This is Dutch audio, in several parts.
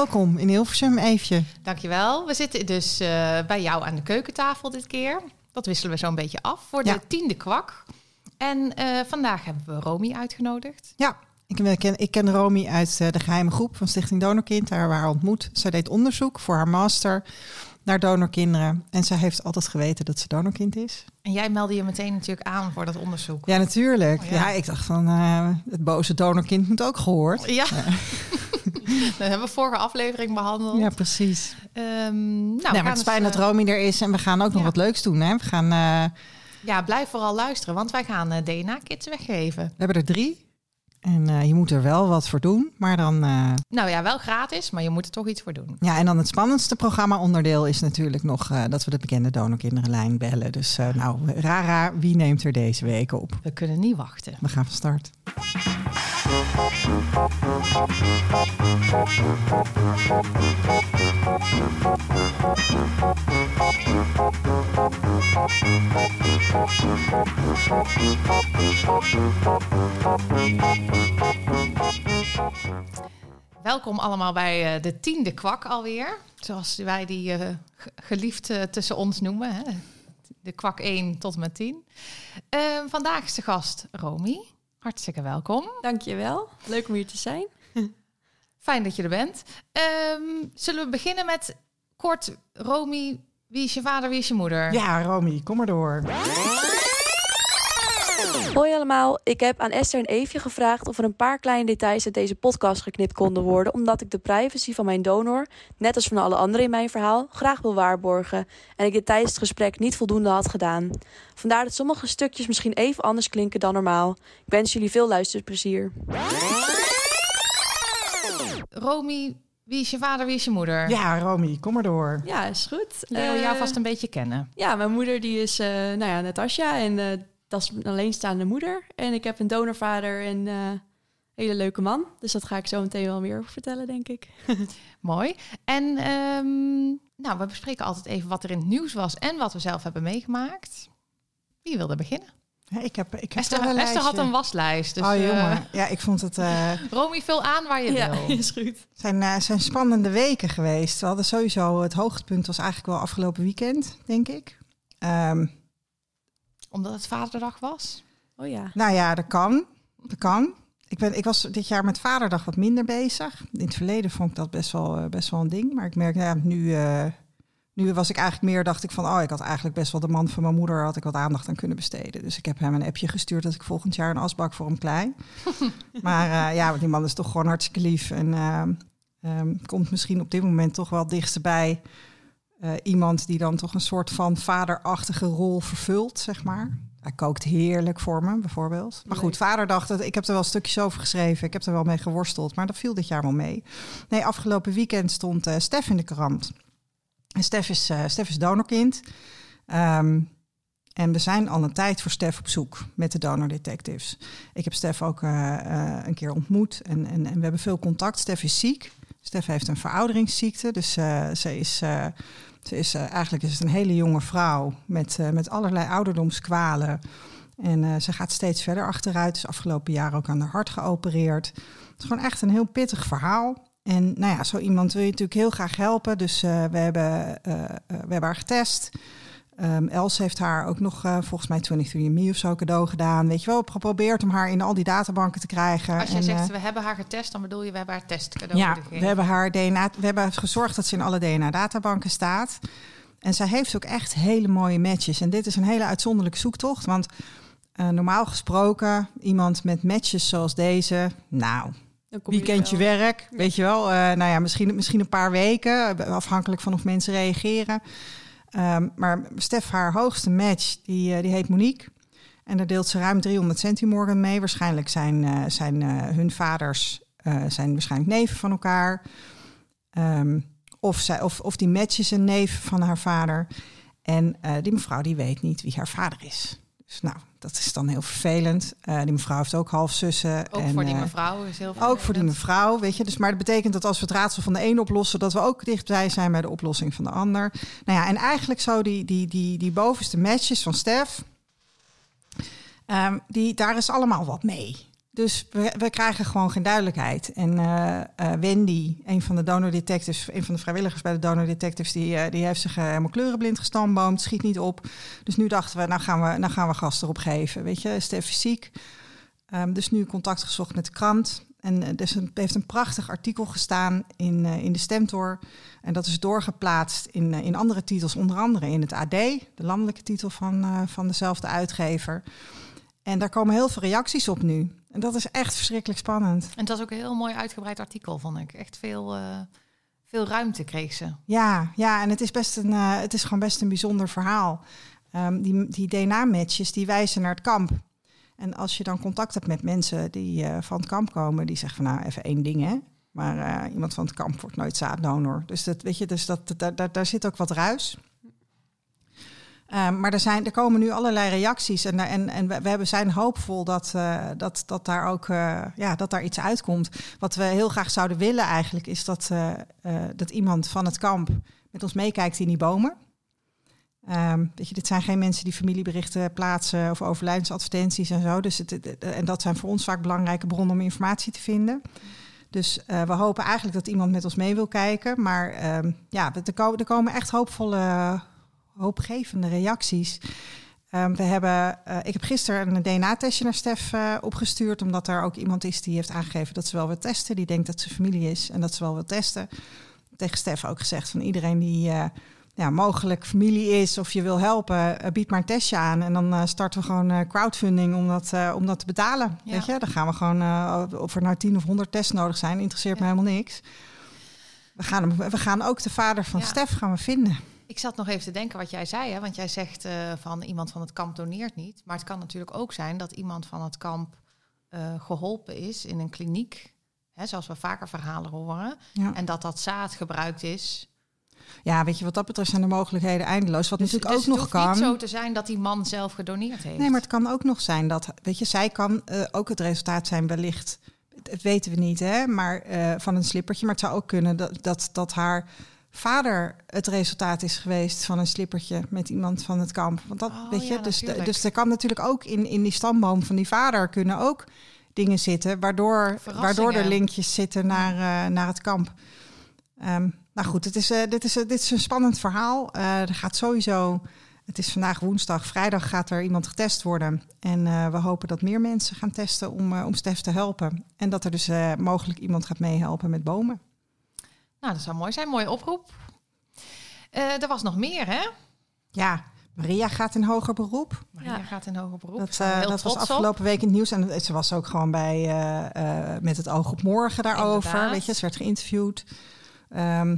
welkom in Hilversum even. Dankjewel. We zitten dus uh, bij jou aan de keukentafel dit keer. Dat wisselen we zo een beetje af voor de Ja. tiende kwak. En eh, vandaag hebben we Romy uitgenodigd. Ja, ik ken, ik ken Romy uit eh, de geheime groep van Stichting Donorkind. Daar haar ontmoet. Zij deed onderzoek voor haar master naar donorkinderen. En zij heeft altijd geweten dat ze donorkind is. En jij meldde je meteen natuurlijk aan voor dat onderzoek. Ja, natuurlijk. Oh, ja. ja. ik dacht van, eh, het boze donorkind moet ook gehoord. Ja, dat hebben we vorige aflevering behandeld. Ja, precies. Ehm, nou, maar het is fijn dus, dat eh, Romy er is en we gaan ook nog ja. wat leuks doen. Hè? We, gaan, eh, Ja, blijf vooral luisteren, want wij gaan DNA-kits weggeven. we hebben er drie. En eh, je moet er wel wat voor doen. Maar dan, eh, Nou ja, wel gratis, maar je moet er toch iets voor doen. ja, en dan het spannendste programma-onderdeel is natuurlijk nog eh, dat we de bekende donorkinderenlijn bellen. Dus nou, Rara, wie neemt er deze week op? We kunnen niet wachten. We gaan van start. Welkom allemaal bij eh, de tiende kwak alweer. Zoals wij die ge- geliefd eh, tussen ons noemen. Hè? De kwak 1 tot en met 10. Eh, vandaag is de gast Romy. Hartstikke welkom. Dankjewel. Leuk om hier te zijn. Fijn dat je er bent. Ehm, zullen we beginnen met kort, Romy, wie is je vader, wie is je moeder? Ja, Romy, kom maar door. Hoi allemaal, ik heb aan Esther en Eefje gevraagd of er een paar kleine details uit deze podcast geknipt konden worden, omdat ik de privacy van mijn donor, net als van alle anderen in mijn verhaal, graag wil waarborgen en ik dit tijdens het gesprek niet voldoende had gedaan. Vandaar dat sommige stukjes misschien even anders klinken dan normaal. Ik wens jullie veel luisterplezier. Romy, wie is je vader, wie is je moeder? Ja, Romy, kom maar door. Ja, is goed. Leren we jou vast een beetje kennen. Ja, mijn moeder die is, eh, nou ja, Natasja en eh, dat is een alleenstaande moeder. En ik heb een donorvader en eh, een hele leuke man. Dus dat ga ik zo meteen wel meer over vertellen, denk ik. Mooi. En ehm, nou, we bespreken altijd even wat er in het nieuws was en wat we zelf hebben meegemaakt. Wie wilde beginnen? Ja, ik heb, ik heb Esther, wel een Esther had een waslijst. Dus oh eh, jongen, ja, ik vond het... eh, Romy, vul aan waar je ja, wil. is goed. zijn, eh, zijn spannende weken geweest. We hadden sowieso het hoogtepunt was eigenlijk wel afgelopen weekend, denk ik. Ehm, Omdat het vaderdag was. Oh ja. nou ja, dat kan. Dat kan. Ik, ben, ik was dit jaar met Vaderdag wat minder bezig. In het verleden vond ik dat best wel, eh, best wel een ding. Maar ik merk, ja, nu, eh, nu was ik eigenlijk meer, dacht ik van... oh, ik had eigenlijk best wel de man van mijn moeder... had ik wat aandacht aan kunnen besteden. Dus ik heb hem een appje gestuurd... dat ik volgend jaar een asbak voor hem klei. maar eh, ja, want die man is toch gewoon hartstikke lief. En eh, ehm, komt misschien op dit moment toch wel het dichtst bij... eh, iemand die dan toch een soort van vaderachtige rol vervult, zeg maar. Hij kookt heerlijk voor me, bijvoorbeeld. Maar goed, vaderdag, dat, ik heb er wel stukjes over geschreven. Ik heb er wel mee geworsteld, maar dat viel dit jaar wel mee. Nee, afgelopen weekend stond eh Stef in de krant. En Stef is, Stef is donorkind. Ehm, en we zijn al een tijd voor Stef op zoek met de Donor Detectives. Ik heb Stef ook een keer ontmoet en, en, en we hebben veel contact. Stef is ziek. Stef heeft een verouderingsziekte, dus ze is... ze is, eh, eigenlijk is het een hele jonge vrouw met, eh, met allerlei ouderdomskwalen. En eh, ze gaat steeds verder achteruit. Is afgelopen jaar ook aan haar hart geopereerd. Het is gewoon echt een heel pittig verhaal. En nou ja, zo iemand wil je natuurlijk heel graag helpen. Dus we, hebben, we hebben haar getest. Ehm, Els heeft haar ook nog eh, volgens mij 23andMe of zo cadeau gedaan. Weet je wel, geprobeerd om haar in al die databanken te krijgen. Als je En, zegt, eh, we hebben haar getest, dan bedoel je, we hebben haar test cadeau ja, gegeven. we hebben haar DNA, we hebben gezorgd dat ze in alle DNA-databanken staat. En zij heeft ook echt hele mooie matches. En dit is een hele uitzonderlijke zoektocht, want eh, normaal gesproken iemand met matches zoals deze, nou, Dan kom wie je kent je wel. werk? Weet je wel? Eh, nou ja, misschien, misschien een paar weken, afhankelijk van of mensen reageren. Ehm, maar Stef, haar hoogste match, die, eh, die heet Monique. En daar deelt ze ruim 300 centimorgen mee. Waarschijnlijk zijn, eh, zijn eh, hun vaders zijn waarschijnlijk neven van elkaar. Ehm, of, zij, of, of die match is een neef van haar vader. En die mevrouw die weet niet wie haar vader is. Dus nou, dat is dan heel vervelend. Eh, die mevrouw heeft ook halfzussen. Ook en, voor die eh, mevrouw is heel ook voor die mevrouw, weet je. Dus, maar dat betekent dat als we het raadsel van de een oplossen, dat we ook dichtbij zijn bij de oplossing van de ander. Nou ja, en eigenlijk zo die, die, die, die bovenste matches van Stef, ehm, die, daar is allemaal wat mee. Dus we, we krijgen gewoon geen duidelijkheid. En eh, eh, Wendy, een van de donor detectives, een van de vrijwilligers bij de donor detectives, die, eh, die heeft zich helemaal kleurenblind gestamboomd, schiet niet op. Dus nu dachten we, nou gaan we, nou gaan we gas erop geven. Weet je, Stef is ziek. Ehm, dus nu contact gezocht met de krant. En eh, dus heeft een prachtig artikel gestaan in, in de Stentor. En dat is doorgeplaatst in, in andere titels, onder andere in het AD, de landelijke titel van, van dezelfde uitgever. En daar komen heel veel reacties op nu. En dat is echt verschrikkelijk spannend. En dat is ook een heel mooi uitgebreid artikel, vond ik. Echt veel, eh, veel ruimte kreeg ze. Ja, ja en het is, best een, eh, het is gewoon best een bijzonder verhaal. Ehm, die die DNA-matches die wijzen naar het kamp. En als je dan contact hebt met mensen die eh, van het kamp komen, die zeggen van nou even één ding hè. Maar iemand van het kamp wordt nooit zaaddonor. Dus dat weet je, dus dat, dat, daar, daar zit ook wat ruis. Ehm, maar er, zijn, er komen nu allerlei reacties en, en, en we, hebben- zijn hoopvol dat, eh, dat, dat daar ook eh, ja, dat daar iets uitkomt. Wat we heel graag zouden willen eigenlijk is dat, eh, dat iemand van het kamp met ons meekijkt in die bomen. Ehm, weet je, dit zijn geen mensen die familieberichten plaatsen of overlijdensadvertenties en zo. Dus het, en dat zijn voor ons vaak belangrijke bronnen om informatie te vinden. Dus we hopen eigenlijk dat iemand met ons mee wil kijken. Maar ehm, ja, er er komen echt hoopvolle, hoopgevende reacties. Ehm, we hebben, eh, ik heb gisteren een DNA-testje naar Stef eh, opgestuurd, omdat er ook iemand is die heeft aangegeven dat ze wel wil testen. Die denkt dat ze familie is en dat ze wel wil testen. Tegen Stef ook gezegd van iedereen die eh, ja, mogelijk familie is of je wil helpen, bied maar een testje aan. En dan starten we gewoon crowdfunding om dat, om dat te betalen. Ja. Weet je? Dan gaan we gewoon, of er nou 10 of 100 tests nodig zijn, interesseert me helemaal niks. We gaan, hem, we gaan ook de vader van. Stef gaan we vinden. Ik zat nog even te denken wat jij zei, hè? want jij zegt eh, van iemand van het kamp doneert niet. Maar het kan natuurlijk ook zijn dat iemand van het kamp eh, geholpen is in een kliniek, hè, zoals we vaker verhalen horen. Ja. En dat dat zaad gebruikt is. ja, weet je, wat dat betreft zijn de mogelijkheden eindeloos. Wat Dus, natuurlijk dus ook het nog hoeft kan. niet zo te zijn dat die man zelf gedoneerd heeft. Nee, maar het kan ook nog zijn dat, weet je, zij kan eh, ook het resultaat zijn wellicht, dat weten we niet, hè, maar van een slippertje. Maar het zou ook kunnen dat, dat, dat haar vader het resultaat is geweest van een slippertje met iemand van het kamp. Want dat, Oh, weet je, ja, dus, dus er kan natuurlijk ook in, in die stamboom van die vader kunnen ook dingen zitten, waardoor, waardoor er linkjes zitten naar, eh, naar het kamp. Ehm, nou goed, het is, eh, dit, is, eh, dit is een spannend verhaal. Er gaat sowieso, het is vandaag woensdag, vrijdag gaat er iemand getest worden. En we hopen dat meer mensen gaan testen om, om Stef te helpen. En dat er dus mogelijk iemand gaat meehelpen met bomen. Nou, dat zou mooi zijn. Mooie oproep. Eh, er was nog meer, hè? Ja, Maria gaat in hoger beroep. Maria Ja. gaat in hoger beroep. Dat, eh, dat was op. afgelopen week in het nieuws. En ze was ook gewoon bij eh, eh, met het oog op morgen daarover. Inderdaad. Weet je, ze werd geïnterviewd. Ehm,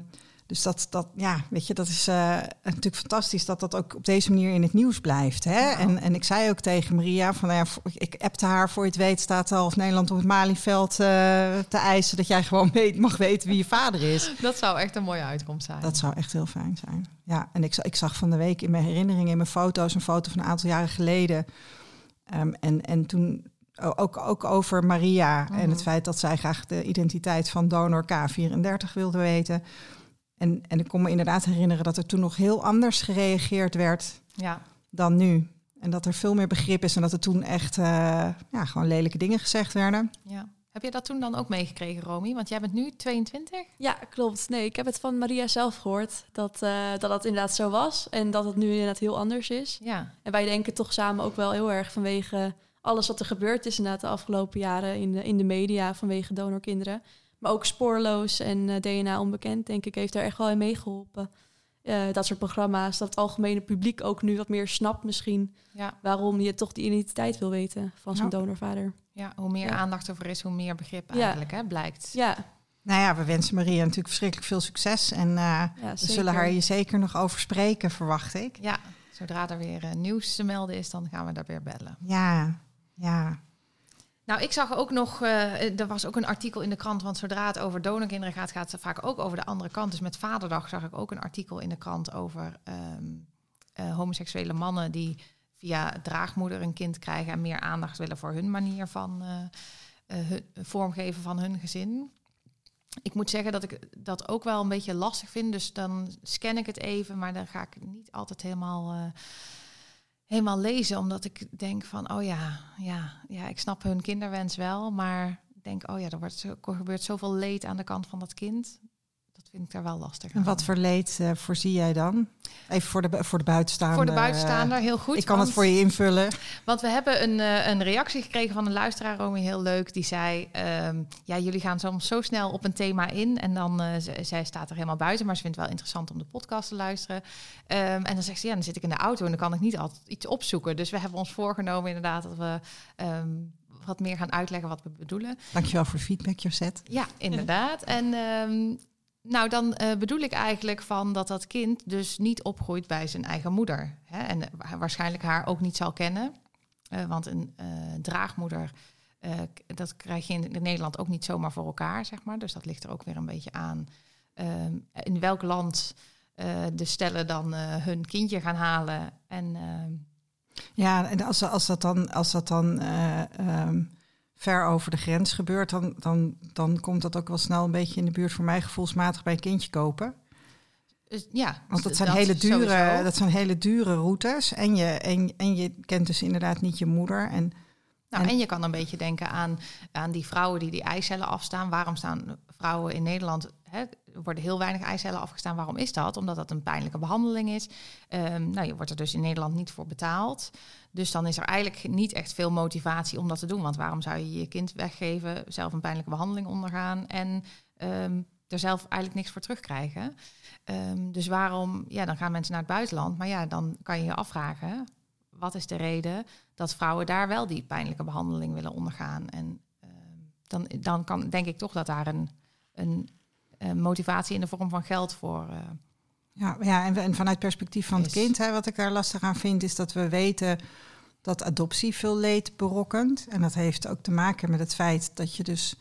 dus dat, dat, ja, weet je, dat is eh, natuurlijk fantastisch dat dat ook op deze manier in het nieuws blijft. Hè? Ja. En, en ik zei ook tegen Maria, van, nou ja, ik appte haar, voor je het weet staat half Nederland op het Malieveld eh, te eisen dat jij gewoon weet, mag weten wie je vader is. Dat zou echt een mooie uitkomst zijn. Dat zou echt heel fijn zijn. Ja, en ik, ik zag van de week in mijn herinneringen, in mijn foto's, een foto van een aantal jaren geleden. Ehm, en, en toen ook, ook over Maria en het Mhm. feit dat zij graag de identiteit van donor K34 wilde weten. En, en ik kon me inderdaad herinneren dat er toen nog heel anders gereageerd werd Ja. dan nu. En dat er veel meer begrip is en dat er toen echt eh, ja, gewoon lelijke dingen gezegd werden. ja. Heb je dat toen dan ook meegekregen, Romy? Want jij bent nu 22? Ja, klopt. Nee, ik heb het van Maria zelf gehoord dat, eh, dat dat inderdaad zo was. En dat het nu inderdaad heel anders is. Ja. En wij denken toch samen ook wel heel erg vanwege alles wat er gebeurd is inderdaad de afgelopen jaren in de, in de media vanwege donorkinderen. Maar ook spoorloos en eh, DNA onbekend, denk ik, heeft daar echt wel in meegeholpen. Eh, dat soort programma's, dat het algemene publiek ook nu wat meer snapt misschien Ja. waarom je toch die identiteit wil weten van zijn Ja. donorvader. ja, hoe meer Ja. aandacht er voor is, hoe meer begrip Ja. eigenlijk hè, blijkt. Ja, Nou ja, we wensen Maria natuurlijk verschrikkelijk veel succes. En eh, ja we zullen haar hier zeker nog over spreken, verwacht ik. Ja, zodra er weer nieuws te melden is, dan gaan we daar weer bellen. Ja, ja. Nou, ik zag ook nog, eh, er was ook een artikel in de krant, want zodra het over donorkinderen gaat, gaat het vaak ook over de andere kant. Dus met Vaderdag zag ik ook een artikel in de krant over ehm, eh, homoseksuele mannen die via draagmoeder een kind krijgen en meer aandacht willen voor hun manier van eh, vormgeven van hun gezin. Ik moet zeggen dat ik dat ook wel een beetje lastig vind, dus dan scan ik het even, maar dan ga ik niet altijd helemaal, helemaal lezen, omdat ik denk van, oh ja, ja, ja, ik snap hun kinderwens wel, maar ik denk, oh ja, er, wordt, er gebeurt zoveel leed aan de kant van dat kind. Vind ik daar wel lastig. En wat voor leed eh, voorzie jij dan? Even voor de, voor de buitenstaander. voor de buitenstaander heel goed. eh, ik kan het voor je invullen. Want we hebben een, eh, een reactie gekregen van een luisteraar, Romy, heel leuk. Die zei, ehm, ja, jullie gaan soms zo snel op een thema in. En dan, eh, z- zij staat er helemaal buiten, maar ze vindt het wel interessant om de podcast te luisteren. Ehm, en dan zegt ze, ja, dan zit ik in de auto en dan kan ik niet altijd iets opzoeken. Dus we hebben ons voorgenomen inderdaad dat we ehm, wat meer gaan uitleggen wat we bedoelen. Dankjewel voor feedback, Josette. Ja, inderdaad. En nou, dan eh, bedoel ik eigenlijk van dat dat kind dus niet opgroeit bij zijn eigen moeder. Hè? En wa- waarschijnlijk haar ook niet zal kennen. Eh, want een eh, draagmoeder, eh, dat krijg je in, Nederland ook niet zomaar voor elkaar, zeg maar. Dus dat ligt er ook weer een beetje aan. ehm, in welk land eh, de stellen dan eh, hun kindje gaan halen. En ehm, Ja, en als, als dat dan, als dat dan eh, ehm, ver over de grens gebeurt, dan, dan, dan komt dat ook wel snel een beetje in de buurt voor mij gevoelsmatig bij een kindje kopen. dus, ja, Want dat zijn, hele dure, sowieso. dat zijn hele dure routes. En je, en, en je kent dus inderdaad niet je moeder. En Nou, En- en, je kan een beetje denken aan, aan die vrouwen die die eicellen afstaan. Waarom staan vrouwen in Nederland, hè, er worden heel weinig eicellen afgestaan. Waarom is dat? Omdat dat een pijnlijke behandeling is. Ehm, nou, je wordt er dus in Nederland niet voor betaald. Dus dan is er eigenlijk niet echt veel motivatie om dat te doen. Want waarom zou je je kind weggeven, zelf een pijnlijke behandeling ondergaan en ehm, er zelf eigenlijk niks voor terugkrijgen? Ehm, dus waarom, ja, dan gaan mensen naar het buitenland. Maar ja, dan kan je je afvragen, wat is de reden dat vrouwen daar wel die pijnlijke behandeling willen ondergaan. En ehm, dan, dan kan, denk ik toch dat daar een, een, een motivatie in de vorm van geld voor. eh, Ja, ja en, en vanuit perspectief van het kind, hè, wat ik daar lastig aan vind, is dat we weten dat adoptie veel leed berokkent. En dat heeft ook te maken met het feit dat je dus,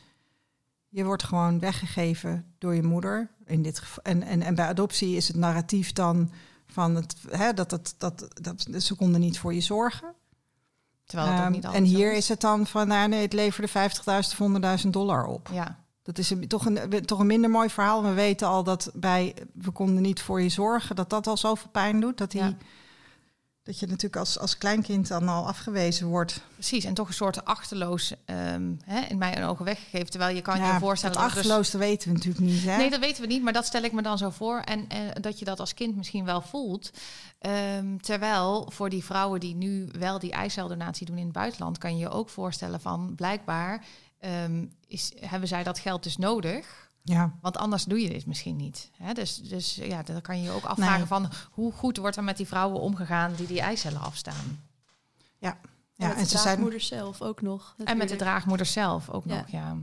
je wordt gewoon weggegeven door je moeder. In dit geval, en, en, en bij adoptie is het narratief dan van het, hè, dat, het, dat, dat ze konden niet voor je zorgen. terwijl het ook Ehm, niet altijd en hier is het dan van, nou nee, het leverde 50.000 of 100.000 dollar op. Ja, Dat is een, toch, een, toch een minder mooi verhaal. We weten al dat bij we konden niet voor je zorgen, dat dat al zoveel pijn doet. Dat, die, Ja. dat je natuurlijk als, als kleinkind dan al afgewezen wordt. precies. En toch een soort achterloos ehm, hè, in mijn ogen weggegeven. Terwijl je kan ja, je voorstellen dat dat dus- achterloos, dat weten we natuurlijk niet. Hè? Nee, dat weten we niet, maar dat stel ik me dan zo voor. En eh, dat je dat als kind misschien wel voelt. Ehm, terwijl voor die vrouwen die nu wel die eiceldonatie doen in het buitenland, kan je je ook voorstellen van blijkbaar ehm, is, hebben zij dat geld dus nodig. ja. Want anders doe je dit misschien niet. Hè? Dus, dus ja, dan kan je je ook afvragen Nee. van hoe goed wordt er met die vrouwen omgegaan die die eicellen afstaan. Ja, en met en de ze zijn. zelf ook nog. En met de draagmoeder zelf ook Ja. nog, ja.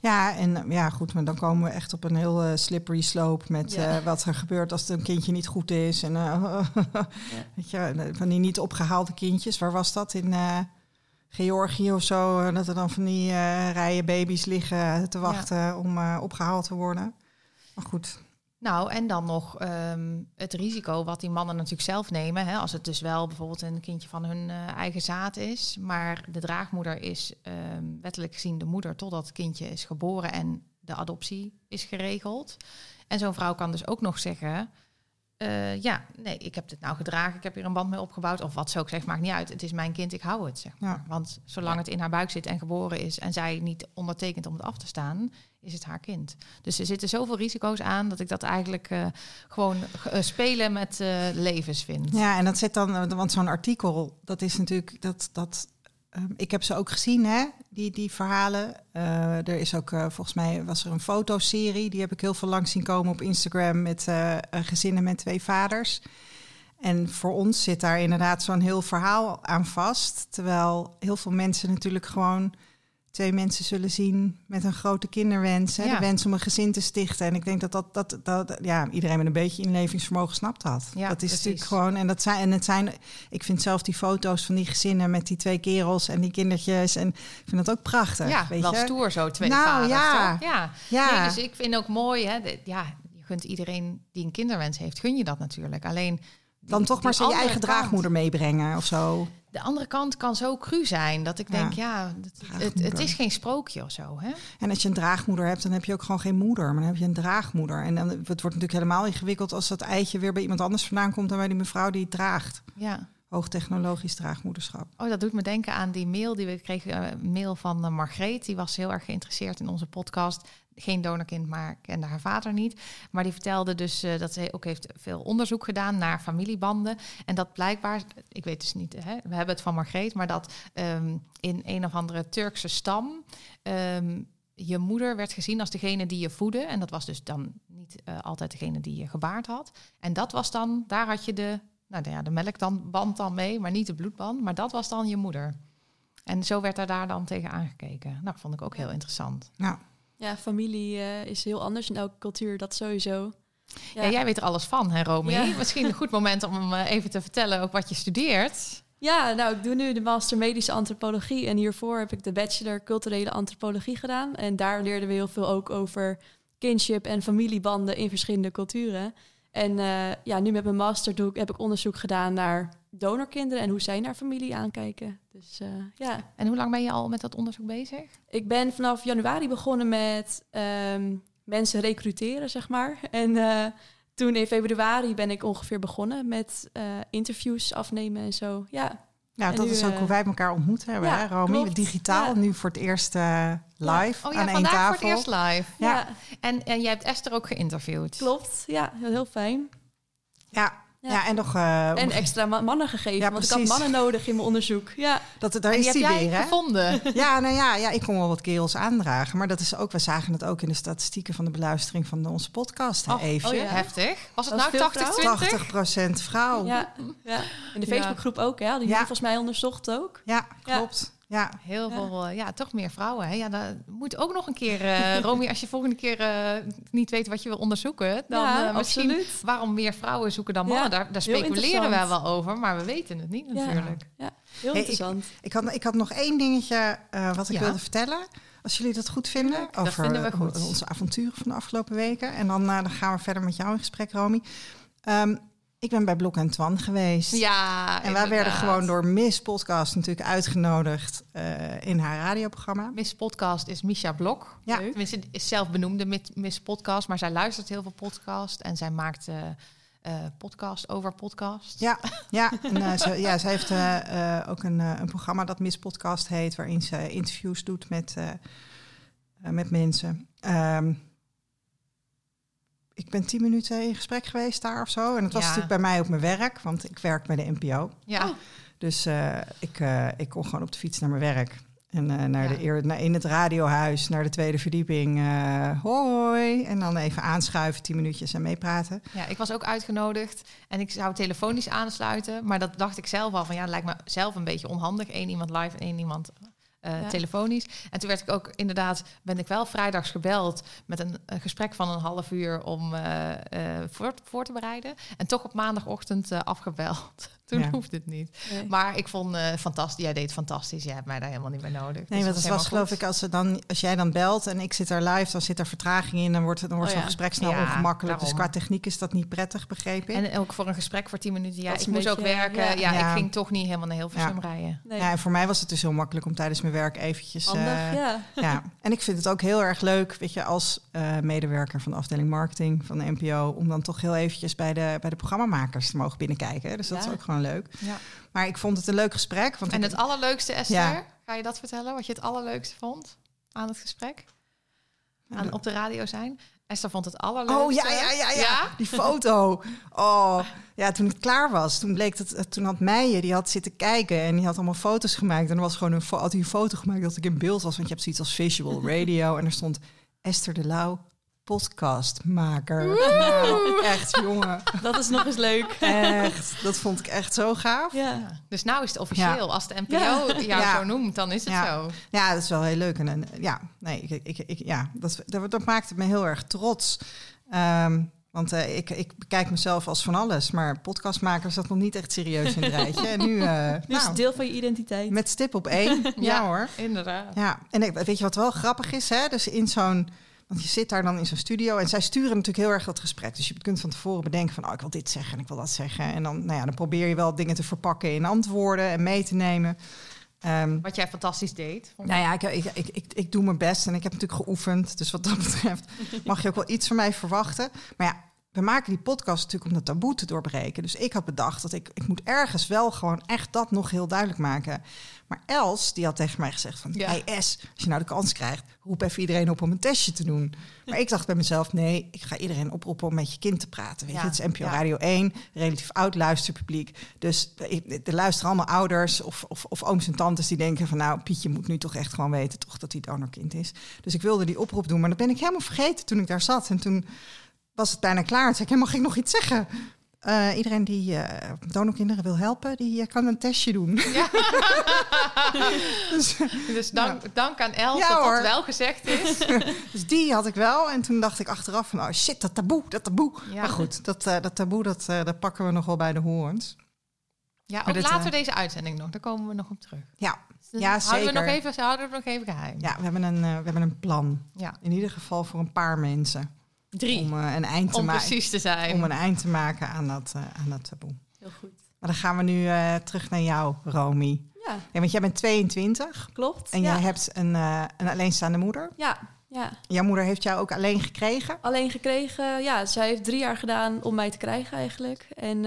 Ja, en ja, goed, maar dan komen we echt op een heel eh, slippery slope met Ja. eh, wat er gebeurt als het een kindje niet goed is. En eh, weet je, van die niet opgehaalde kindjes. Waar was dat in eh, Georgië of zo? eh, Dat er dan van die eh, rijen baby's liggen te wachten om eh, opgehaald te worden. Maar goed, Nou, en dan nog ehm, het risico wat die mannen natuurlijk zelf nemen. Hè, als het dus wel bijvoorbeeld een kindje van hun eigen zaad is. Maar de draagmoeder is ehm, wettelijk gezien de moeder totdat het kindje is geboren en de adoptie is geregeld. En zo'n vrouw kan dus ook nog zeggen. Eh, ja, nee, ik heb dit nou gedragen, ik heb hier een band mee opgebouwd. Of wat ze ook zegt, maakt niet uit. Het is mijn kind, ik hou het. Zeg maar. Ja. Want zolang het in haar buik zit en geboren is en zij niet ondertekent om het af te staan, is het haar kind. Dus er zitten zoveel risico's aan dat ik dat eigenlijk eh, gewoon eh, spelen met eh, levens vind. Ja, en dat zit dan, want zo'n artikel, dat is natuurlijk, dat, dat, ehm, ik heb ze ook gezien, hè, die, die verhalen. Eh, er is ook, eh, volgens mij was er een fotoserie, die heb ik heel veel langs zien komen op Instagram met eh, gezinnen met twee vaders. En voor ons zit daar inderdaad zo'n heel verhaal aan vast. Terwijl heel veel mensen natuurlijk gewoon twee mensen zullen zien met een grote kinderwens. Hè, Ja. De wens om een gezin te stichten. En ik denk dat dat, dat, dat ja, iedereen met een beetje inlevingsvermogen snapt dat. Ja, dat is precies. natuurlijk gewoon. En dat zijn, en het zijn, ik vind zelf die foto's van die gezinnen met die twee kerels en die kindertjes. En ik vind dat ook prachtig. Ja, weet wel je? stoer zo, twee Nou, vaders. ja. toch? ja. Ja, Nee, dus ik vind ook mooi, hè, de- ja, je gunt iedereen die een kinderwens heeft, gun je dat natuurlijk. Alleen dan toch maar zijn je eigen kant- draagmoeder meebrengen of zo. De andere kant kan zo cru zijn dat ik denk, ja, het, het is geen sprookje of zo. Hè? En als je een draagmoeder hebt, dan heb je ook gewoon geen moeder, maar dan heb je een draagmoeder. En dan, het wordt natuurlijk helemaal ingewikkeld als dat eitje weer bij iemand anders vandaan komt dan bij die mevrouw die het draagt. Ja. Hoogtechnologisch draagmoederschap. Oh, dat doet me denken aan die mail die we kregen. eh, Een mail van uh, Margreet. Die was heel erg geïnteresseerd in onze podcast. Geen donorkind, maar kende haar vader niet. Maar die vertelde dus uh, dat ze ook heeft veel onderzoek gedaan naar familiebanden. En dat blijkbaar, ik weet dus niet, hè, we hebben het van Margreet, maar dat um, in een of andere Turkse stam. Um, je moeder werd gezien als degene die je voedde. En dat was dus dan niet altijd degene die je gebaard had. En dat was dan, daar had je de, nou ja, de melkband dan mee, maar niet de bloedband. Maar dat was dan je moeder. En zo werd er daar dan tegen aangekeken. Nou, vond ik ook heel interessant. Ja, ja familie uh, is heel anders in elke cultuur, dat sowieso. Ja. ja jij weet er alles van, hè Romy? Ja. Misschien een goed moment om uh, even te vertellen ook wat je studeert. Ja, nou, ik doe nu de master medische antropologie. En hiervoor heb ik de bachelor culturele antropologie gedaan. En daar leerden we heel veel ook over kinship en familiebanden in verschillende culturen. En uh, ja, nu met mijn master doe ik, heb ik onderzoek gedaan naar donorkinderen en hoe zij naar familie aankijken. Dus uh, ja. En hoe lang ben je al met dat onderzoek bezig? Ik ben vanaf januari begonnen met um, mensen recruteren, zeg maar. En uh, toen in februari ben ik ongeveer begonnen met interviews afnemen en zo. Ja. Nou, en dat nu, is ook uh, hoe wij elkaar ontmoet hebben, ja, hè, Romy? klopt. Digitaal, Ja. nu voor het eerst uh, live Oh ja, aan één vandaag tafel. voor het eerst live. Ja. Ja. En, en jij hebt Esther ook geïnterviewd. Klopt, ja, heel, heel fijn. Ja. Ja. Ja. en nog... uh, En extra ma- mannen gegeven, Ja, want ik had mannen nodig in mijn onderzoek. Ja, dat, daar En is die heb jij weer, hè? gevonden. Ja, nou ja, ja, ik kon wel wat kerels aandragen. Maar dat is ook, we zagen het ook in de statistieken van de beluistering van onze podcast. Hè, Oh, Eefje. oh ja. Heftig. Was het Was nou veel vrouwen? 80-20? 80 procent vrouw. Ja, ja, ja. In de Ja. Facebookgroep ook, hè? Die Ja. volgens mij onderzocht ook. klopt. Ja. Heel Ja. veel, eh, ja, toch meer vrouwen. Hè? Ja, dat moet ook nog een keer, eh Romy, als je volgende keer eh, niet weet wat je wil onderzoeken, dan Ja, eh, misschien absoluut. waarom meer vrouwen zoeken dan Ja, mannen. Daar, daar heel speculeren we interessant. wel over, maar we weten het niet Ja. natuurlijk. Heel Hey, ik- interessant. Ik had, ik had nog één dingetje eh, wat ik Ja. wilde vertellen. Als jullie dat goed vinden. Dat over vinden we goed. onze avonturen van de afgelopen weken. En dan, dan gaan we verder met jou in gesprek, Romy. Ehm, ik ben bij Blok en Twan geweest. Ja, En wij werden gewoon door Miss Podcast natuurlijk uitgenodigd eh, in haar radioprogramma. Miss Podcast is Misha Blok. Ja. Leuk. Tenminste, is zelf benoemde Miss Podcast, maar zij luistert heel veel podcast en zij maakt eh, eh, podcast over podcast. Ja, ja, en, ze, ja zij heeft ook een, een programma dat Miss Podcast heet, waarin ze interviews doet met, met mensen. Ehm, ik ben tien minuten in gesprek geweest daar of zo. En het was Ja. natuurlijk bij mij op mijn werk, want ik werk bij de NPO. Ja. Oh. Dus eh, ik, eh, ik kon gewoon op de fiets naar mijn werk. En eh, naar Ja. de, eer- naar, in het radiohuis, naar de tweede verdieping. eh, hoi. En dan even aanschuiven, tien minuutjes en meepraten. Ja, ik was ook uitgenodigd en ik zou telefonisch aansluiten. Maar dat dacht ik zelf al van ja, dat lijkt me zelf een beetje onhandig. Eén iemand live en één iemand eh, Ja. telefonisch. En toen werd ik ook inderdaad, ben ik wel vrijdags gebeld met een, een gesprek van een half uur om eh, eh, voor, voor te bereiden. En toch op maandagochtend afgebeld. Toen Ja. hoefde het niet. Nee. Maar ik vond eh fantastisch. Jij deed fantastisch. Jij hebt mij daar helemaal niet meer nodig. Nee, Dus want dat het is was geloof ik als, ze dan, als jij dan belt en ik zit er live, dan zit er vertraging in. Dan wordt, het- dan wordt Oh zo'n ja. gesprek snel Ja, ongemakkelijk. Dus qua techniek is dat niet prettig, begrepen. En ook voor een gesprek voor 10 minuten. Ja, Dat ik moest ook werken. ja. Ja, Ja. ik ging toch niet helemaal naar Hilversum Ja. rijden. Nee. Ja, en voor mij was het dus heel makkelijk om tijdens mijn werk eventjes... Handig, eh, ja. ja. En ik vind het ook heel erg leuk, weet je, als eh, medewerker van de afdeling marketing van de NPO... om dan toch heel eventjes bij de, bij de programmamakers te mogen binnenkijken. Dus dat Ja. is ook gewoon leuk. Ja. Maar ik vond het een leuk gesprek. Want En ik- het allerleukste, Esther, Ja. ga je dat vertellen? Wat je het allerleukste vond aan het gesprek? Aan, op de radio zijn? Esther vond het allerleukste. Oh ja, ja, ja, ja, Die foto. Oh, ja, toen het klaar was, toen bleek dat, eh, toen had Meijer, die had zitten kijken en die had allemaal foto's gemaakt. En er was gewoon een, had hij een foto gemaakt dat ik in beeld was, want je hebt zoiets als visual radio. En er stond Esther de Lauw, podcastmaker. Nou, echt, jongen. Dat is nog eens leuk. Echt, dat vond ik echt zo gaaf. Ja. Ja. Dus nou is het officieel. Als de NPO Ja. jou Ja. zo noemt, dan is het Ja. zo. Ja, dat is wel heel leuk. En, en ja, nee, ik, ik, ik, ja dat, dat, dat maakte me heel erg trots. Ehm, want eh, ik, ik bekijk mezelf als van alles, maar podcastmaker zat nog niet echt serieus in het rijtje. En nu, eh, Dus nou, deel van je identiteit. met stip op één. ja. Ja. hoor. Inderdaad. Ja, en ik, weet je wat wel grappig is? Hè? Dus in zo'n, want je zit daar dan in zo'n studio en zij sturen natuurlijk heel erg dat gesprek. Dus je kunt van tevoren bedenken van, oh, ik wil dit zeggen en ik wil dat zeggen. En dan, nou ja, dan probeer je wel dingen te verpakken in antwoorden en mee te nemen. Ehm, Wat jij fantastisch deed. nou ja, ik, ik, ik, ik, ik doe mijn best en ik heb natuurlijk geoefend. Dus wat dat betreft mag je ook wel iets van mij verwachten. Maar ja, we maken die podcast natuurlijk om dat taboe te doorbreken. Dus ik had bedacht dat ik, ik moet ergens wel gewoon echt dat nog heel duidelijk maken. Maar Els, die had tegen mij gezegd van... Ja. Hey S, als je nou de kans krijgt, roep even iedereen op om een testje te doen. Maar ik dacht bij mezelf, nee, ik ga iedereen oproepen om met je kind te praten. Weet Ja, je, het is NPO ja. Radio 1, relatief oud luisterpubliek. Dus er luisteren allemaal ouders of, of, of ooms en tantes die denken van... nou, Pietje moet nu toch echt gewoon weten toch dat hij donorkind is. Dus ik wilde die oproep doen, maar dat ben ik helemaal vergeten toen ik daar zat. En toen was het bijna klaar. Toen zei ik, "Hé, mag ik nog iets zeggen? Eh, iedereen die eh donorkinderen wil helpen, die eh, kan een testje doen. Ja. dus, Dus dank, dank aan Els Ja, dat hoor. dat wel gezegd is. dus die had ik wel. En toen dacht ik achteraf van, oh shit, dat taboe, dat taboe. Ja. Maar goed, dat, dat taboe, dat, dat pakken we nog wel bij de horens. Ja, ook dit, later deze uitzending nog. Daar komen we nog op terug. Ja, Dus Ja, houden we zeker. nog even, houden we het nog even geheim. ja we, hebben een, we hebben een plan. Ja. In ieder geval voor een paar mensen. Drie. Om, eh, een, eind te Om maken, precies te zijn. om een eind te maken aan dat, eh, aan dat taboe. Heel goed. Maar dan gaan we nu eh, terug naar jou, Romy. Ja, Ja, want jij bent 22 klopt. en ja. jij hebt een, een alleenstaande moeder. Ja, ja. Jouw moeder heeft jou ook alleen gekregen. Alleen gekregen, ja, zij heeft drie jaar gedaan om mij te krijgen eigenlijk. En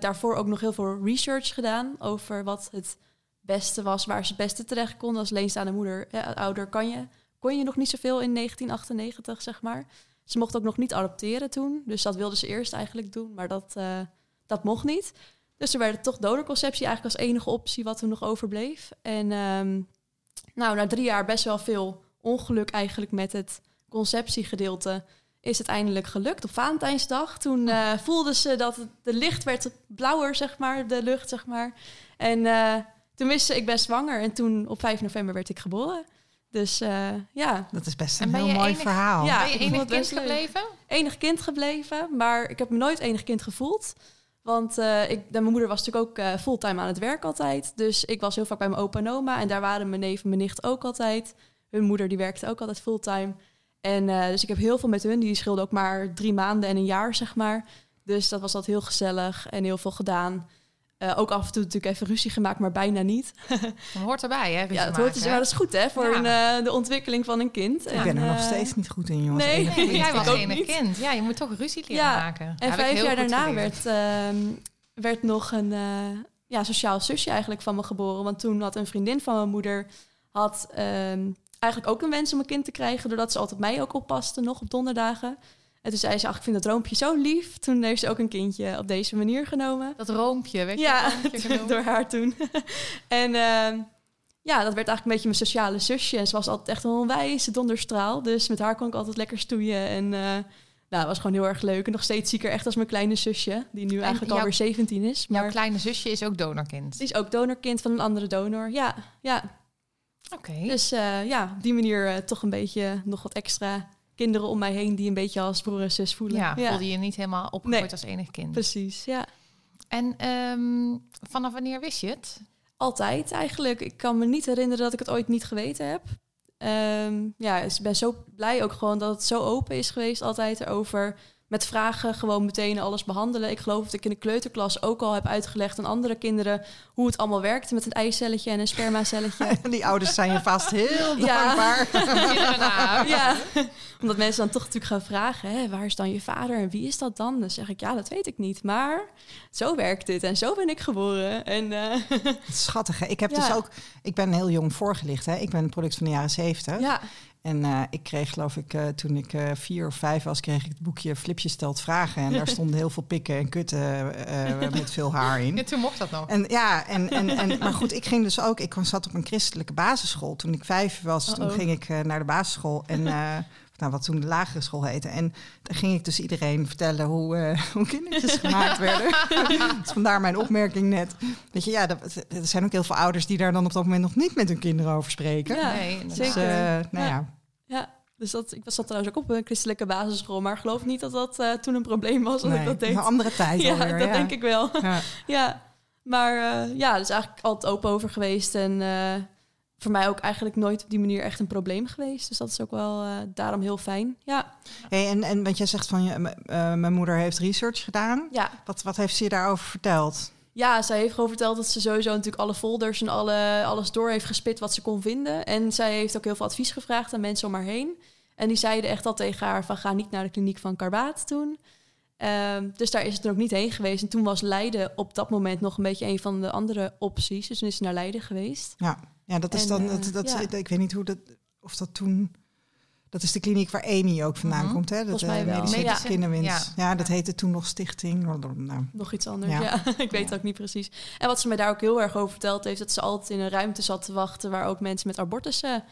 daarvoor ook nog heel veel research gedaan over wat het beste was, waar ze het beste terecht kon. Als alleenstaande moeder, ja, ouder kan je, kon je nog niet zoveel in 1998, zeg maar. Ze mocht ook nog niet adopteren toen, dus dat wilde ze eerst eigenlijk doen, maar dat, eh, dat mocht niet. Dus er werd toch donorconceptie eigenlijk als enige optie wat er nog overbleef. En ehm, nou, na drie jaar best wel veel ongeluk eigenlijk met het conceptiegedeelte is het eindelijk gelukt op Valentijnsdag. Toen eh voelde ze dat het, de licht werd blauwer, zeg maar, de lucht, zeg maar. En eh, toen wist ze, ik ben zwanger. En toen op 5 november werd ik geboren. Dus eh, ja, Dat is best En een heel mooi enig- verhaal. Ja, ben je enig kind gebleven? enig kind gebleven. Maar ik heb me nooit enig kind gevoeld. Want eh, ik, mijn moeder was natuurlijk ook eh, fulltime aan het werk altijd. Dus ik was heel vaak bij mijn opa en oma. En daar waren mijn neef en mijn nicht ook altijd. Hun moeder die werkte ook altijd fulltime. En eh, dus ik heb heel veel met hun. Die scheelden ook maar drie maanden en een jaar, zeg maar. Dus dat was altijd heel gezellig en heel veel gedaan. Eh, ook af en toe natuurlijk even ruzie gemaakt, maar bijna niet. Dat hoort erbij, hè? ruzie ja, dat, hoort, ja, dat is goed, hè? Voor Ja. een, eh, de ontwikkeling van een kind. Ik ben er nog eh, steeds niet goed in, jongens. nee. Jij was niet. kind. Ja, je moet toch ruzie leren Ja, maken. En Heb ik vijf jaar daarna geleerd. werd, ehm, werd nog een eh, ja, sociaal zusje eigenlijk van me geboren. Want toen had een vriendin van mijn moeder had, ehm, eigenlijk ook een wens om een kind te krijgen... doordat ze altijd mij ook oppaste, nog op donderdagen. En toen zei ze, ach, ik vind dat roompje zo lief. Toen heeft ze ook een kindje op deze manier genomen. Dat roompje, weet je Ja, dat door haar toen. en ehm, ja, dat werd eigenlijk een beetje mijn sociale zusje. En ze was altijd echt een onwijze donderstraal. Dus met haar kon ik altijd lekker stoeien. En eh, nou, het was gewoon heel erg leuk. En nog steeds zie ik er echt als mijn kleine zusje. Die nu eigenlijk jouw- alweer 17 is. Jouw Maar kleine zusje is ook donorkind. die is ook donorkind van een andere donor. Ja, ja. Oké. Dus eh, ja, op die manier eh, toch een beetje nog wat extra kinderen om mij heen... die een beetje als broer en zus voelen. Ja, voelde je niet helemaal opgegroeid Nee. als enig kind. Precies, ja. En ehm, vanaf wanneer wist je het? Altijd eigenlijk. Ik kan me niet herinneren dat ik het ooit niet geweten heb. Ehm, ja, ik ben zo blij ook gewoon dat het zo open is geweest altijd erover. Met vragen gewoon meteen alles behandelen. Ik geloof dat ik in de kleuterklas ook al heb uitgelegd aan andere kinderen hoe het allemaal werkte met een eicelletje en een spermacelletje. Die ouders zijn je vast heel Ja. dankbaar. Huis. ja, omdat mensen dan toch natuurlijk gaan vragen, hè, waar is dan je vader en wie is dat dan? Dan zeg ik, ja, dat weet ik niet, maar zo werkt dit en zo ben ik geboren. En eh, Schattig, hè? Ik heb Ja. dus ook... Ik ben heel jong voorgelicht, hè? Ik ben een product van de jaren zeventig. ja, En eh, ik kreeg, geloof ik, eh, toen ik eh, vier of vijf was... kreeg ik het boekje Flipje stelt vragen. En daar stonden heel veel pikken en kutten met veel haar in. Ja, toen mocht dat nog. En ja, en, en, en, maar goed, ik ging dus ook. Ik zat op een christelijke basisschool. Toen ik vijf was, toen ging ik naar de basisschool. En nou, wat toen de lagere school heette. En dan ging ik dus iedereen vertellen hoe, eh, hoe kindertjes gemaakt werden. dus vandaar mijn opmerking net. Weet je, ja, dat, er zijn ook heel veel ouders die daar dan op dat moment nog niet met hun kinderen over spreken. Ja, nee. Dus, zeker. eh, nou Ja. ja. Ja, dus dat, ik was zat trouwens ook op een christelijke basisschool, maar ik geloof niet dat dat eh, toen een probleem was dat Nee, ik dat deed. Een andere tijd ja, alweer. dat ja. denk ik wel. Ja. ja, maar eh, ja, er is eigenlijk altijd open over geweest en eh, voor mij ook eigenlijk nooit op die manier echt een probleem geweest. Dus dat is ook wel eh, daarom heel fijn. Ja, Hey, en, en wat jij zegt van, je, eh, mijn moeder heeft research gedaan. ja. Wat, wat heeft ze je daarover verteld? Ja, zij heeft gewoon verteld dat ze sowieso natuurlijk alle folders en alle, alles door heeft gespit wat ze kon vinden. En zij heeft ook heel veel advies gevraagd aan mensen om haar heen. En die zeiden echt al tegen haar van ga niet naar de kliniek van Karbaat toen. Ehm, dus daar is het er ook niet heen geweest. En toen was Leiden op dat moment nog een beetje een van de andere opties. Dus toen is ze naar Leiden geweest. Ja, ja dat is En, dan, eh, dat, dat, ja. ik weet niet hoe dat, of dat toen, dat is de kliniek waar Eni ook vandaan Mhm. komt, hè? Dat, Volgens mij eh, wel. Medische Ja. kinderwinst. Ja. Ja. dat heette toen nog Stichting. Nou, Nog iets anders, Ja. ja. ik weet het ook niet precies. En wat ze mij daar ook heel erg over verteld heeft... dat ze altijd in een ruimte zat te wachten... waar ook mensen met abortussen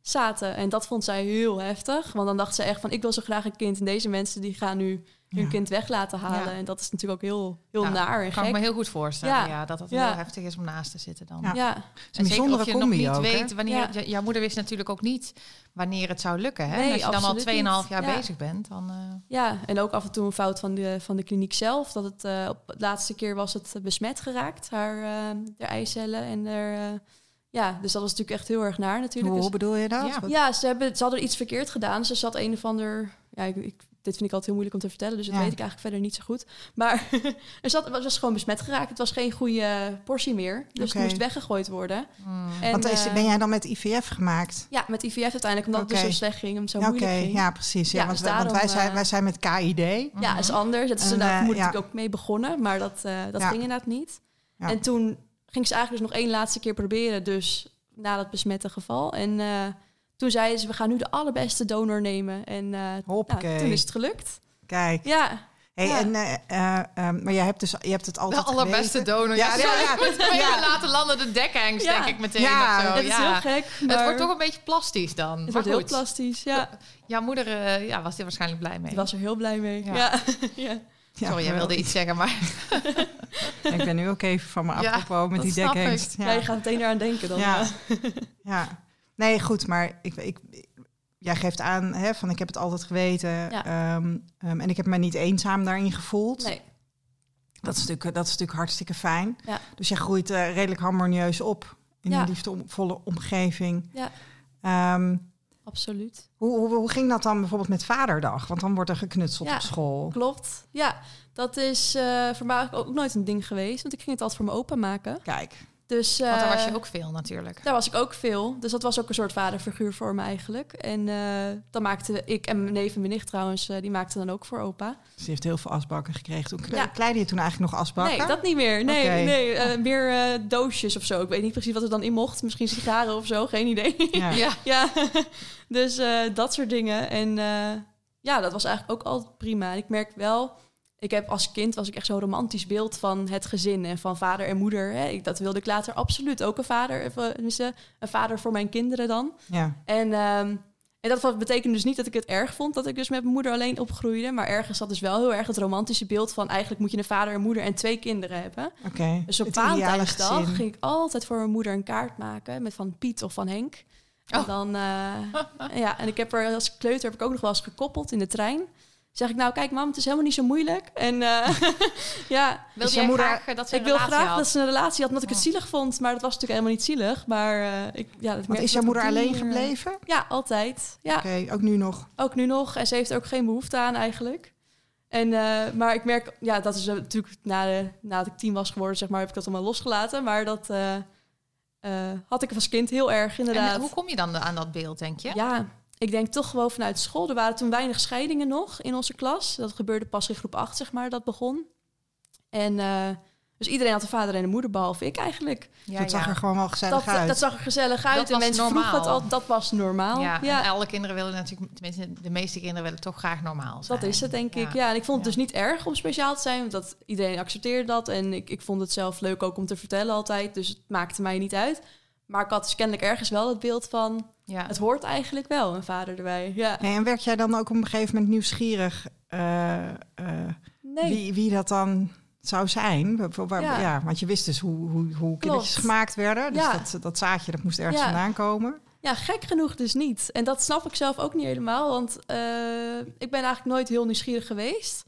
zaten. En dat vond zij heel heftig. Want dan dacht ze echt van... ik wil zo graag een kind. En deze mensen die gaan nu hun Ja. kind weg laten halen. Ja. En dat is natuurlijk ook heel, heel Ja, naar en Kan ik me gek. heel goed voorstellen, Ja. ja, dat het Ja. heel heftig is om naast te zitten dan. Ja. Ja, Het is een En zeker bijzondere of je nog niet ook, weet wanneer... Jouw moeder wist natuurlijk ook niet wanneer het zou lukken. Hè? Nee, als je dan al absoluut 2,5 niet. jaar Ja. bezig bent, dan... eh, ja, en ook af en toe een fout van de, van de kliniek zelf. Dat het eh, op de laatste keer was het eh, besmet geraakt. Haar, eh haar eicellen en haar... eh, ja, dus dat was natuurlijk echt heel erg naar natuurlijk. Hoe, Dus- bedoel je dat? Ja, ze, hebben, ze hadden iets verkeerd gedaan. Ze zat een of ander... Ja, ik, ik- dit vind ik altijd heel moeilijk om te vertellen, dus dat Ja. weet ik eigenlijk verder niet zo goed. Maar er zat, het was gewoon besmet geraakt. Het was geen goede portie meer, dus het moest weggegooid worden. mm. En, Want is, eh, ben jij dan met IVF gemaakt? Ja, met IVF uiteindelijk, omdat het dus zo slecht ging, omdat het zo moeilijk ging. ja, precies. Ja, Ja, want, dus wij- want wij, daarom, zijn, eh, wij zijn met KID. Ja, dat is anders. Het is En, eh, vermoedelijk ja. ook mee begonnen, maar dat, eh, dat ging inderdaad niet. En toen ging ze eigenlijk dus nog één laatste keer proberen, dus na dat besmette geval. En eh, toen zeiden ze, we gaan nu de allerbeste donor nemen. En eh, Hoppakee. nou, toen is het gelukt. Kijk. Ja, Hey, Ja. en, eh, eh, ehm, maar jij hebt, dus, je hebt het De altijd allerbeste geweten. donor. Ja, Ja, ja, sorry, ja. ik moet hem Ja. laten landen de dekhengst, Ja. denk ik meteen. Ja, of zo. dat is ja. heel gek. Het maar wordt toch een beetje plastisch dan. het Maar wordt heel goed, plastisch. Ja, Jouw moeder eh, ja, was er waarschijnlijk blij mee. ik was er heel blij mee. Ja. Ja. Ja. Ja, Sorry, jij wilde iets zeggen, maar... Ik ben nu ook even van me Ja, apropos met die dekhengst. Ja. je gaat meteen eraan denken dan. Ja. Ja. Nee, goed, maar ik, ik, jij geeft aan hè, van ik heb het altijd geweten Ja. ehm, ehm, en ik heb me niet eenzaam daarin gevoeld. Nee, Dat, is natuurlijk, dat is natuurlijk hartstikke fijn. Ja. Dus jij groeit eh, redelijk harmonieus op in Ja. een liefdevolle omgeving. Ja. Ehm, absoluut. hoe, hoe, hoe ging dat dan bijvoorbeeld met Vaderdag? Want dan wordt er geknutseld Ja. op school. Klopt. Ja, dat is eh, voor mij ook ook nooit een ding geweest. Want ik ging het altijd voor mijn opa maken. Kijk, Dus, eh, Want daar was je ook veel natuurlijk. Daar was ik ook veel. Dus dat was ook een soort vaderfiguur voor me eigenlijk. En eh, dan maakte ik en mijn neef en mijn nicht trouwens, eh, die maakten dan ook voor opa. ze heeft heel veel asbakken gekregen. Toen Ja. kleidde je toen eigenlijk nog asbakken? Nee, dat niet meer. Nee, nee eh, meer eh, doosjes of zo. Ik weet niet precies wat er dan in mocht. Misschien sigaren of zo, geen idee. Ja. Ja. ja, dus eh, dat soort dingen. En eh, ja, dat was eigenlijk ook altijd prima. En ik merk wel, ik heb als kind was ik echt zo'n romantisch beeld van het gezin en van vader en moeder. Hè. Ik, dat wilde ik later absoluut ook een vader, of, eh, een vader voor mijn kinderen dan. Ja. En, ehm, en dat betekende dus niet dat ik het erg vond dat ik dus met mijn moeder alleen opgroeide. Maar ergens zat dus wel heel erg het romantische beeld van eigenlijk moet je een vader en moeder en twee kinderen hebben. Oké. Dus op Valentijnsdag ging ik altijd voor mijn moeder een kaart maken met van Piet of van Henk. En Oh. dan, eh, ja, en ik heb er als kleuter heb ik ook nog wel eens gekoppeld in de trein. Zeg ik nou, kijk mam, het is helemaal niet zo moeilijk. En eh, ja, Wilde je jij moeder- graag eh, dat ze ik wil graag had? dat ze een relatie had, omdat ik het zielig vond. Maar dat was natuurlijk helemaal niet zielig. Maar eh, ik, ja, dat is jouw dat moeder alleen gebleven? Ja, altijd. Ja, Oké, ook nu nog. ook nu nog. En ze heeft er ook geen behoefte aan eigenlijk. En, eh, maar ik merk, ja, dat is eh, natuurlijk na de, nadat ik tien was geworden, zeg maar, heb ik dat allemaal losgelaten. Maar dat eh, eh, had ik als kind heel erg, inderdaad. En hoe kom je dan aan dat beeld, denk je? Ja, ik denk toch gewoon vanuit school. Er waren toen weinig scheidingen nog in onze klas. Dat gebeurde pas in groep 8, zeg maar, dat begon. En eh, dus iedereen had een vader en een moeder, behalve ik eigenlijk. ja, dat zag er gewoon wel gezellig Dat, uit. dat zag er gezellig uit. Dat en mensen vroegen het normaal. al, dat was normaal. Ja, ja. en alle kinderen willen natuurlijk, tenminste de meeste kinderen willen toch graag normaal zijn. Dat is het, denk ik. Ja. En ik vond het dus niet erg om speciaal te zijn, want dat, iedereen accepteerde dat. En ik, ik vond het zelf leuk ook om te vertellen altijd, dus het maakte mij niet uit. Maar ik had dus kennelijk ergens wel het beeld van, Ja. het hoort eigenlijk wel, een vader erbij. Ja. Nee, en werd jij dan ook op een gegeven moment nieuwsgierig eh, eh, Nee, wie, wie dat dan zou zijn? Ja. ja. want je wist dus hoe, hoe, hoe kindertjes gemaakt werden. Dus Ja. dat, dat zaadje dat moest ergens Ja. vandaan komen. ja, gek genoeg dus niet. En dat snap ik zelf ook niet helemaal, want eh, ik ben eigenlijk nooit heel nieuwsgierig geweest.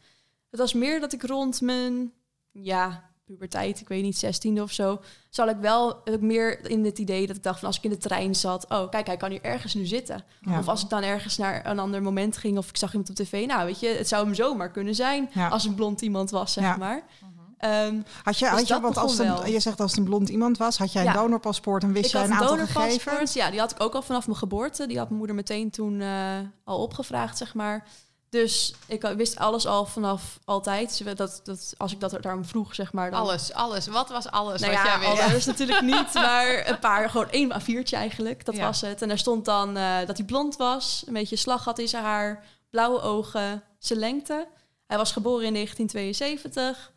Het was meer dat ik rond mijn, ja, puberteit, ik weet niet, zestiende of zo, zal ik wel meer in het idee dat ik dacht van als ik in de trein zat, oh kijk, hij kan hier ergens nu zitten. Ja. Of als ik dan ergens naar een ander moment ging of ik zag iemand op tv, nou weet je, het zou hem zomaar kunnen zijn Ja. als een blond iemand was, zeg Ja. maar. Mhm. Ehm, Had je, Dus had je dat want als een, je zegt als het een blond iemand was, had jij een Ja. donorpaspoort en wist ik jij had een een aantal donorpaspoort, gegevens? ja, die had ik ook al vanaf mijn geboorte. Die had mijn moeder meteen toen eh, al opgevraagd, zeg maar. Dus ik wist alles al vanaf altijd. Dat, dat, als ik dat daarom vroeg, zeg maar. Dan... Alles, alles. Wat was alles Nou wat ja, jij wist? alles natuurlijk niet, maar een paar, gewoon één A4'tje eigenlijk. Dat Ja. was het. En daar stond dan eh, dat hij blond was, een beetje slag had in zijn haar, blauwe ogen, zijn lengte. Hij was geboren in 1972.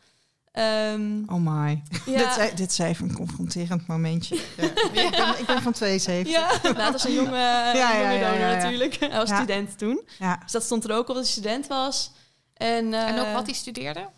Ehm, Oh my. ja, Dit, is, dit is even een confronterend momentje. Ja. Ik, ben, ik ben van 72. ja, nou, dat is een jonge, ja, jonge ja, donor ja. natuurlijk. Hij was Ja. student toen. Ja. Dus dat stond er ook op dat hij student was. En, En ook eh, wat hij studeerde?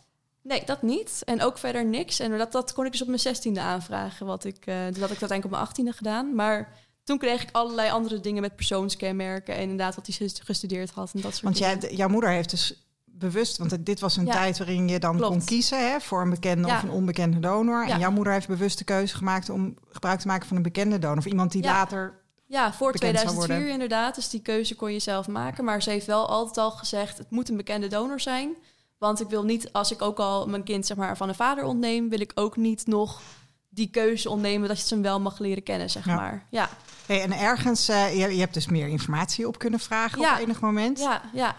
Nee, dat niet. En ook verder niks. En dat, dat kon ik dus op mijn zestiende aanvragen. Wat ik, eh dat had ik uiteindelijk op mijn achttiende gedaan. Maar toen kreeg ik allerlei andere dingen met persoonskenmerken. En inderdaad wat hij ges- gestudeerd had en dat soort Want dingen. jij, jouw moeder heeft dus bewust, want dit was een Ja. tijd waarin je dan Klopt. kon kiezen hè, voor een bekende Ja. of een onbekende donor. Ja. En jouw moeder heeft bewust de keuze gemaakt om gebruik te maken van een bekende donor. Of iemand die later. Ja, voor bekend zou 2004 worden. inderdaad. Dus die keuze kon je zelf maken. Maar ze heeft wel altijd al gezegd, het moet een bekende donor zijn. Want ik wil niet, als ik ook al mijn kind zeg maar, van een vader ontneem... wil ik ook niet nog die keuze ontnemen dat je ze hem wel mag leren kennen, zeg maar. Ja, Hey, en ergens, eh, je, je hebt dus meer informatie op kunnen vragen op enig moment. Ja, ja.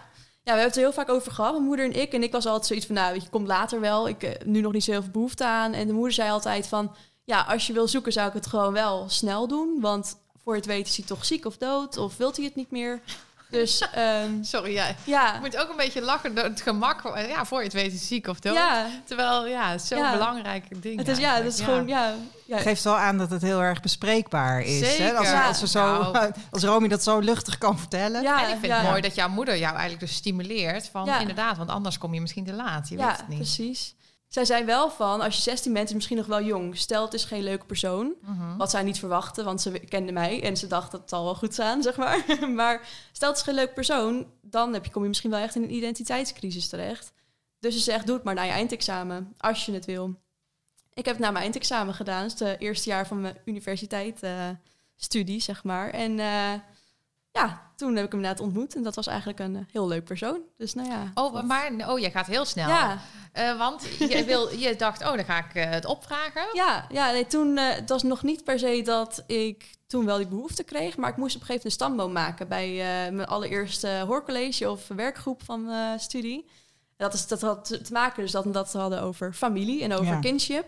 Ja, we hebben het er heel vaak over gehad, mijn moeder en ik. En ik was altijd zoiets van, nou, je, komt later wel. Ik heb nu nog niet zo heel veel behoefte aan. En de moeder zei altijd van, ja, als je wil zoeken, zou ik het gewoon wel snel doen. Want voor het weet is hij toch ziek of dood, of wilt hij het niet meer. Dus ehm, Sorry, jij ja, je moet ook een beetje lachen door het gemak. Ja, voor je het weet is ziek of dood. ja, Terwijl, ja, het is zo'n Ja. belangrijk ding. het is, ja, het is gewoon, ja. ja. Geeft wel aan dat het heel erg bespreekbaar is. Hè? Als, als, we zo, Nou. als Romy dat zo luchtig kan vertellen. Ja, En ik vind ja. het mooi dat jouw moeder jou eigenlijk dus stimuleert van Ja. inderdaad, want anders kom je misschien te laat. Je ja, weet het niet. precies. Zij zei wel van, als je 16 bent, is misschien nog wel jong. Stel, het is geen leuke persoon. Mhm. Wat zij niet verwachtte, want ze kende mij en ze dacht dat het zal wel goed staan, zeg maar. maar stel het is geen leuk persoon, dan heb je, kom je misschien wel echt in een identiteitscrisis terecht. Dus ze zegt, doe het maar na je eindexamen, als je het wil. Ik heb het na mijn eindexamen gedaan, dus het eerste jaar van mijn universiteit eh, studie, zeg maar. En eh, ja, toen heb ik hem inderdaad ontmoet en dat was eigenlijk een eh, heel leuk persoon. Dus nou ja. Oh, maar oh, jij gaat heel snel. Ja, Eh, want je, wil, je dacht, oh, dan ga ik eh, het opvragen. Ja, ja nee, toen uh, het was nog niet per se dat ik toen wel die behoefte kreeg, maar ik moest op een gegeven moment een stamboom maken bij uh, mijn allereerste hoorcollege of werkgroep van uh, studie. En dat, is, dat had te maken dus dat dat hadden over familie en over Ja. kinship.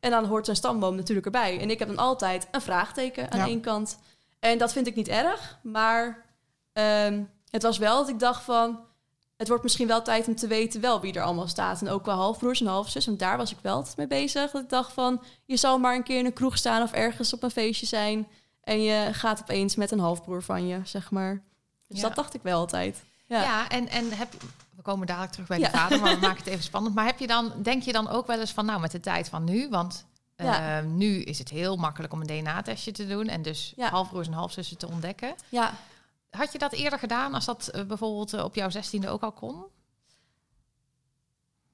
En dan hoort een stamboom natuurlijk erbij. En ik heb dan altijd een vraagteken aan Ja. één kant. En dat vind ik niet erg, maar ehm, het was wel dat ik dacht van het wordt misschien wel tijd om te weten wel wie er allemaal staat. En ook qua halfbroers en halfzus. Want daar was ik wel mee bezig. Dat ik dacht van, je zal maar een keer in een kroeg staan of ergens op een feestje zijn. En je gaat opeens met een halfbroer van je, zeg maar. Dus Ja. dat dacht ik wel altijd. Ja, Ja. en, en heb, we komen dadelijk terug bij Ja. de vader, maar we maken het even spannend. Maar heb je dan, denk je dan ook wel eens van, nou, met de tijd van nu, want Ja. eh, nu is het heel makkelijk om een DNA-testje te doen en dus Ja. halfbroers en halfzussen te ontdekken. ja. Had je dat eerder gedaan als dat eh, bijvoorbeeld eh, op jouw zestiende ook al kon?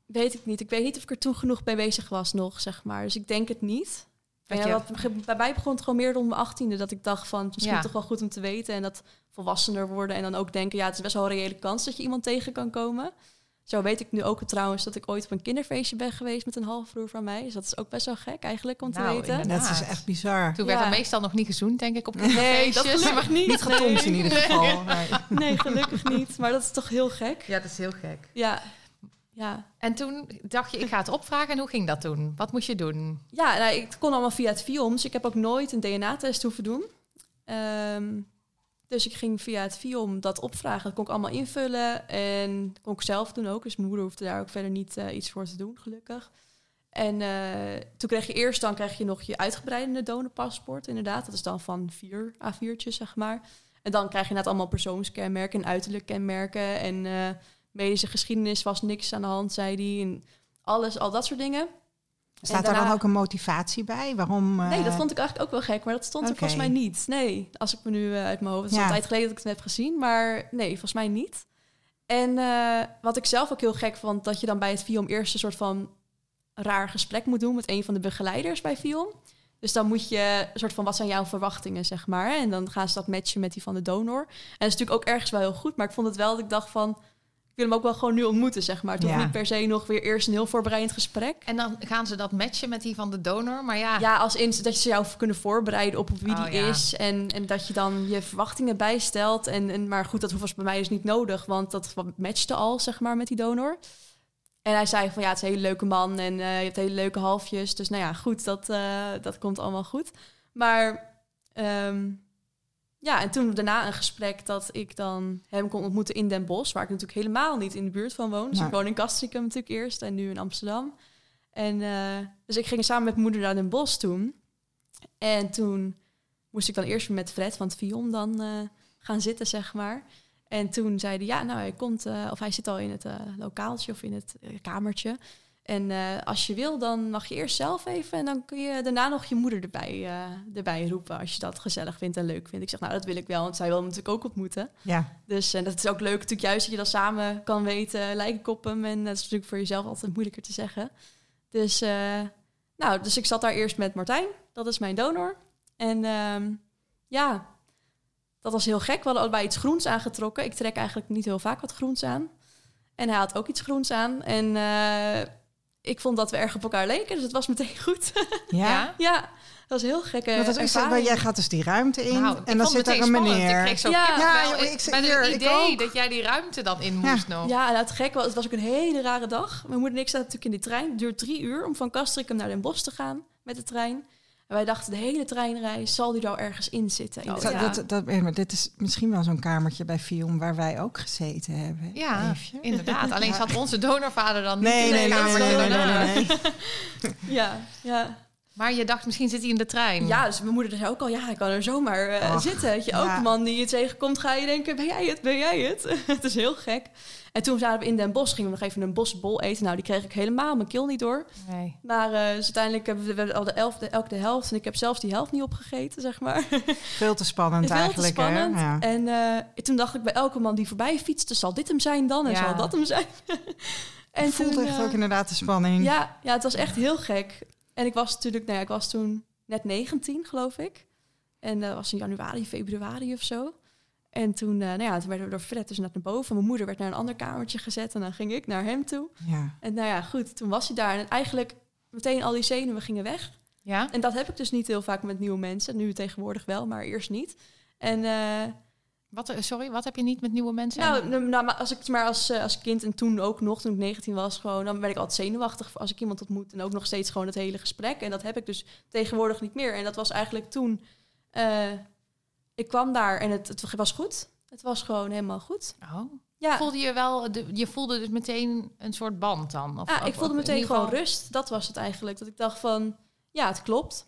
Weet ik niet. Ik weet niet of ik er toen genoeg mee bezig was nog, zeg maar. Dus ik denk het niet. Ja, wat, bij mij begon het gewoon meer rond mijn achttiende. Dat ik dacht van, misschien Ja. toch wel goed om te weten. En dat volwassener worden. En dan ook denken, ja, het is best wel een reële kans dat je iemand tegen kan komen. Zo weet ik nu ook trouwens dat ik ooit op een kinderfeestje ben geweest met een halfbroer van mij. Dus dat is ook best wel gek eigenlijk om te Nou, weten. inderdaad. Dat is echt bizar. Toen Ja. werd er meestal nog niet gezoend, denk ik, op Nee, dat kinderfeestjes. gelukkig niet. Niet getomd in nee. ieder geval. Nee. Nee, gelukkig niet. Maar dat is toch heel gek. Ja, dat is heel gek. Ja, ja. En toen dacht je, ik ga het opvragen. En hoe ging dat toen? Wat moest je doen? Ja, nou, ik kon allemaal via het FIOM. Dus ik heb ook nooit een DNA-test hoeven doen. Ehm, dus ik ging via het FIOM dat opvragen. Dat kon ik allemaal invullen. En kon ik zelf doen ook. Dus mijn moeder hoefde daar ook verder niet eh, iets voor te doen, gelukkig. En eh, toen kreeg je eerst dan krijg je nog je uitgebreide donorpaspoort. Inderdaad, dat is dan van vier A4'tjes, zeg maar. En dan krijg je net allemaal persoonskenmerken en uiterlijk kenmerken. En eh, medische geschiedenis was niks aan de hand, zei hij. En alles, al dat soort dingen. Staat daar daarna- dan ook een motivatie bij? Waarom? eh, Nee, dat vond ik eigenlijk ook wel gek, maar dat stond er volgens mij niet. Nee, als ik me nu eh, uit mijn hoofd... Het is Ja. een tijd geleden dat ik het heb gezien, maar nee, volgens mij niet. En eh, wat ik zelf ook heel gek vond, dat je dan bij het FIOM eerst een soort van raar gesprek moet doen met een van de begeleiders bij FIOM. Dus dan moet je een soort van, wat zijn jouw verwachtingen, zeg maar. En dan gaan ze dat matchen met die van de donor. En dat is natuurlijk ook ergens wel heel goed, maar ik vond het wel dat ik dacht van... Wil hem ook wel gewoon nu ontmoeten, zeg maar. Ja. niet per se nog weer eerst een heel voorbereidend gesprek. En dan gaan ze dat matchen met die van de donor. Maar ja, Ja, als in dat je jou kunnen voorbereiden op wie Oh, die ja. is. En, en dat je dan je verwachtingen bijstelt. En, en, maar goed, dat was bij mij dus niet nodig. Want dat matchte al, zeg maar, met die donor. En hij zei van ja, het is een hele leuke man. En eh, je hebt hele leuke halfjes. Dus nou ja, goed, dat, eh, dat komt allemaal goed. Maar ehm, ja, en toen daarna een gesprek dat ik dan hem kon ontmoeten in Den Bosch. Waar ik natuurlijk helemaal niet in de buurt van woon. Dus ik woon in Castricum natuurlijk eerst. En nu in Amsterdam. En eh, dus ik ging samen met mijn moeder naar Den Bosch toen. En toen moest ik dan eerst met Fred van het Vion dan eh, gaan zitten, zeg maar. En toen zei hij, ja, nou, hij komt, eh, of hij zit al in het lokaaltje of in het kamertje. En eh, als je wil, dan mag je eerst zelf even en dan kun je daarna nog je moeder erbij, eh, erbij roepen als je dat gezellig vindt en leuk vindt. Ik zeg, nou, dat wil ik wel, want zij wil hem natuurlijk ook ontmoeten. Ja, Dus en dat is ook leuk natuurlijk juist dat je dat samen kan weten, lijk ik op hem. En dat is natuurlijk voor jezelf altijd moeilijker te zeggen. Dus, eh, nou, dus ik zat daar eerst met Martijn, dat is mijn donor. En ehm, ja, dat was heel gek. We hadden allebei iets groens aangetrokken. Ik trek eigenlijk niet heel vaak wat groens aan. En hij had ook iets groens aan. En ik vond dat we erg op elkaar leken, dus het was meteen goed. ja. ja. dat was heel gekke Want dat is, maar jij gaat dus die ruimte in Nou, en dan zit er een meneer. Ik kreeg zo Ja. Ja, Ik- ik- met hier, het idee dat jij die ruimte dan in Ja. moest nog. Ja, en het gek was, het was ook een hele rare dag. Mijn moeder en ik zaten natuurlijk in die trein. Het duurt drie uur om van Castricum naar Den Bosch te gaan met de trein. En wij dachten, de hele treinreis, zal die nou ergens in zitten? In Oh, Dat, dat, dat, maar dit is misschien wel zo'n kamertje bij Fion waar wij ook gezeten hebben. Ja, inderdaad. Alleen zat onze donorvader dan niet in nee, de nee, kamer nee, nee, nee, nee. ja, ja. Maar je dacht, misschien zit hij in de trein. ja, dus mijn moeder zei ook al, ja, hij kan er zomaar eh, Och, zitten. Dat je ja. elke man die je tegenkomt, ga je denken, ben jij het, ben jij het? het is heel gek. En toen zaten we in Den Bosch, gingen we nog even een bosbol eten. Nou, die kreeg ik helemaal mijn keel niet door. Nee. Maar eh, dus uiteindelijk hebben we, al de elfde, elk de helft. En ik heb zelfs die helft niet opgegeten, zeg maar. Veel te spannend Veel te eigenlijk. spannend. Hè? Ja. En eh, toen dacht ik bij elke man die voorbij fietste, zal dit hem zijn dan? En Ja. zal dat hem zijn? en Het voelt toen, echt ook inderdaad de spanning. ja, ja, het was echt heel gek. En ik was natuurlijk, nou ja, ik was toen net 19, geloof ik. En dat was in januari, februari of zo. En toen, eh, nou ja, toen werden we door Fred dus net naar boven. Mijn moeder werd naar een ander kamertje gezet en dan ging ik naar hem toe. Ja. En nou ja, goed, toen was hij daar. En eigenlijk meteen al die zenuwen gingen weg. Ja? En dat heb ik dus niet heel vaak met nieuwe mensen. Nu tegenwoordig wel, maar eerst niet. En eh, Wat, eh, sorry, wat heb je niet met nieuwe mensen? nou, nou, nou, maar als ik maar als, eh, als kind en toen ook nog, toen ik 19 was, gewoon, dan ben ik altijd zenuwachtig als ik iemand ontmoet. En ook nog steeds gewoon het hele gesprek. En dat heb ik dus tegenwoordig niet meer. En dat was eigenlijk toen. eh, ik kwam daar en het, het was goed. Het was gewoon helemaal goed. Oh. Ja, Voelde je wel, de, je voelde dus meteen een soort band dan? Of, ja of- ik voelde meteen gewoon geval- rust. Dat was het eigenlijk. Dat ik dacht van, ja, het klopt.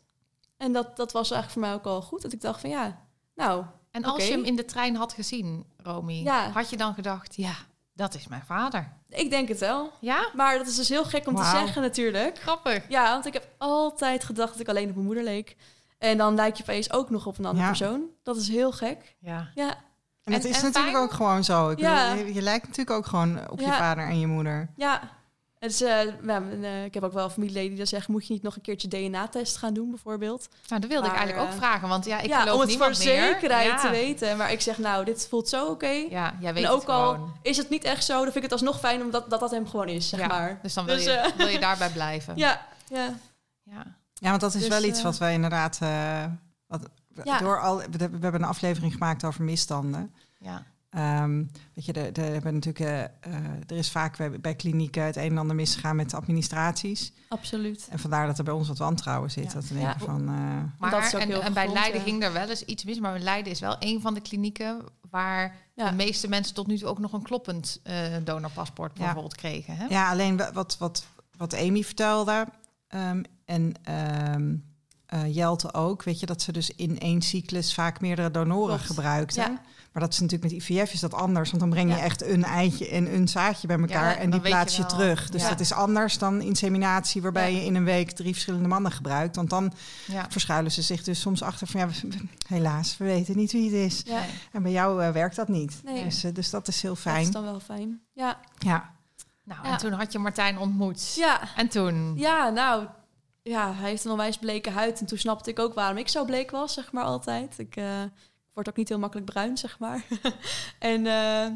En dat, dat was eigenlijk voor mij ook al goed. Dat ik dacht van, ja, nou, En als je hem in de trein had gezien, Romy, Ja. had je dan gedacht, ja, dat is mijn vader? ik denk het wel. Ja? Maar dat is dus heel gek om te zeggen natuurlijk. Grappig. Ja, want ik heb altijd gedacht dat ik alleen op mijn moeder leek. En dan lijk je opeens ook nog op een andere Ja. persoon. Dat is heel gek. Ja. Ja, En het En- is en natuurlijk fijn? ook gewoon zo. Ik Ja. bedoel, je, je lijkt natuurlijk ook gewoon op je vader en je moeder. ja. Het eh, en, eh, ik heb ook wel familieleden die dan zeggen... moet je niet nog een keertje DNA-test gaan doen, bijvoorbeeld? Nou, dat wilde ik eigenlijk ook eh, vragen, want ja, ik ja, geloof om het voor zekerheid ja. te weten. Maar ik zeg, nou, dit voelt zo oké. Ja, jij weet En het ook al gewoon. is het niet echt zo, dan vind ik het alsnog fijn... omdat dat, dat hem gewoon is, zeg Ja, maar. Dus dan wil, Dus, je, eh, wil je daarbij blijven. Ja, ja. Ja. Ja, want dat is Dus, wel iets wat wij inderdaad... eh, wat, Ja. door al, we hebben een aflevering gemaakt over misstanden. ja. Ehm, weet je, de, de, hebben natuurlijk, eh, eh, er is vaak bij, bij klinieken het een en ander misgegaan met de administraties. Absoluut. En vandaar dat er bij ons wat wantrouwen zit. Ja. Dat we Ja. denken van... eh, Maar Dat is ook en, heel en bij Leiden ja. ging er wel eens iets mis. Maar Leiden is wel een van de klinieken waar Ja. de meeste mensen tot nu toe ook nog een kloppend eh, donorpaspoort Ja. bijvoorbeeld kregen. Hè? Ja, alleen wa- wat, wat, wat Amy vertelde ehm, en ehm, eh, Jelte ook, weet je, dat ze dus in één cyclus vaak meerdere donoren Klopt. gebruikten. Ja. Maar dat is natuurlijk met IVF is dat anders, want dan breng je Ja. echt een eitje en een zaadje bij elkaar Ja, en die je plaats je, terug. Dus Ja. dat is anders dan inseminatie, waarbij Ja. je in een week drie verschillende mannen gebruikt. Want dan Ja. verschuilen ze zich dus soms achter van ja, we- helaas, we weten niet wie het is. En bij jou eh, werkt dat niet. Nee. Dus, eh, dus dat is heel Dat fijn. is dan wel fijn. Ja. Ja. Nou, Ja. en toen had je Martijn ontmoet. Ja, En toen? Ja, nou, ja, hij heeft een onwijs bleke huid. En toen snapte ik ook waarom ik zo bleek was, zeg maar, altijd. Ik eh, word ook niet heel makkelijk bruin, zeg maar. en eh,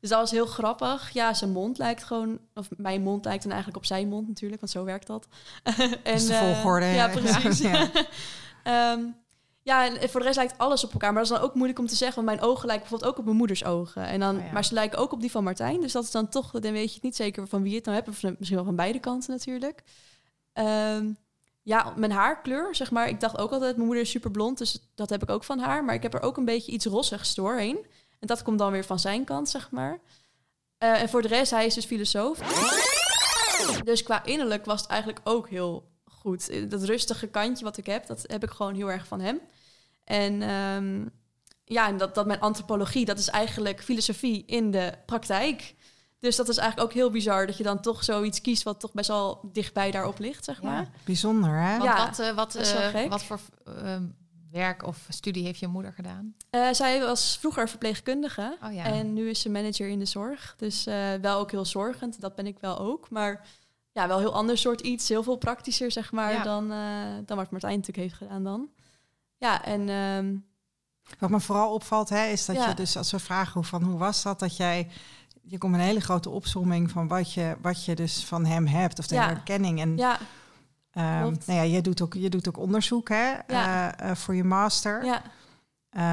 dus dat was heel grappig. Ja, zijn mond lijkt gewoon... Of mijn mond lijkt dan eigenlijk op zijn mond natuurlijk, want zo werkt dat. en, is de volgorde. Uh, ja, precies. Ja, ja. um, ja, en voor de rest lijkt alles op elkaar. Maar dat is dan ook moeilijk om te zeggen. Want mijn ogen lijken bijvoorbeeld ook op mijn moeders ogen. En dan, oh ja. Maar ze lijken ook op die van Martijn. Dus dat is dan toch... Dan weet je niet zeker van wie het nou hebt. Of misschien wel van beide kanten natuurlijk. Um, ja, mijn haarkleur, zeg maar. Ik dacht ook altijd, mijn moeder is super blond. Dus dat heb ik ook van haar. Maar ik heb er ook een beetje iets rossigs doorheen. En dat komt dan weer van zijn kant, zeg maar. Uh, en voor de rest, hij is dus filosoof. Dus qua innerlijk was het eigenlijk ook heel goed. Dat rustige kantje wat ik heb, dat heb ik gewoon heel erg van hem. En um, ja, en dat, dat mijn antropologie, dat is eigenlijk filosofie in de praktijk. Dus dat is eigenlijk ook heel bizar dat je dan toch zoiets kiest wat toch best wel dichtbij daarop ligt, zeg maar. Ja, bijzonder, hè? Want ja, wat, uh, wat, uh, wat voor uh, werk of studie heeft je moeder gedaan? Uh, zij was vroeger verpleegkundige oh, ja. en nu is ze manager in de zorg. Dus uh, wel ook heel zorgend, dat ben ik wel ook. Maar ja, wel heel ander soort iets, heel veel praktischer, zeg maar, ja. dan, uh, dan wat Martijn natuurlijk heeft gedaan dan. Ja, en... Um, wat me vooral opvalt, hè, is dat ja. je dus als we vragen hoe, van hoe was dat, dat jij je komt een hele grote opzomming van wat je, wat je dus van hem hebt, of de ja. herkenning. En ja. Um, nou ja, je doet ook, je doet ook onderzoek hè, ja. uh, uh, voor je master. Ja.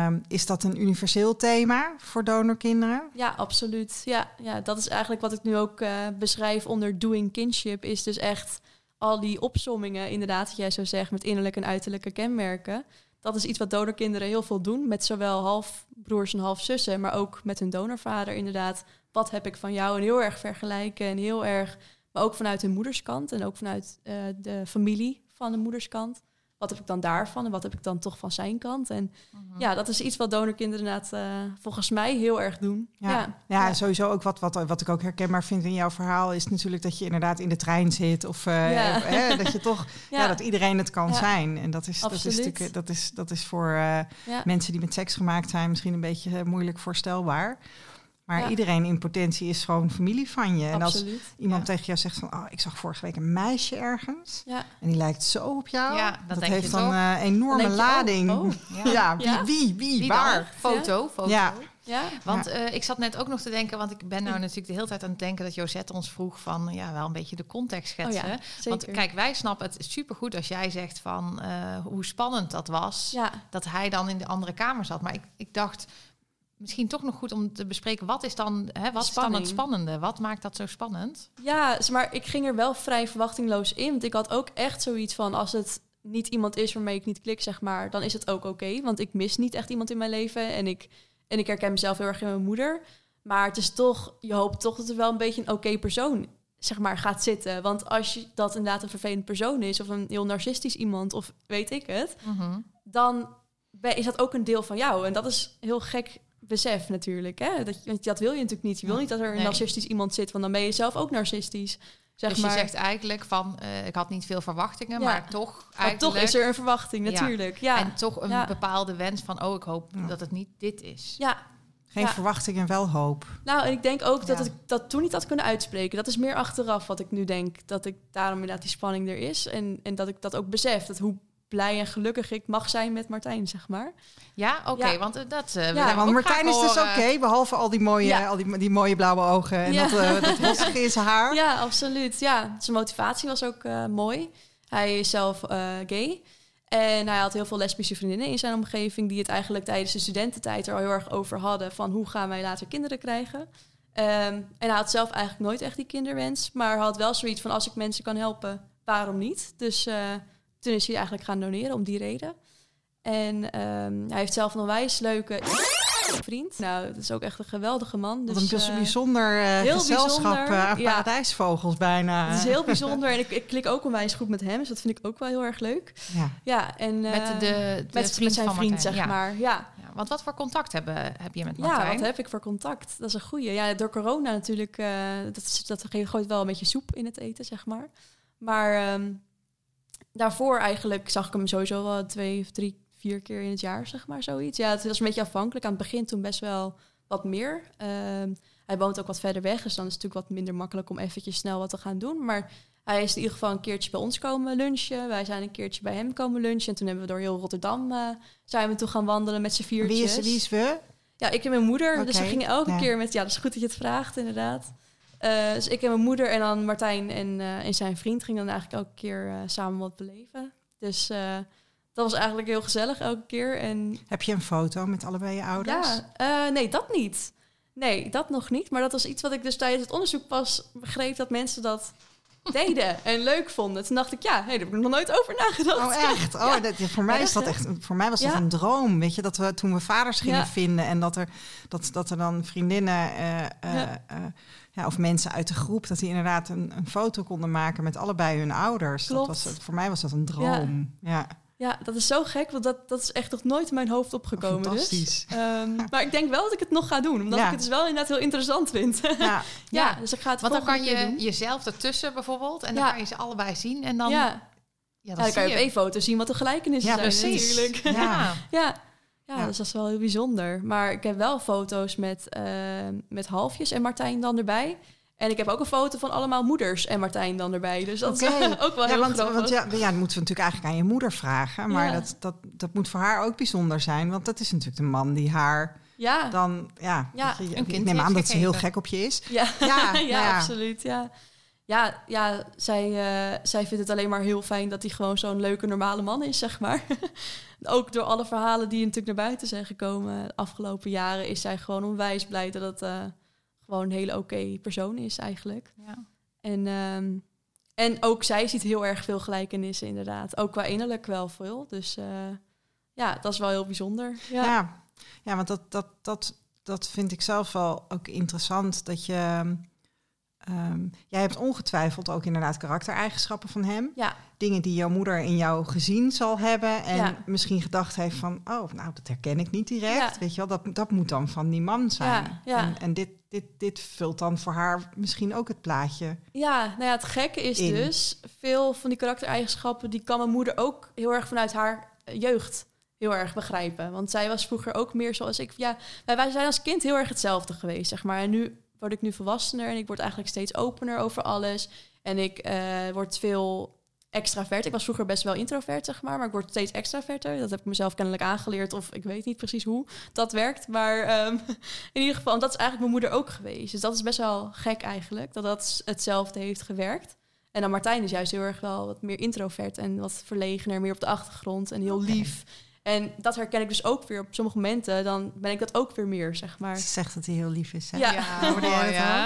Um, is dat een universeel thema voor donorkinderen? Ja, absoluut. Ja, ja, dat is eigenlijk wat ik nu ook uh, beschrijf onder doing kinship. Is dus echt al die opsommingen, inderdaad, wat jij zo zegt, met innerlijke en uiterlijke kenmerken. Dat is iets wat donorkinderen heel veel doen, met zowel halfbroers en halfzussen, maar ook met hun donorvader inderdaad. Wat heb ik van jou? En heel erg vergelijken en heel erg maar ook vanuit hun moederskant en ook vanuit uh, de familie van de moederskant. Wat heb ik dan daarvan en wat heb ik dan toch van zijn kant? En uh -huh. ja, dat is iets wat donorkinderen inderdaad uh, volgens mij heel erg doen. Ja, ja. ja sowieso ook wat, wat, wat ik ook herkenbaar vind in jouw verhaal... is natuurlijk dat je inderdaad in de trein zit. Of uh, ja. hè, dat je toch, ja. dat iedereen het kan zijn. En dat is, dat is, natuurlijk, dat is, dat is voor mensen die met seks gemaakt zijn... misschien een beetje moeilijk voorstelbaar. Maar ja. iedereen in potentie is gewoon familie van je. En Absoluut. als iemand ja. tegen jou zegt van... oh, ik zag vorige week een meisje ergens... Ja. en die lijkt zo op jou... Ja, dat, dat heeft dan een uh, enorme dan lading. Oh, oh. ja. wie, wie, wie, wie, waar? Dan? Foto, foto. Ja. Ja. Want uh, ik zat net ook nog te denken, want ik ben nou natuurlijk de hele tijd aan het denken dat Josette ons vroeg van ja, wel een beetje de context schetsen. Oh ja, want kijk, wij snappen het supergoed als jij zegt van uh, hoe spannend dat was. Ja. Dat hij dan in de andere kamer zat. Maar ik, ik dacht, misschien toch nog goed om te bespreken. Wat is dan, hè, wat is dan het spannende? Wat maakt dat zo spannend? Ja, maar ik ging er wel vrij verwachtingloos in. Want ik had ook echt zoiets van, als het niet iemand is waarmee ik niet klik, zeg maar, dan is het ook oké. Okay, want ik mis niet echt iemand in mijn leven. En ik, en ik herken mezelf heel erg in mijn moeder. Maar het is toch, je hoopt toch dat er wel een beetje een oké okay persoon zeg maar, gaat zitten. Want als je dat inderdaad een vervelend persoon is... of een heel narcistisch iemand, of weet ik het... Mm -hmm. dan is dat ook een deel van jou. En dat is heel gek besef natuurlijk. Hè? Dat, want dat wil je natuurlijk niet. Je wil niet dat er een nee. narcistisch iemand zit, want dan ben je zelf ook narcistisch. Zeg dus maar. je zegt eigenlijk van, uh, ik had niet veel verwachtingen, ja. maar toch Maar eigenlijk... toch is er een verwachting, natuurlijk. Ja. En toch een ja. bepaalde wens van, oh, ik hoop dat het niet dit is. Ja. Geen verwachting en wel hoop. Nou, en ik denk ook dat ik dat toen niet had kunnen uitspreken. Dat is meer achteraf wat ik nu denk. Dat ik daarom inderdaad die spanning er is. En, en dat ik dat ook besef. Dat hoe blij en gelukkig ik mag zijn met Martijn, zeg maar. Ja, oké, okay, ja. want dat uh, ja, want Martijn is dus oké, okay, behalve al die mooie, ja. al die, die mooie blauwe ogen en ja. dat, uh, dat rossige in zijn haar. Ja, absoluut. Ja, zijn motivatie was ook mooi. Hij is zelf gay. En hij had heel veel lesbische vriendinnen in zijn omgeving... die het eigenlijk tijdens de studententijd er al heel erg over hadden... van hoe gaan wij later kinderen krijgen. Um, en hij had zelf eigenlijk nooit echt die kinderwens... maar had wel zoiets van als ik mensen kan helpen, waarom niet? Dus toen is hij eigenlijk gaan doneren om die reden. En um, hij heeft zelf een onwijs leuke vriend. Nou, dat is ook echt een geweldige man. Dus, Wat een uh, bijzonder uh, heel gezelschap bijzonder, uh, ja. paradijsvogels bijna. Het is heel bijzonder en ik, ik klik ook onwijs goed met hem, dus dat vind ik ook wel heel erg leuk. Ja, ja en met, de, de met, vriend met zijn van vriend, Martijn. zeg ja. maar. Ja. ja. Want wat voor contact hebben, heb je met Martijn? Ja, wat heb ik voor contact? Dat is een goeie. Ja, door corona natuurlijk, uh, dat, is, dat gooit wel een beetje soep in het eten, zeg maar. Maar um, daarvoor eigenlijk zag ik hem sowieso wel twee of drie, vier keer in het jaar, zeg maar, zoiets. Ja, het was een beetje afhankelijk. Aan het begin toen best wel wat meer. Uh, hij woont ook wat verder weg, dus dan is het natuurlijk wat minder makkelijk om eventjes snel wat te gaan doen. Maar hij is in ieder geval een keertje bij ons komen lunchen. Wij zijn een keertje bij hem komen lunchen. En toen hebben we door heel Rotterdam uh, zijn we toen gaan wandelen met z'n viertjes. Wie is, wie is we? Ja, ik en mijn moeder. Dus we gingen elke ja. keer met... Ja, dat is goed dat je het vraagt, inderdaad. Eh, dus ik en mijn moeder en dan Martijn en, eh, en zijn vriend... gingen dan eigenlijk elke keer eh, samen wat beleven. Dus dat was eigenlijk heel gezellig elke keer. En Heb je een foto met allebei je ouders? ja, nee, dat niet. Nee, dat nog niet. Maar dat was iets wat ik dus tijdens het onderzoek pas begreep... dat mensen dat deden en leuk vonden. Toen dacht ik, ja, hey, daar heb ik nog nooit over nagedacht. Oh, echt? Oh, Ja. dat, voor mij is dat echt. Voor mij was dat een droom. Weet je, dat we toen we vaders gingen vinden en dat er, dat, dat er dan vriendinnen Ja. of mensen uit de groep, dat die inderdaad een, een foto konden maken met allebei hun ouders. Klopt. Dat was, voor mij was dat een droom. Ja, Ja, dat is zo gek, want dat, dat is echt nog nooit in mijn hoofd opgekomen. Dus. fantastisch. Ehm, maar ik denk wel dat ik het nog ga doen, omdat Ja. ik het dus wel inderdaad heel interessant vind. ja, Ja, Ja, dus ik ga het Want dan kan je doen. jezelf ertussen bijvoorbeeld. En dan kan je ze allebei zien. En dan, ja. ja, Ja, dan dan kan je op één foto zien wat de gelijkenissen Ja, zijn precies. natuurlijk. Ja. Ja. Ja. Ja, Ja. dus dat is wel heel bijzonder. Maar ik heb wel foto's met, eh, met halfjes en Martijn dan erbij. En ik heb ook een foto van allemaal moeders en Martijn dan erbij. Dus dat Oké. is ook wel ja heel want, grappig. want ja, ja, dat moeten we natuurlijk eigenlijk aan je moeder vragen. Maar Ja. dat, dat, dat moet voor haar ook bijzonder zijn. Want dat is natuurlijk de man die haar ja. dan... Ja, Ja, je, een ik kind neem aan dat ze heel gek op je is. Ja, Ja, ja, nou ja. absoluut. Ja, ja, ja zij, eh, zij vindt het alleen maar heel fijn dat hij gewoon zo'n leuke, normale man is, zeg maar. Ook door alle verhalen die natuurlijk naar buiten zijn gekomen de afgelopen jaren, is zij gewoon onwijs blij dat het eh, gewoon een hele oké persoon is, eigenlijk. Ja. En, ehm, en ook zij ziet heel erg veel gelijkenissen, inderdaad. Ook qua innerlijk wel veel. Dus eh, ja, dat is wel heel bijzonder. Ja, Ja, ja. want dat, dat, dat, dat vind ik zelf wel ook interessant. Dat je. Ehm, jij hebt ongetwijfeld ook inderdaad karaktereigenschappen van hem. ja, Dingen die jouw moeder in jou gezien zal hebben. En Ja. misschien gedacht heeft van... oh, nou, dat herken ik niet direct. Ja. Weet je wel, dat, dat moet dan van die man zijn. En, en dit, dit, dit vult dan voor haar misschien ook het plaatje. Ja, nou ja, het gekke is In. dus, veel van die karaktereigenschappen, die kan mijn moeder ook heel erg vanuit haar eh, jeugd heel erg begrijpen. Want zij was vroeger ook meer zoals ik. Ja, wij, wij zijn als kind heel erg hetzelfde geweest, zeg maar. En nu word ik nu volwassener en ik word eigenlijk steeds opener over alles. En ik eh, word veel extravert. Ik was vroeger best wel introvert, zeg maar, maar ik word steeds extraverter. Dat heb ik mezelf kennelijk aangeleerd, of ik weet niet precies hoe dat werkt. Maar ehm, in ieder geval, en dat is eigenlijk mijn moeder ook geweest. Dus dat is best wel gek eigenlijk, dat dat hetzelfde heeft gewerkt. En dan Martijn is juist heel erg wel wat meer introvert en wat verlegener, meer op de achtergrond en heel lief. En dat herken ik dus ook weer op sommige momenten. Dan ben ik dat ook weer meer, zeg maar. Ze zegt dat hij heel lief is. Hè? Ja. Ja.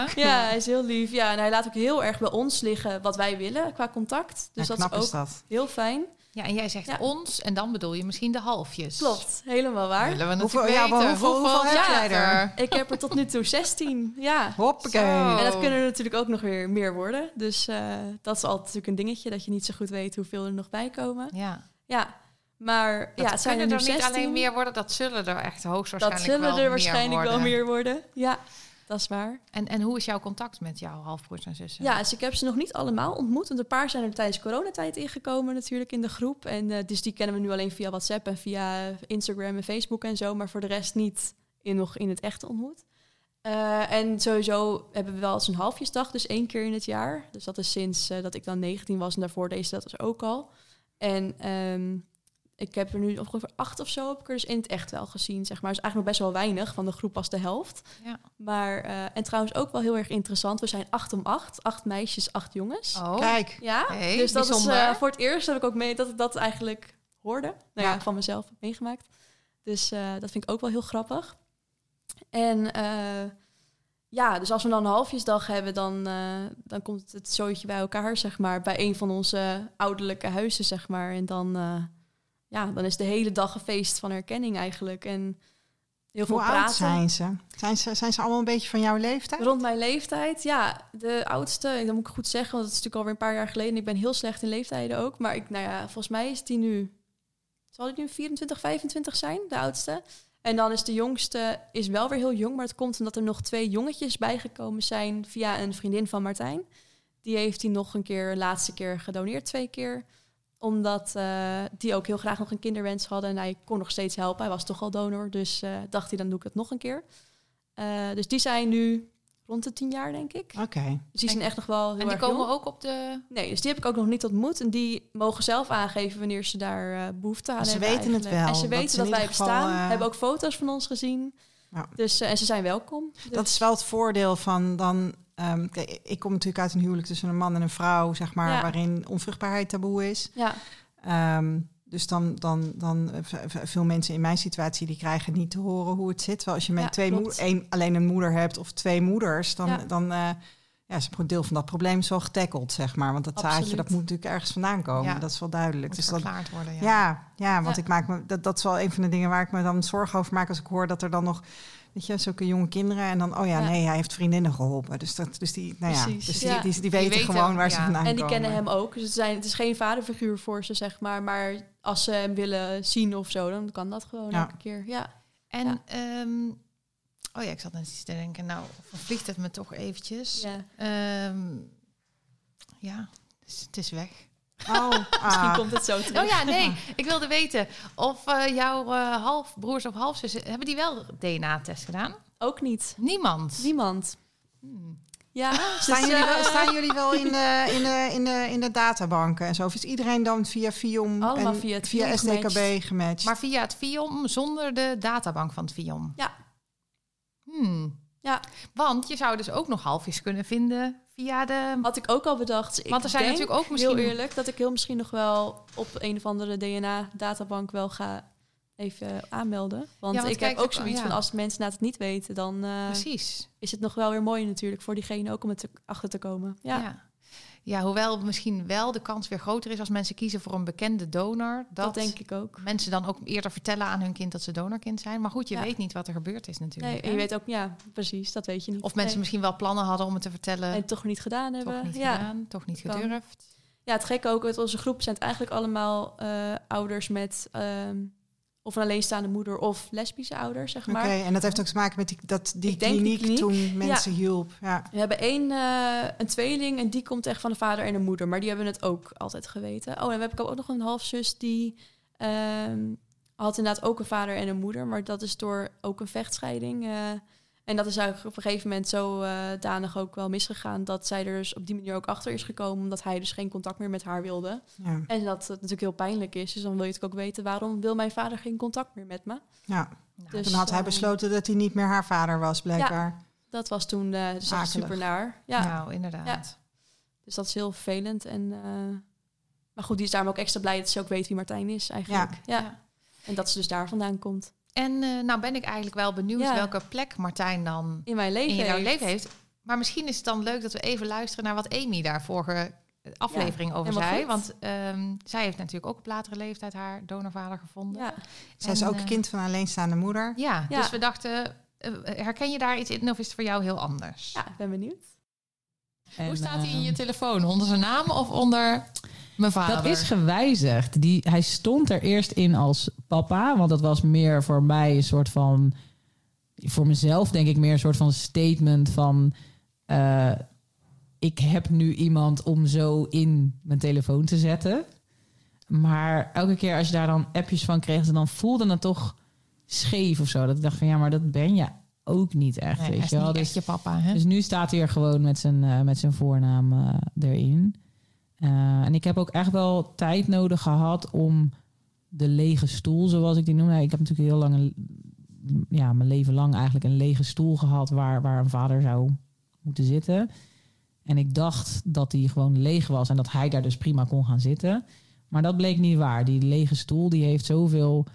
ook? Ja, hij is heel lief. Ja, en hij laat ook heel erg bij ons liggen wat wij willen qua contact. Dus Ja, dat is ook is dat. heel fijn. Ja, en jij zegt Ja. ons en dan bedoel je misschien de halfjes. Klopt, helemaal waar. Willen we Hoeveel- natuurlijk ja, maar weten. hoeveel- hoeveel heb jij er? Ik heb er tot nu toe 16. Ja. Hoppakee. Zo. En dat kunnen er natuurlijk ook nog weer meer worden. Dus eh, dat is altijd natuurlijk een dingetje, dat je niet zo goed weet hoeveel er nog bij komen. Ja. Ja, maar Dat ja, het zijn er nu er niet 16. alleen meer worden, dat zullen er echt dat hoogstwaarschijnlijk zullen wel er waarschijnlijk meer wel meer worden. Ja, dat is waar. En, en hoe is jouw contact met jouw halfbroers en zussen? Ja, dus ik heb ze nog niet allemaal ontmoet. Want een paar zijn er tijdens coronatijd ingekomen natuurlijk in de groep. En eh, dus die kennen we nu alleen via WhatsApp en via Instagram en Facebook en zo. Maar voor de rest niet in, nog in het echt ontmoet. Eh, en sowieso hebben we wel eens een halfjesdag, dus één keer in het jaar. Dus dat is sinds eh, dat ik dan 19 was en daarvoor deze dat was ook al. En ehm, ik heb er nu ongeveer acht of zo heb ik er dus in het echt wel gezien, zeg maar. Dus eigenlijk nog best wel weinig, van de groep was de helft. Ja. Maar, eh, en trouwens ook wel heel erg interessant, we zijn acht om acht. Acht meisjes, acht jongens. Oh, Kijk, Ja, Hey, dus dat bijzonder. is eh, voor het eerst dat ik ook mee dat ik dat eigenlijk hoorde. Nou ja, Ja. van mezelf heb meegemaakt. Dus eh, dat vind ik ook wel heel grappig. En eh, ja, dus als we dan een halfjesdag hebben, dan, eh, dan komt het zootje bij elkaar, zeg maar, bij een van onze ouderlijke huizen, zeg maar. En dan, eh, ja, dan is de hele dag een feest van herkenning eigenlijk. En heel veel hoe praten. oud zijn ze? zijn ze? Zijn ze allemaal een beetje van jouw leeftijd? Rond mijn leeftijd, ja. De oudste, dat moet ik goed zeggen, want het is natuurlijk alweer een paar jaar geleden. Ik ben heel slecht in leeftijden ook. Maar ik, nou ja, volgens mij is die nu... Zal die nu 24, 25 zijn, de oudste? En dan is de jongste is wel weer heel jong. Maar het komt omdat er nog twee jongetjes bijgekomen zijn via een vriendin van Martijn. Die heeft hij nog een keer, laatste keer gedoneerd, twee keer omdat eh, die ook heel graag nog een kinderwens hadden. En hij kon nog steeds helpen. Hij was toch al donor. Dus eh, dacht hij, dan doe ik het nog een keer. Eh, dus die zijn nu rond de tien jaar, denk ik. Oké. Dus die zijn echt nog wel heel en die erg komen jong. ook op de... Nee, dus die heb ik ook nog niet ontmoet. En die mogen zelf aangeven wanneer ze daar eh, behoefte aan Ze hebben. weten het wel, En ze dat weten ze dat, wij geval, bestaan. Hebben ook foto's van ons gezien. Ja. Dus, eh, en ze zijn welkom. Dus, Dat is wel het voordeel van dan. Ehm, ik kom natuurlijk uit een huwelijk tussen een man en een vrouw, zeg maar, Ja. waarin onvruchtbaarheid taboe is. Ja, Ehm, dus dan, dan, dan eh, veel mensen in mijn situatie die krijgen niet te horen hoe het zit. Wel als je met Ja, twee klopt. moeder, één, alleen een moeder hebt of twee moeders, dan, Ja. dan eh, ja, is een deel van dat probleem is wel getackled, zeg maar. Want dat zaadje dat moet natuurlijk ergens vandaan komen. Ja. Dat is wel duidelijk. Moet Dus dat, worden. Ja. ja, ja, want ik maak me dat, dat is wel een van de dingen waar ik me dan zorgen over maak als ik hoor dat er dan nog, weet je, zulke jonge kinderen en dan, oh ja, Ja. nee, hij heeft vriendinnen geholpen. Dus dat, dus die, nou ja, Precies. dus die, Ja. die, die, weten weten, gewoon waar ze vandaan en die komen. kennen hem ook. Dus het, zijn, het is geen vaderfiguur voor ze, zeg maar. Maar als ze hem willen zien of zo, dan kan dat gewoon Ja. elke keer. Ja, En, Ja. ehm, oh ja, ik zat net iets te denken. Nou, vervliegt het me toch eventjes. ja. Ehm, ja, het is, het is weg. Oh, Misschien ah. komt het zo terug. Oh ja, nee. Ik wilde weten of eh, jouw eh, halfbroers of halfzussen... hebben die wel DNA-test gedaan? Ook niet. Niemand. Niemand. Hmm. Ja, Staan, dus, jullie wel, eh, staan jullie wel in de, in de, in de, in de databanken en zo? Of is iedereen dan via FIOM Allemaal en via het via FIOM SDKB gematcht? Maar via het FIOM zonder de databank van het FIOM? Ja. Hmm. Ja. Want je zou dus ook nog halfjes kunnen vinden via de... Had ik ook al bedacht. Ik Want er zijn denk, natuurlijk ook misschien... Heel eerlijk, dat ik heel misschien nog wel op een of andere DNA-databank wel ga even aanmelden. Want, Ja, want ik kijk, heb ook zoiets van als mensen het niet weten, dan eh, Precies. is het nog wel weer mooi natuurlijk voor diegene ook om het te- achter te komen. Ja, Ja. Ja. hoewel misschien wel de kans weer groter is als mensen kiezen voor een bekende donor. Dat, dat, denk ik ook. mensen dan ook eerder vertellen aan hun kind dat ze donorkind zijn. Maar goed, je Ja. weet niet wat er gebeurd is natuurlijk. Nee, en je weet ook, ja, precies, dat weet je niet. Of mensen Nee. misschien wel plannen hadden om het te vertellen. en toch niet gedaan hebben. toch niet ja. gedaan, toch niet Kan. gedurfd. ja, het gekke ook, uit onze groep zijn het eigenlijk allemaal eh, ouders met ehm, of een alleenstaande moeder of lesbische ouders, zeg Oké, maar. en dat heeft ook te maken met die, dat die kliniek, kliniek. toen mensen hielp. Ja. We hebben één, eh, een tweeling en die komt echt van de vader en de moeder. Maar die hebben het ook altijd geweten. Oh, en we hebben ook nog een halfzus die ehm, had inderdaad ook een vader en een moeder. Maar dat is door ook een vechtscheiding. eh, en dat is eigenlijk op een gegeven moment zo eh, danig ook wel misgegaan... dat zij er dus op die manier ook achter is gekomen... omdat hij dus geen contact meer met haar wilde. Ja. En dat het natuurlijk heel pijnlijk is. Dus dan wil je het ook weten... waarom wil mijn vader geen contact meer met me? ja. Nou, Dus, Toen had hij eh, besloten dat hij niet meer haar vader was, blijkbaar. Dat was toen eh dus super naar. Ja. Nou, inderdaad. Dus dat is heel vervelend. En, eh, maar goed, die is daarom ook extra blij dat ze ook weet wie Martijn is eigenlijk. Ja. Ja. En dat ze dus daar vandaan komt. En eh, nou ben ik eigenlijk wel benieuwd Ja. welke plek Martijn dan In mijn leven in jouw heeft. leven heeft. Maar misschien is het dan leuk dat we even luisteren naar wat Amy daar vorige aflevering over zei. goed. Want ehm, zij heeft natuurlijk ook op latere leeftijd haar donorvader gevonden. Ja. Zij is ook eh, kind van een alleenstaande moeder. Ja, Ja. dus we dachten, eh, herken je daar iets in of is het voor jou heel anders? ja, ik ben benieuwd. Hoe staat hij in eh, je telefoon? Onder zijn naam of onder mijn vader? Dat is gewijzigd. Die, hij stond er eerst in als papa, want dat was meer voor mij een soort van, voor mezelf denk ik meer een soort van statement van, eh, ik heb nu iemand om zo in mijn telefoon te zetten. Maar elke keer als je daar dan appjes van kreeg, dan voelde het toch scheef of zo. Dat ik dacht van ja, maar dat ben je ook niet echt. Nee, weet je wel. Dus- je papa, hè? dus nu staat hij er gewoon met zijn, eh, met zijn voornaam eh, erin. Eh, en ik heb ook echt wel tijd nodig gehad om de lege stoel, zoals ik die noem. Ja, Ik heb natuurlijk heel lang, een, ja, mijn leven lang eigenlijk een lege stoel gehad waar, waar een vader zou moeten zitten. En ik dacht dat die gewoon leeg was en dat hij daar dus prima kon gaan zitten. Maar dat bleek niet waar. Die lege stoel die heeft zoveel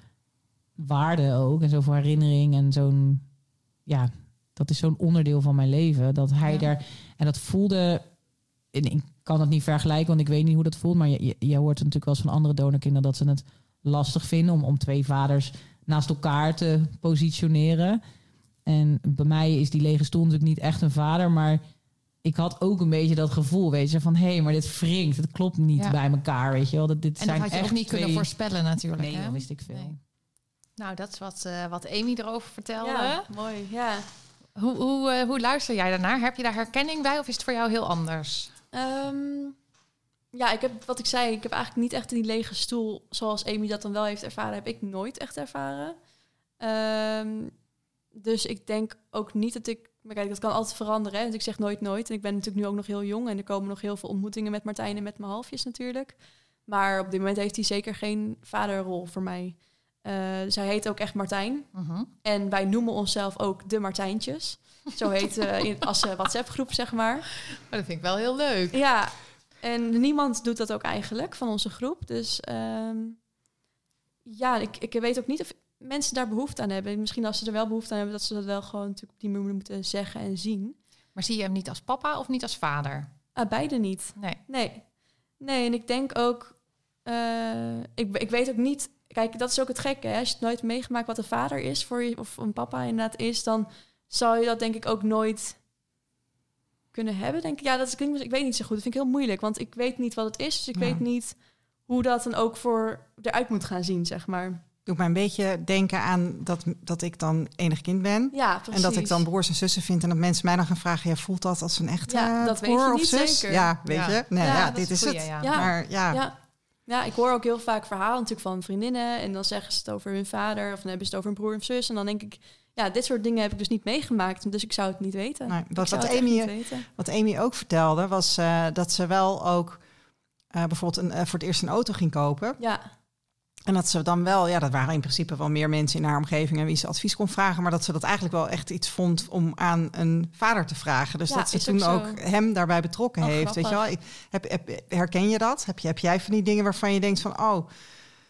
waarde ook en zoveel herinnering en zo'n ja, dat is zo'n onderdeel van mijn leven. Dat hij Ja. daar. En dat voelde. En Ik kan het niet vergelijken, want ik weet niet hoe dat voelt. Maar je, je, je hoort natuurlijk wel eens van andere donorkinderen dat ze het lastig vinden om, om twee vaders naast elkaar te positioneren. En bij mij is die lege stoel natuurlijk niet echt een vader, maar ik had ook een beetje dat gevoel, weet je, van hé, hey, maar dit wringt, het klopt niet Ja. bij elkaar, weet je wel. Dat, dit en dat zijn had je echt ook niet kunnen voorspellen natuurlijk, Nee, hè? dat wist ik veel. Nee. Nou, dat is wat, eh, wat Amy erover vertelde. Ja, mooi. Ja. Hoe, hoe, eh, hoe luister jij daarnaar? Heb je daar herkenning bij of is het voor jou heel anders? Ehm, ja, ik heb wat ik zei, ik heb eigenlijk niet echt die lege stoel zoals Amy dat dan wel heeft ervaren, heb ik nooit echt ervaren. Ehm, dus ik denk ook niet dat ik. Maar kijk, dat kan altijd veranderen. Hè? Want ik zeg nooit nooit. En ik ben natuurlijk nu ook nog heel jong. En er komen nog heel veel ontmoetingen met Martijn en met mijn halfjes natuurlijk. Maar op dit moment heeft hij zeker geen vaderrol voor mij. Eh, zij heet ook echt Martijn. Mhm. En wij noemen onszelf ook de Martijntjes. Zo heet eh, in, als uh, WhatsApp-groep, zeg maar. Maar dat vind ik wel heel leuk. Ja, en niemand doet dat ook eigenlijk van onze groep. Dus ehm, ja, ik, ik weet ook niet of mensen daar behoefte aan hebben. Misschien als ze er wel behoefte aan hebben, dat ze dat wel gewoon natuurlijk op die manier moeten zeggen en zien. Maar zie je hem niet als papa of niet als vader? Ah, beide niet. Nee. Nee. Nee, en ik denk ook... eh, ik, ik weet ook niet... Kijk, dat is ook het gekke. Hè? Als je het nooit meegemaakt wat een vader is voor je... of een papa inderdaad is... dan zou je dat denk ik ook nooit kunnen hebben. Denk ik. Ja, dat klinkt... Ik weet niet zo goed. Dat vind ik heel moeilijk. Want ik weet niet wat het is. Dus ik Ja. weet niet hoe dat dan ook voor eruit moet gaan zien, zeg maar. Doet mij een beetje denken aan dat, dat ik dan enig kind ben. Ja, precies. En dat ik dan broers en zussen vind en dat mensen mij dan gaan vragen... ja, voelt dat als een echte Ja, dat weet je broer of niet zus? zeker. Ja, weet Ja. je? Nee, Ja, dit is het. ja. Maar ja, Ja. Ja, ik hoor ook heel vaak verhalen natuurlijk van vriendinnen. En dan zeggen ze het over hun vader. Of dan hebben ze het over een broer of zus. En dan denk ik, ja, dit soort dingen heb ik dus niet meegemaakt. Dus ik zou het niet weten. Nee, Ik wat, wat, Amy, niet weten. wat Amy ook vertelde, was eh, dat ze wel ook... eh, bijvoorbeeld een, eh, voor het eerst een auto ging kopen. Ja, En dat ze dan wel, ja, dat waren in principe wel meer mensen in haar omgeving en wie ze advies kon vragen, maar dat ze dat eigenlijk wel echt iets vond om aan een vader te vragen. Dus Ja, dat ze toen ook hem daarbij betrokken Oh, heeft. Weet je wel? Ik- Heb, heb, herken je dat? Heb, je, heb jij van die dingen waarvan je denkt van, oh,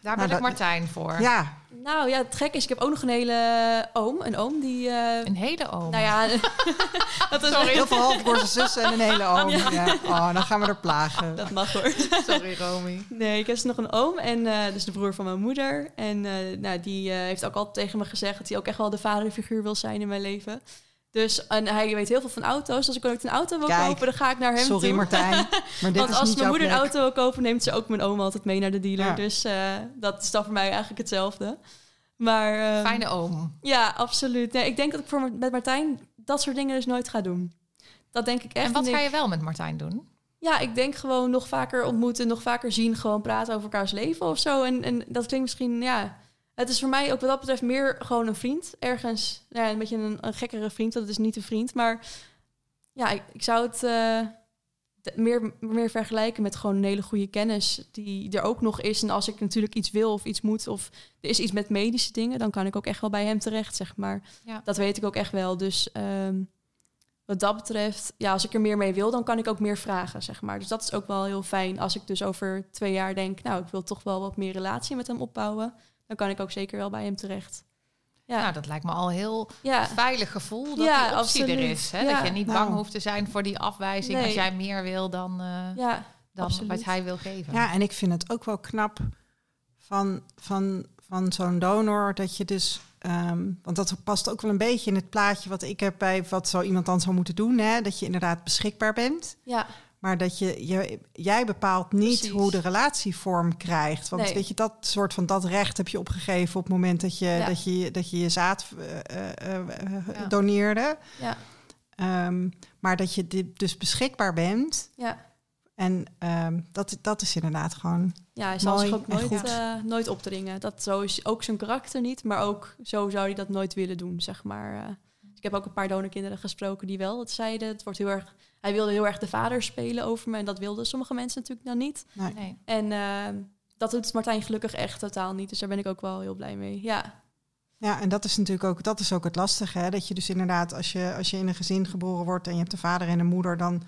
Daar Nou, ben ik dat- Martijn voor. ja, nou ja, het gek is, ik heb ook nog een hele oom. Een oom die, eh, Een hele oom. nou ja, dat is heel veel halfbroers zussen en een hele oom. Ja. Oh, dan gaan we er plagen. Dat mag hoor. Sorry, Romy. Nee, ik heb dus nog een oom en eh dus de broer van mijn moeder. En eh, nou, die eh, heeft ook altijd tegen me gezegd dat hij ook echt wel de vaderfiguur wil zijn in mijn leven. Dus en hij weet heel veel van auto's. Als ik ooit een auto wil Kijk, kopen, dan ga ik naar hem Sorry toe. Martijn, maar dit Want is als niet mijn moeder een auto wil kopen, neemt ze ook mijn oom altijd mee naar de dealer. Ja. Dus eh, dat is dan voor mij eigenlijk hetzelfde. Maar ehm, Fijne oom. ja, absoluut. Nee, ik denk dat ik voor, met Martijn dat soort dingen dus nooit ga doen. Dat denk ik echt. En wat ga je wel met Martijn doen? Ja, ik denk gewoon nog vaker ontmoeten, nog vaker zien, gewoon praten over elkaars leven of zo. En, en dat klinkt misschien, ja. Het is voor mij ook wat dat betreft meer gewoon een vriend. Ergens, nou ja, een beetje een, een gekkere vriend. Dat is niet een vriend. Maar ja, ik, ik zou het eh, meer, meer vergelijken met gewoon een hele goede kennis die er ook nog is. En als ik natuurlijk iets wil of iets moet of er is iets met medische dingen, dan kan ik ook echt wel bij hem terecht, zeg maar. Ja. Dat weet ik ook echt wel. Dus ehm, wat dat betreft, ja, als ik er meer mee wil, dan kan ik ook meer vragen, zeg maar. Dus dat is ook wel heel fijn. Als ik dus over twee jaar denk, nou, ik wil toch wel wat meer relatie met hem opbouwen, dan kan ik ook zeker wel bij hem terecht. Ja, Nou, dat lijkt me al een heel ja. veilig gevoel dat Ja, die optie er is. Hè? Ja. Dat je niet Nou. bang hoeft te zijn voor die afwijzing Nee. als jij meer wil dan, eh, ja, dan absoluut. wat hij wil geven. Ja, en ik vind het ook wel knap van, van, van zo'n donor dat je dus. ehm, want dat past ook wel een beetje in het plaatje wat ik heb bij wat zo iemand dan zou moeten doen. Hè? Dat je inderdaad beschikbaar bent. ja, Maar dat je, je jij bepaalt niet Precies. hoe de relatievorm krijgt. Want Nee. weet je, dat soort van dat recht heb je opgegeven op het moment dat je Ja. dat je, dat je, je zaad eh, eh, eh, Ja. doneerde. ja, Ehm, maar dat je di- dus beschikbaar bent. ja. En ehm, dat, dat is inderdaad gewoon. Ja, hij zal zich ook nooit, nooit opdringen. Dat zo is ook zijn karakter niet, maar ook zo zou hij dat nooit willen doen, zeg maar. eh. ik heb ook een paar donorkinderen gesproken die wel het zeiden. Het wordt heel erg, hij wilde heel erg de vader spelen over me en dat wilden sommige mensen natuurlijk dan niet. Nee. Nee. En eh, dat doet Martijn gelukkig echt totaal niet, dus daar ben ik ook wel heel blij mee. Ja, Ja, en dat is natuurlijk ook, dat is ook het lastige. Hè? Dat je dus inderdaad, als je, als je in een gezin geboren wordt en je hebt een vader en een moeder, dan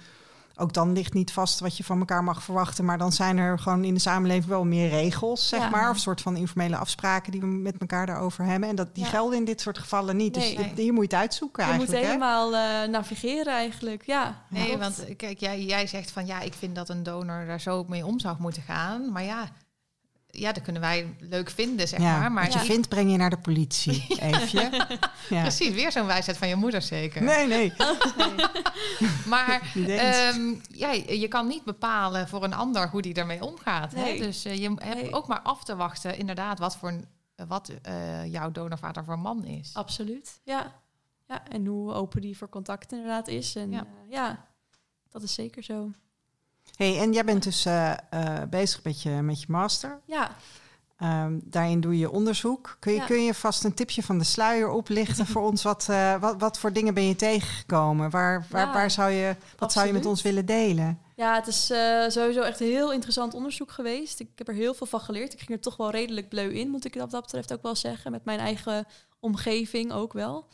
ook dan ligt niet vast wat je van elkaar mag verwachten. Maar dan zijn er gewoon in de samenleving wel meer regels, zeg Ja. maar. Of soort van informele afspraken die we met elkaar daarover hebben. En dat, die Ja. gelden in dit soort gevallen niet. Nee. dus je- hier moet je het uitzoeken je moet eigenlijk. hè? helemaal eh, navigeren eigenlijk, ja. Nee, want eh, kijk, jij, jij zegt van ja, ik vind dat een donor daar zo mee om zou moeten gaan. Maar ja, ja dat kunnen wij leuk vinden, zeg Ja, maar. Maar wat je vindt, breng je naar de politie. Eefje. Ja. Precies, weer zo'n wijsheid van je moeder zeker. Nee, nee. Maar ehm, ja, je kan niet bepalen voor een ander hoe die ermee omgaat. Hè? Nee. Dus eh, je hebt Nee. ook maar af te wachten, inderdaad, wat, voor, wat eh, jouw donorvader voor man is. Absoluut, ja. ja. En hoe open die voor contact inderdaad is. En Ja. ja, ja dat is zeker zo. Hey, en jij bent dus eh, eh, bezig met je, met je master. Ja, Ehm, daarin doe je onderzoek. Kun je, Ja. kun je vast een tipje van de sluier oplichten voor ons? Wat, eh, wat, wat voor dingen ben je tegengekomen? Waar, waar, Ja, waar zou je, wat zou je met ons willen delen? Ja, het is sowieso echt een heel interessant onderzoek geweest. Ik heb er heel veel van geleerd. Ik ging er toch wel redelijk bleu in, moet ik dat, dat betreft ook wel zeggen. Met mijn eigen omgeving ook wel.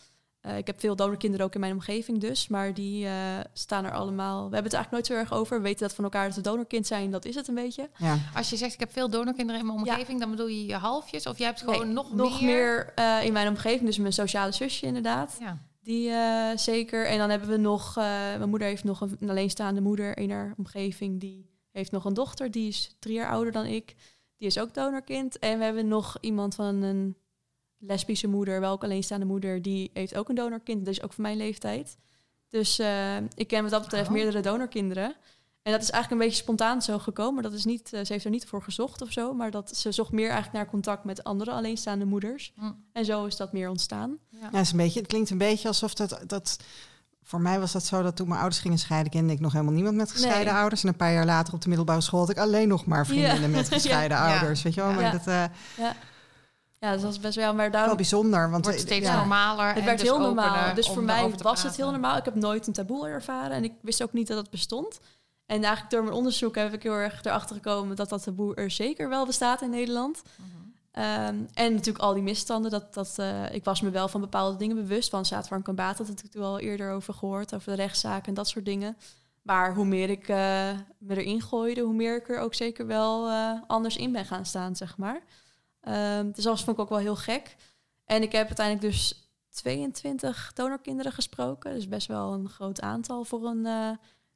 Uh, ik heb veel donorkinderen ook in mijn omgeving dus, maar die uh, staan er allemaal. We hebben het eigenlijk nooit zo erg over. We weten dat van elkaar dat we donorkind zijn, dat is het een beetje. Ja. Als je zegt ik heb veel donorkinderen in mijn omgeving, ja. dan bedoel je je halfjes of jij hebt gewoon nee, nog, nog meer? meer uh, in mijn omgeving, dus mijn sociale zusje inderdaad. Ja. Die zeker. En dan hebben we nog, mijn moeder heeft nog een, een alleenstaande moeder in haar omgeving. Die heeft nog een dochter, die is drie jaar ouder dan ik. Die is ook donorkind. En we hebben nog iemand van een lesbische moeder, wel ook alleenstaande moeder, die heeft ook een donorkind, dus ook van mijn leeftijd. Dus uh, ik ken wat dat betreft Oh. meerdere donorkinderen. En dat is eigenlijk een beetje spontaan zo gekomen. Dat is niet, uh, ze heeft er niet voor gezocht of zo, maar dat ze zocht meer eigenlijk naar contact met andere alleenstaande moeders. Mm. En zo is dat meer ontstaan. Ja. Ja, is een beetje, het klinkt een beetje alsof dat, dat... Voor mij was dat zo dat toen mijn ouders gingen scheiden... kende ik nog helemaal niemand met gescheiden Nee. ouders. En een paar jaar later op de middelbare school... had ik alleen nog maar vriendinnen Ja. met gescheiden Ja. ouders. Weet je wel? Maar Ja. dat uh, Ja, dus dat is best wel, maar wel daarom... bijzonder. Want wordt steeds ja. normaler. Het en werd dus heel normaal. Dus voor mij was het heel normaal. Ik heb nooit een taboe ervaren en ik wist ook niet dat dat bestond. En eigenlijk door mijn onderzoek heb ik heel erg erachter gekomen dat dat taboe er zeker wel bestaat in Nederland. Mhm. Ehm, en natuurlijk al die misstanden. Dat, dat, eh, ik was me wel van bepaalde dingen bewust. Van Zaatwarm Kambaat, dat had ik toen al eerder over gehoord. Over de rechtszaken en dat soort dingen. Maar hoe meer ik eh, me erin gooide, hoe meer ik er ook zeker wel eh, anders in ben gaan staan, zeg maar. Ehm, dus dat vond ik ook wel heel gek. En ik heb uiteindelijk dus 22 donorkinderen gesproken. Dus best wel een groot aantal voor een eh,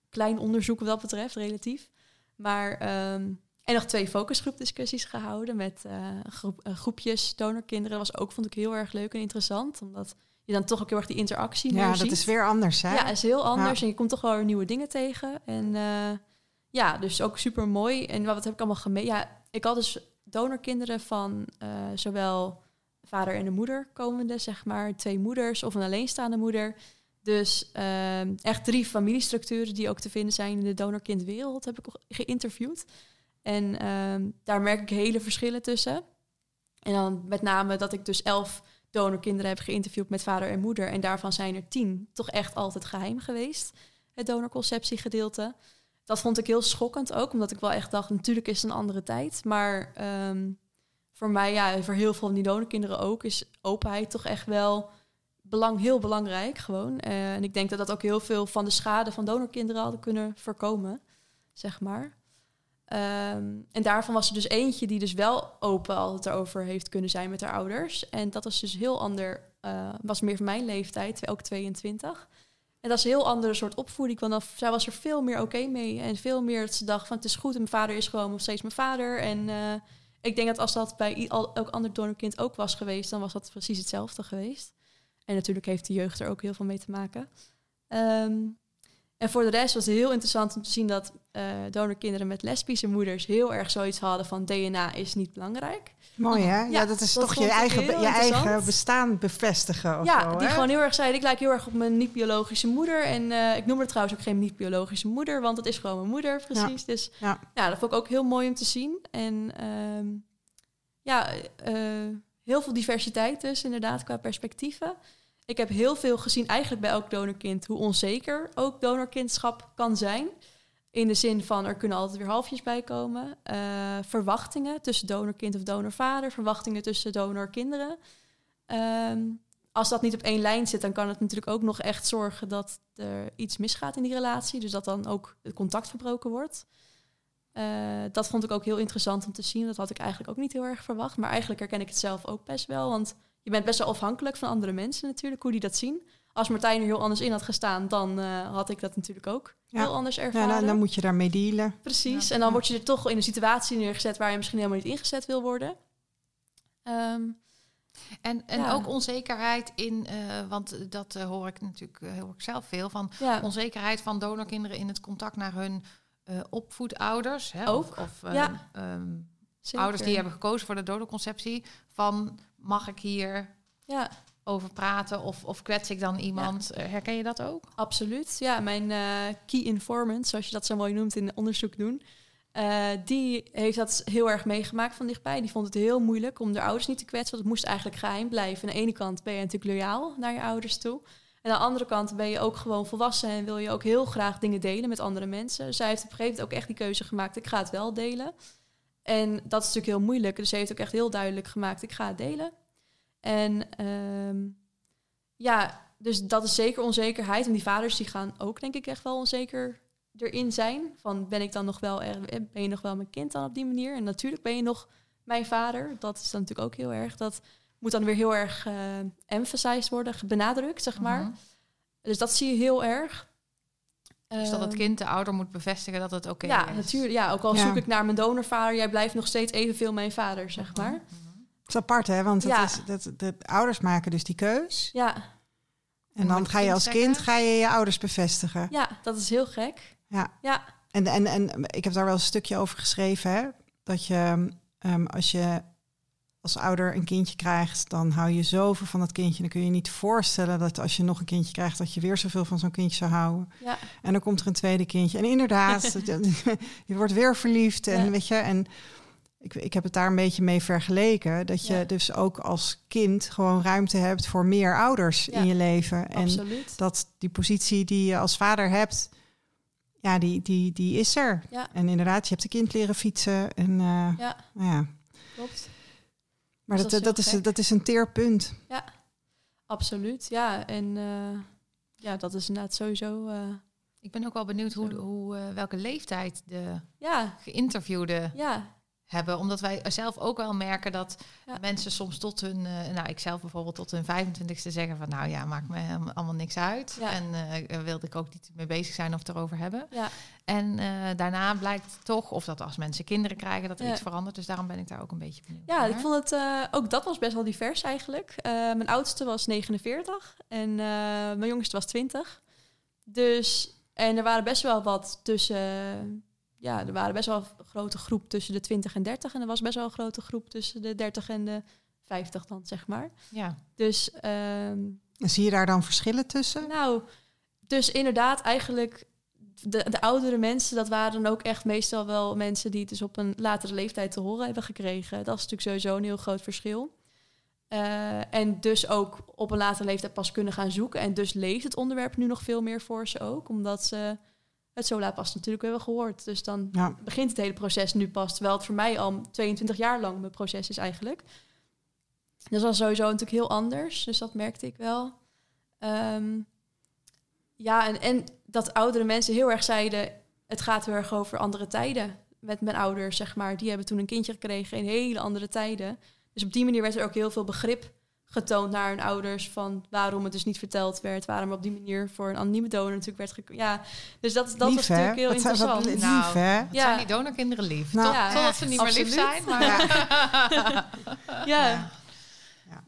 klein onderzoek wat dat betreft, relatief. Maar, ehm, en nog twee focusgroepdiscussies gehouden met eh, groep, groepjes donorkinderen. Dat was ook, vond ik, heel erg leuk en interessant. Omdat je dan toch ook heel erg die interactie Ja, dat ziet. is weer anders, hè? Ja, is heel anders. Ja. En je komt toch wel weer nieuwe dingen tegen. En eh, ja, dus ook super mooi. En wat heb ik allemaal gemeen? Ja, ik had dus donorkinderen van eh, zowel vader en de moeder komende, zeg maar. Twee moeders of een alleenstaande moeder. Dus ehm, echt drie familiestructuren die ook te vinden zijn in de donorkindwereld heb ik geïnterviewd. En ehm, daar merk ik hele verschillen tussen. En dan met name dat ik dus elf donorkinderen heb geïnterviewd met vader en moeder. En daarvan zijn er tien toch echt altijd geheim geweest. Het donorconceptiegedeelte. Dat vond ik heel schokkend ook, omdat ik wel echt dacht, natuurlijk is het een andere tijd. Maar ehm, voor mij, ja, voor heel veel donorkinderen ook, is openheid toch echt wel belang, heel belangrijk gewoon. Eh, en ik denk dat dat ook heel veel van de schade van donorkinderen hadden kunnen voorkomen, zeg maar. Ehm, en daarvan was er dus eentje die dus wel open altijd erover heeft kunnen zijn met haar ouders. En dat was dus heel ander, eh, was meer van mijn leeftijd, ook 22. En dat is een heel andere soort opvoeding. Want dan, zij was er veel meer oké mee. En veel meer dat ze dacht van het is goed mijn vader is gewoon nog steeds mijn vader. En eh, ik denk dat als dat bij elk ander donorkind ook was geweest, dan was dat precies hetzelfde geweest. En natuurlijk heeft de jeugd er ook heel veel mee te maken. Ehm, en voor de rest was het heel interessant om te zien dat eh donorkinderen met lesbische moeders heel erg zoiets hadden van DNA is niet belangrijk. Mooi, hè? Ja, Ja, dat is dat toch je eigen, je eigen bestaan bevestigen. Of ja, zo, die hè? gewoon heel erg zeiden, ik lijk heel erg op mijn niet-biologische moeder. En eh, ik noem er trouwens ook geen niet-biologische moeder, want het is gewoon mijn moeder, precies. Dus Ja. ja, dat vond ik ook heel mooi om te zien. En ehm, ja, eh, heel veel diversiteit dus inderdaad qua perspectieven. Ik heb heel veel gezien eigenlijk bij elk donorkind hoe onzeker ook donorkindschap kan zijn. In de zin van er kunnen altijd weer halfjes bij komen. Eh, verwachtingen tussen donorkind of donorvader. Verwachtingen tussen donorkinderen. Ehm, als dat niet op één lijn zit, dan kan het natuurlijk ook nog echt zorgen dat er iets misgaat in die relatie. Dus dat dan ook het contact verbroken wordt. Eh, dat vond ik ook heel interessant om te zien. Dat had ik eigenlijk ook niet heel erg verwacht. Maar eigenlijk herken ik het zelf ook best wel. Want je bent best wel afhankelijk van andere mensen natuurlijk, hoe die dat zien. Als Martijn er heel anders in had gestaan, dan eh, had ik dat natuurlijk ook Ja. heel anders Ja, ervaren. dan, dan moet je daarmee dealen. Precies. Ja. En dan word je er toch in een situatie neergezet waar je misschien helemaal niet ingezet wil worden. Ehm, En, en Ja. ook onzekerheid in, eh, want dat eh, hoor ik natuurlijk eh, hoor ik zelf veel van. ja. Onzekerheid van donorkinderen in het contact naar hun eh, opvoedouders. Hè, Ook, Of, of eh, ja. ehm, ouders die hebben gekozen voor de donorconceptie. Van mag ik hier Ja, over praten of, of kwets ik dan iemand? Eh, Herken je dat ook? absoluut. Ja, mijn eh, key informant, zoals je dat zo mooi noemt in onderzoek doen. eh, die heeft dat heel erg meegemaakt van dichtbij. Die vond het heel moeilijk om de ouders niet te kwetsen. Want het moest eigenlijk geheim blijven. Aan de ene kant ben je natuurlijk loyaal naar je ouders toe. En aan de andere kant ben je ook gewoon volwassen en wil je ook heel graag dingen delen met andere mensen. Zij heeft op een gegeven moment ook echt die keuze gemaakt, ik ga het wel delen. En dat is natuurlijk heel moeilijk. Dus ze heeft ook echt heel duidelijk gemaakt, ik ga het delen. En ehm, ja, dus dat is zeker onzekerheid. En die vaders die gaan ook denk ik echt wel onzeker erin zijn. Van ben ik dan nog wel, er- ben je nog wel mijn kind dan op die manier? En natuurlijk ben je nog mijn vader. Dat is dan natuurlijk ook heel erg. Dat moet dan weer heel erg eh emphasized worden, benadrukt, zeg maar. Mhm. Dus dat zie je heel erg. Dus dat het Ehm, kind de ouder moet bevestigen dat het oké ja, is. natuurlijk. Ja, ook al Ja. zoek ik naar mijn donorvader, jij blijft nog steeds evenveel mijn vader, zeg Mhm. maar. Mhm. Het is apart, hè? Want het Ja. is, dat, de ouders maken dus die keus. Ja, En dan ga je als zeggen? kind ga je, je ouders bevestigen. ja, dat is heel gek. Ja. Ja, En, en, en ik heb daar wel een stukje over geschreven. Hè? Dat je ehm, als je als ouder een kindje krijgt, dan hou je zoveel van dat kindje. Dan kun je je niet voorstellen dat als je nog een kindje krijgt, dat je weer zoveel van zo'n kindje zou houden. ja, En dan komt er een tweede kindje. En inderdaad, je wordt weer verliefd. En Ja. weet je, en ik, ik heb het daar een beetje mee vergeleken. Dat je Ja. dus ook als kind gewoon ruimte hebt voor meer ouders in je leven. En absoluut. dat die positie die je als vader hebt, ja, die, die, die is er. Ja. En inderdaad, je hebt een kind leren fietsen. En, eh, Ja, nou ja. klopt. Maar Dus dat, dat dat, is is, heel dat is een teerpunt. Absoluut, ja. En eh, ja, dat is inderdaad sowieso... eh, Ik ben ook wel benieuwd hoe, hoe, eh, welke leeftijd de ja, geïnterviewden ja, hebben. Omdat wij zelf ook wel merken dat Ja. mensen soms tot hun, eh, nou ik zelf bijvoorbeeld tot hun 25ste zeggen van nou ja, maakt me helemaal- allemaal niks uit. Ja. En eh wilde ik ook niet mee bezig zijn of het erover hebben. ja. En daarna blijkt toch, of dat als mensen kinderen krijgen, dat er iets verandert. Dus daarom ben ik daar ook een beetje benieuwd Ja, naar. ik vond het ook dat was best wel divers eigenlijk. Mijn oudste was 49 en mijn jongste was 20. Dus en er waren best wel wat tussen. Ja, er waren best wel een grote groep tussen de 20 en 30 en er was best wel een grote groep tussen de 30 en de 50 dan zeg maar. Ja, Dus ehm, zie je daar dan verschillen tussen? nou, dus inderdaad, eigenlijk de, de oudere mensen, dat waren dan ook echt meestal wel mensen die het dus op een latere leeftijd te horen hebben gekregen. Dat is natuurlijk sowieso een heel groot verschil. Eh, en dus ook op een latere leeftijd pas kunnen gaan zoeken. En dus leeft het onderwerp nu nog veel meer voor ze ook, omdat ze het zo laat pas natuurlijk hebben gehoord. Dus dan Ja, begint het hele proces nu pas. Terwijl het voor mij al 22 jaar lang mijn proces is eigenlijk. Dat was sowieso natuurlijk heel anders. Dus dat merkte ik wel. Ehm, ja, en, en dat oudere mensen heel erg zeiden... het gaat heel erg over andere tijden. Met mijn ouders, zeg maar. Die hebben toen een kindje gekregen in hele andere tijden. Dus op die manier werd er ook heel veel begrip getoond naar hun ouders... van waarom het dus niet verteld werd. Waarom er op die manier voor een anonieme donor natuurlijk werd geko- Ja, dus dat, dat lief was hè? natuurlijk heel Wat zijn- interessant. li- lief hè? Wat Ja. zijn die donorkinderen lief? Nou, Tot, ja, totdat ze niet meer lief zijn. Maar... Ja. Ja.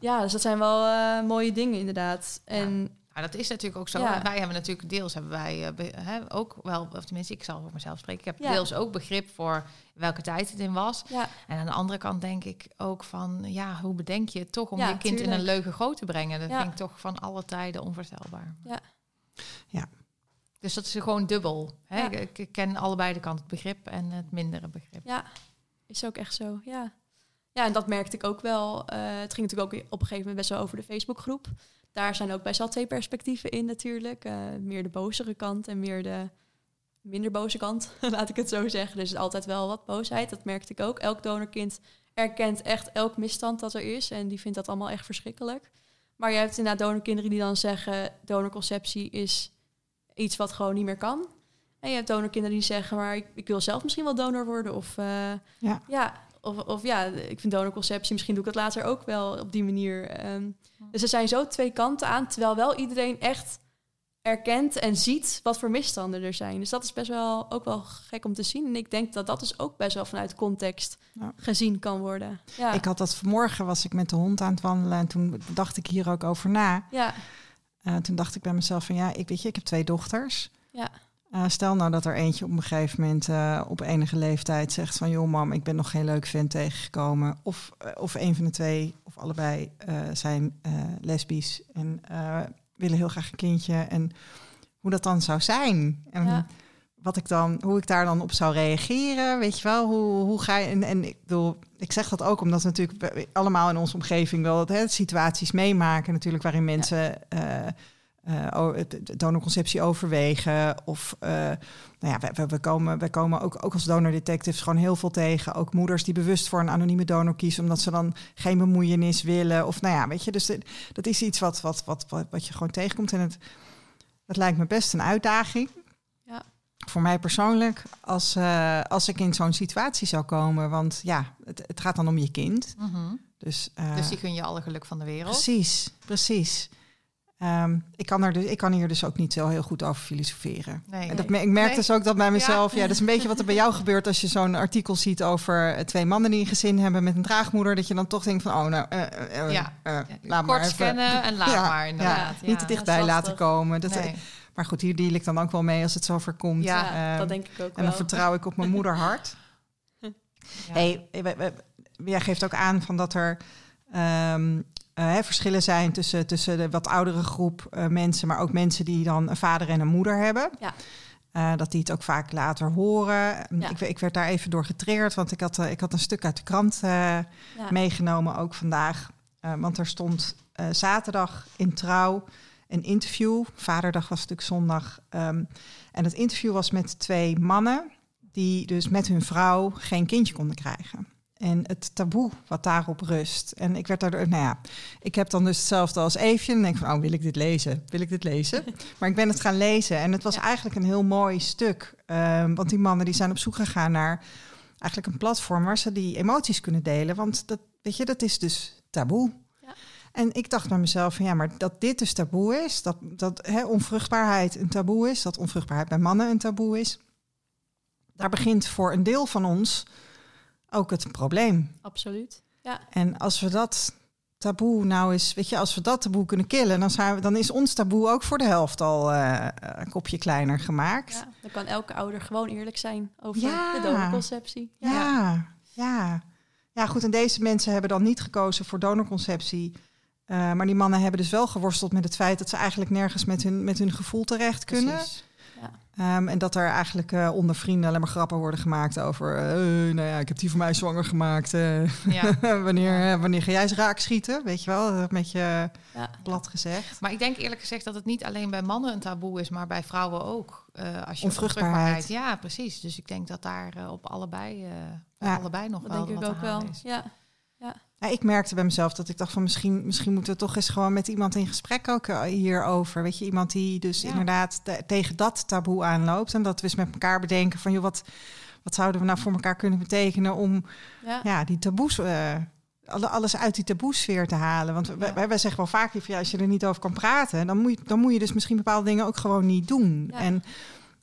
Ja, dus dat zijn wel eh, mooie dingen inderdaad. En Nou, dat is natuurlijk ook zo. Ja. Wij hebben natuurlijk deels hebben wij eh, be- hè, ook wel, of tenminste, ik zal voor mezelf spreken. Ik heb Ja. deels ook begrip voor welke tijd het in was. ja, En aan de andere kant denk ik ook van, ja, hoe bedenk je het toch om Ja, je kind in een leugen groot te brengen? Dat Ja. vind ik toch van alle tijden onvoorstelbaar. Ja. Ja. Dus dat is gewoon dubbel. Hè? Ja. Ik, ik ken allebei de kant, het begrip en het mindere begrip. ja, is ook echt zo. Ja, ja en dat merkte ik ook wel. Eh, het ging natuurlijk ook op een gegeven moment best wel over de Facebookgroep. Daar zijn ook best wel twee perspectieven in natuurlijk. Eh, meer de bozere kant en meer de minder boze kant, laat ik het zo zeggen. Dus altijd wel wat boosheid, dat merkte ik ook. Elk donorkind erkent echt elk misstand dat er is. En die vindt dat allemaal echt verschrikkelijk. Maar je hebt inderdaad donorkinderen die dan zeggen... donorconceptie is iets wat gewoon niet meer kan. En je hebt donorkinderen die zeggen... maar ik, ik wil zelf misschien wel donor worden. Of eh, Ja. ja, of, of ja, ik vind donorconceptie... misschien doe ik het later ook wel op die manier. Ehm, dus er zijn zo twee kanten aan... terwijl wel iedereen echt erkent en ziet wat voor misstanden er zijn. Dus dat is best wel ook wel gek om te zien. En ik denk dat dat dus ook best wel vanuit context Ja. gezien kan worden. Ja, Ik had dat vanmorgen, was ik met de hond aan het wandelen en toen dacht ik hier ook over na. ja, Eh, toen dacht ik bij mezelf van ja, ik weet je, ik heb twee dochters. ja, Eh, stel nou dat er eentje op een gegeven moment eh, op enige leeftijd zegt van joh mam, ik ben nog geen leuk vent tegengekomen. Of, of een van de twee of allebei zijn lesbisch en willen heel graag een kindje. En hoe dat dan zou zijn. En ja, wat ik dan, hoe ik daar dan op zou reageren, weet je wel, hoe, hoe ga je en, en ik bedoel, ik zeg dat ook omdat we natuurlijk allemaal in onze omgeving wel hè, situaties meemaken natuurlijk waarin mensen eh, de donorconceptie overwegen. Of eh, nou ja, we, komen, we komen ook, ook als donordetectives gewoon heel veel tegen. Ook moeders die bewust voor een anonieme donor kiezen, omdat ze dan geen bemoeienis willen. Of nou ja, weet je, dus de- dat is iets wat, wat, wat, wat, wat je gewoon tegenkomt. En het, het lijkt me best een uitdaging. Ja. Voor mij persoonlijk, als, eh, als ik in zo'n situatie zou komen. Want ja, het, het gaat dan om je kind. Mhm. Dus, Dus die gun je alle geluk van de wereld. Precies, precies. Ehm, ik, kan er dus, ik kan hier dus ook niet zo heel goed over filosoferen. Nee. En dat, ik merk Nee. dus ook dat bij mezelf. Ja. Ja. dat is een beetje wat er bij jou gebeurt als je zo'n artikel ziet over eh, twee mannen die een gezin hebben met een draagmoeder. Dat je dan toch denkt van, oh nou, eh, eh, eh, Ja. eh, Ja, laat Kort maar scannen en laat Ja, maar inderdaad. Ja, Niet te dichtbij laten komen. Dat, Nee. Maar goed, hier deal ik dan ook wel mee als het zover komt. Ja, Ehm, dat denk ik ook en wel. dan vertrouw ik op mijn moederhart. Ja. Hey, jij geeft ook aan van dat er ehm, eh, hè, verschillen zijn tussen, tussen de wat oudere groep eh, mensen, maar ook mensen die dan een vader en een moeder hebben. Ja. Eh, dat die het ook vaak later horen. Ja. Ik, ik werd daar even door getriggerd, want ik had, eh, ik had een stuk uit de krant eh, Ja. meegenomen, ook vandaag. Eh, want er stond eh, zaterdag in trouw een interview. Vaderdag was natuurlijk zondag. Ehm, en het interview was met twee mannen die dus met hun vrouw geen kindje konden krijgen. En het taboe wat daarop rust. En ik werd daardoor, nou ja, ik heb dan dus hetzelfde als Eefje. En denk van, oh, wil ik dit lezen? Wil ik dit lezen? maar ik ben het gaan lezen. En het was Ja. eigenlijk een heel mooi stuk. Ehm, want die mannen die zijn op zoek gegaan naar eigenlijk een platform waar ze die emoties kunnen delen. Want dat, weet je, dat is dus taboe. Ja. En ik dacht bij mezelf van ja, maar dat dit dus taboe is, dat, dat hè, onvruchtbaarheid een taboe is, dat onvruchtbaarheid bij mannen een taboe is, daar begint voor een deel van ons ook het probleem. Absoluut. Ja. En als we dat taboe nou eens, weet je, als we dat taboe kunnen killen, dan, zijn we, dan is ons taboe ook voor de helft al eh, een kopje kleiner gemaakt. ja, dan kan elke ouder gewoon eerlijk zijn over Ja. de donorconceptie. Ja, ja. Ja, goed. En deze mensen hebben dan niet gekozen voor donorconceptie. Eh, maar die mannen hebben dus wel geworsteld met het feit dat ze eigenlijk nergens met hun, met hun gevoel terecht kunnen. Precies. Ehm, en dat er eigenlijk eh, onder vrienden alleen maar grappen worden gemaakt over. eh, nou ja, ik heb die voor mij zwanger gemaakt. eh, Ja. wanneer, eh, wanneer ga jij ze raak schieten? Weet je wel, dat met je Ja. plat gezegd. Maar ik denk eerlijk gezegd dat het niet alleen bij mannen een taboe is, maar bij vrouwen ook. Eh als je Onvruchtbaarheid. Ja, precies. Dus ik denk dat daar eh, op allebei, eh, allebei nog Dat wel denk ik ook wel. is. Ja. Ja, ik merkte bij mezelf dat ik dacht van misschien, misschien moeten we toch eens gewoon met iemand in gesprek ook eh, hierover. Weet je, iemand die dus Ja. inderdaad te- tegen dat taboe aanloopt. En dat we eens met elkaar bedenken van joh, wat, wat zouden we nou voor elkaar kunnen betekenen om Ja. ja, die taboes, alle- alles uit die taboesfeer te halen. Want wij, wij, zeggen wel vaak, van, ja, als je er niet over kan praten, dan moet, je, dan moet je dus misschien bepaalde dingen ook gewoon niet doen. Ja. En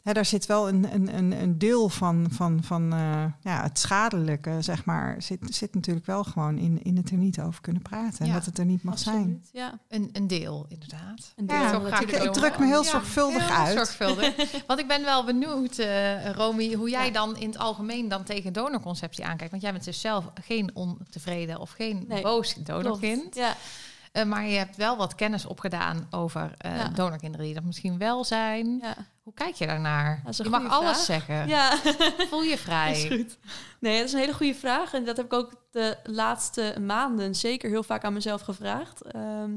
hè, daar zit wel een, een, een, een deel van, van, van eh, ja, het schadelijke, zeg maar, zit, zit natuurlijk wel gewoon in, in het er niet over kunnen praten. En Ja, dat het er niet mag zijn. Absoluut. Ja. Een, een deel, inderdaad. Een Ja, deel Zo ik druk me heel Ja, zorgvuldig heel uit. Zorgvuldig. Want ik ben wel benieuwd, eh Romy, hoe jij dan in het algemeen dan tegen donorconceptie aankijkt. Want jij bent dus zelf geen ontevreden of geen Nee, boos Klopt. donorkind. Ja. Eh, maar je hebt wel wat kennis opgedaan over Ja. donorkinderen die dat misschien wel zijn. Ja. Hoe kijk je daarnaar? Je mag alles zeggen. ja. Voel je vrij. Is goed. Nee, dat is een hele goede vraag. En dat heb ik ook de laatste maanden zeker heel vaak aan mezelf gevraagd. Ehm,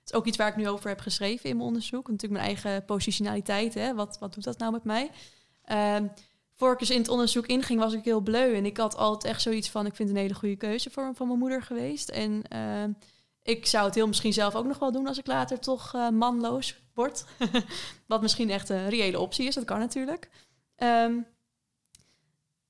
het is ook iets waar ik nu over heb geschreven in mijn onderzoek. Natuurlijk mijn eigen positionaliteit. Hè? Wat, wat doet dat nou met mij? Ehm voor ik dus in het onderzoek inging, was ik heel bleu. En ik had altijd echt zoiets van... ik vind een hele goede keuze voor, van mijn moeder geweest. En ehm, ik zou het heel misschien zelf ook nog wel doen... als ik later toch eh, manloos word. Wat misschien echt een reële optie is. Dat kan natuurlijk. Ehm,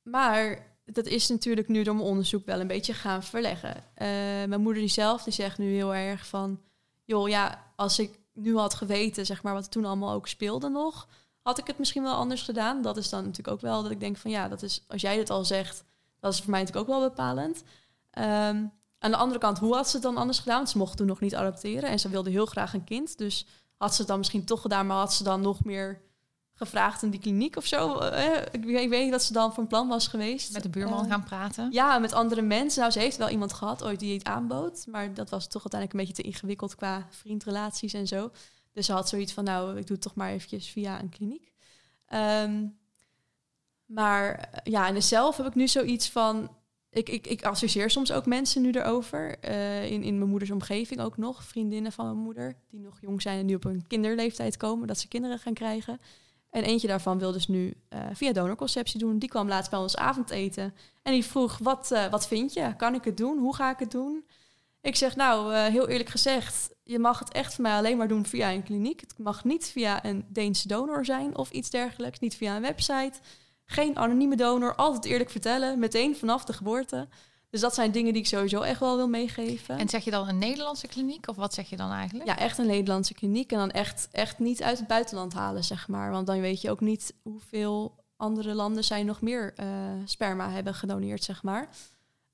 maar dat is natuurlijk nu door mijn onderzoek wel een beetje gaan verleggen. Eh, mijn moeder die zelf, die zegt nu heel erg van... joh, ja, als ik nu had geweten, zeg maar, wat toen allemaal ook speelde nog... had ik het misschien wel anders gedaan. Dat is dan natuurlijk ook wel dat ik denk van... ja, dat is, als jij dit al zegt, dat is voor mij natuurlijk ook wel bepalend. Ehm, aan de andere kant, hoe had ze het dan anders gedaan? Ze mocht toen nog niet adopteren en ze wilde heel graag een kind. Dus had ze het dan misschien toch gedaan, maar had ze dan nog meer gevraagd in die kliniek of zo? Eh, ik, weet- ik weet niet wat ze dan van plan was geweest. Met de buurman Eh, gaan praten. ja, met andere mensen. Nou, ze heeft wel iemand gehad ooit die het aanbood. Maar dat was toch uiteindelijk een beetje te ingewikkeld qua vriendrelaties en zo. Dus ze had zoiets van, nou, ik doe het toch maar eventjes via een kliniek. Ehm, maar eh, ja, en zelf heb ik nu zoiets van... ik, ik, ik associeer soms ook mensen nu erover. eh, in, in mijn moeders omgeving ook nog. Vriendinnen van mijn moeder. Die nog jong zijn en nu op een kinderleeftijd komen. Dat ze kinderen gaan krijgen. En eentje daarvan wil dus nu eh, via donorconceptie doen. Die kwam laatst bij ons avondeten. En die vroeg, wat, eh, wat vind je? Kan ik het doen? Hoe ga ik het doen? Ik zeg, nou, heel eerlijk gezegd... je mag het echt voor mij alleen maar doen via een kliniek. Het mag niet via een Deense donor zijn of iets dergelijks. Niet via een website. Geen anonieme donor. Altijd eerlijk vertellen. Meteen vanaf de geboorte. Dus dat zijn dingen die ik sowieso echt wel wil meegeven. En zeg je dan een Nederlandse kliniek of wat zeg je dan eigenlijk? Ja, echt een Nederlandse kliniek. En dan echt, echt niet uit het buitenland halen, zeg maar. Want dan weet je ook niet hoeveel andere landen zij nog meer eh, sperma hebben gedoneerd, zeg maar.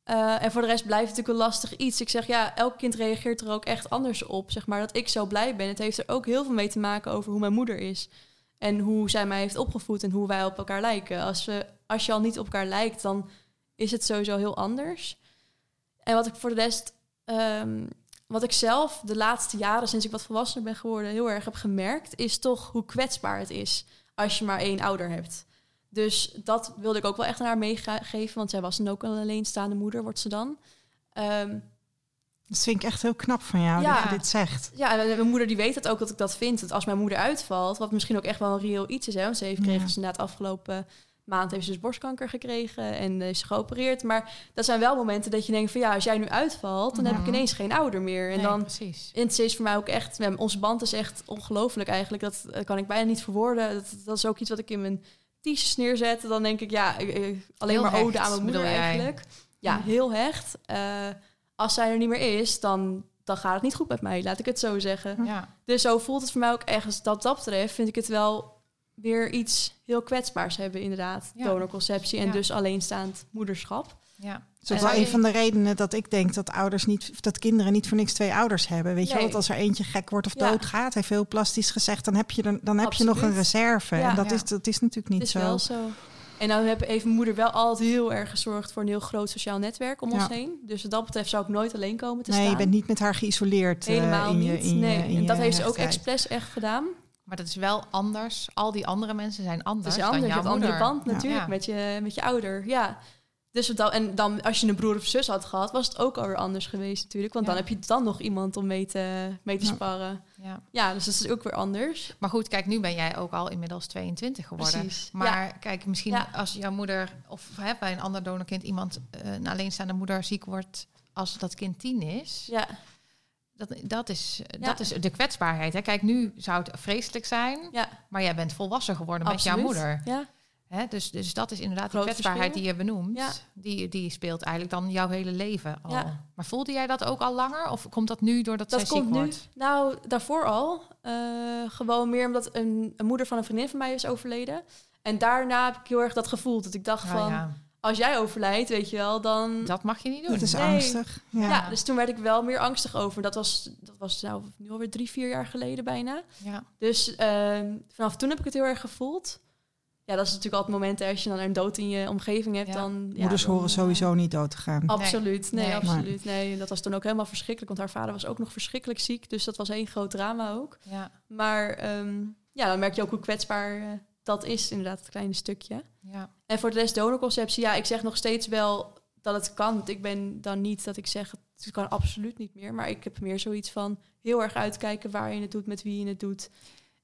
Eh, en voor de rest blijft het natuurlijk een lastig iets. Ik zeg, ja, elk kind reageert er ook echt anders op. Zeg maar dat ik zo blij ben. Het heeft er ook heel veel mee te maken over hoe mijn moeder is. En hoe zij mij heeft opgevoed en hoe wij op elkaar lijken. Als, we, als je al niet op elkaar lijkt, dan is het sowieso heel anders. En wat ik voor de rest... ehm, wat ik zelf de laatste jaren, sinds ik wat volwassener ben geworden, heel erg heb gemerkt, is toch hoe kwetsbaar het is als je maar één ouder hebt. Dus dat wilde ik ook wel echt aan haar meegeven, want zij was dan ook een alleenstaande moeder, wordt ze dan. Ehm, Dat vind ik echt heel knap van jou Ja. dat je dit zegt. ja, en mijn moeder die weet het ook dat ik dat vind. Dat als mijn moeder uitvalt, wat misschien ook echt wel een reëel iets is. Hè, want ze heeft Ja. kreeg dus inderdaad afgelopen maand heeft ze dus borstkanker gekregen en is ze geopereerd. Maar dat zijn wel momenten dat je denkt van ja, als jij nu uitvalt, dan heb ik Mhm. ineens geen ouder meer. En Nee, dan precies. En het is voor mij ook echt, ja, onze band is echt ongelooflijk eigenlijk. Dat eh, kan ik bijna niet verwoorden. Dat, dat is ook iets wat ik in mijn t-shirts neerzet. Dan denk ik, ja, eh, eh, alleen Heel maar hecht, ode aan mijn moeder eigenlijk. Ja, heel hecht. Eh, als zij er niet meer is, dan, dan gaat het niet goed met mij, laat ik het zo zeggen. Ja. Dus zo voelt het voor mij ook echt. Dat dat betreft vind ik het wel weer iets heel kwetsbaars hebben, inderdaad. Ja. Donorconceptie en Ja. dus alleenstaand moederschap. ja. Dat is wel een van de redenen dat ik denk dat ouders niet, dat kinderen niet voor niks twee ouders hebben. Weet je dat als er eentje gek wordt of Ja. doodgaat, heeft heel plastisch gezegd, dan heb je, er, dan heb je nog een reserve. Ja. en dat, Ja. is, dat is natuurlijk niet Het is zo. wel zo. En nou heb, heeft mijn moeder wel altijd heel erg gezorgd voor een heel groot sociaal netwerk om Ja. ons heen. Dus wat dat betreft zou ik nooit alleen komen te Nee, staan. je bent niet met haar geïsoleerd. eh, Helemaal in je, niet. in je- nee, in en je dat heeft ze ook expres echt gedaan. Maar dat is wel anders. Al die andere mensen zijn anders is dan. Je jouw hebt een andere band natuurlijk Ja. met, je, met je ouder. Ja. Dus dan, en dan als je een broer of zus had gehad, was het ook alweer anders geweest natuurlijk. Want Ja. dan heb je dan nog iemand om mee te, mee te Ja. sparren. Ja. Ja, dus dat is ook weer anders. Maar goed, kijk, nu ben jij ook al inmiddels 22 geworden. Precies. Maar kijk, misschien als jouw moeder of hè, bij een ander donorkind iemand, eh, een alleenstaande moeder ziek wordt als dat kind tien is, Ja, dat, dat, is, Ja. dat is de kwetsbaarheid. Hè? Kijk, nu zou het vreselijk zijn, ja maar jij bent volwassen geworden met jouw moeder. Ja. Hè? Dus, dus dat is inderdaad Groot die kwetsbaarheid verschil. die je benoemt. Ja. Die, die speelt eigenlijk dan jouw hele leven al. Ja. Maar voelde jij dat ook al langer? Of komt dat nu doordat Dat zij komt ziek nu. wordt? Nou, daarvoor al. Eh, gewoon meer omdat een, een moeder van een vriendin van mij is overleden. En daarna heb ik heel erg dat gevoel. Dat ik dacht Oh, van, ja. als jij overlijdt, weet je wel, dan... Dat mag je niet doen. Dat is Nee. angstig. Ja. Ja. dus toen werd ik wel meer angstig over. Dat was, dat was nou nu alweer drie, vier jaar geleden bijna. Ja. Dus ehm, vanaf toen heb ik het heel erg gevoeld. Ja, dat is natuurlijk altijd momenten als je dan een dood in je omgeving hebt. Ja. Dan, ja, Moeders dan, horen sowieso niet dood te gaan. Absoluut, nee, Nee. absoluut. Nee, en dat was toen ook helemaal verschrikkelijk, want haar vader was ook nog verschrikkelijk ziek. Dus dat was één groot drama ook. Ja. Maar ehm, ja, dan merk je ook hoe kwetsbaar eh, dat is, inderdaad, het kleine stukje. Ja. En voor de rest donorconceptie, ja, ik zeg nog steeds wel dat het kan. Want Ik ben dan niet dat ik zeg, het kan absoluut niet meer. Maar ik heb meer zoiets van heel erg uitkijken waar je het doet, met wie je het doet.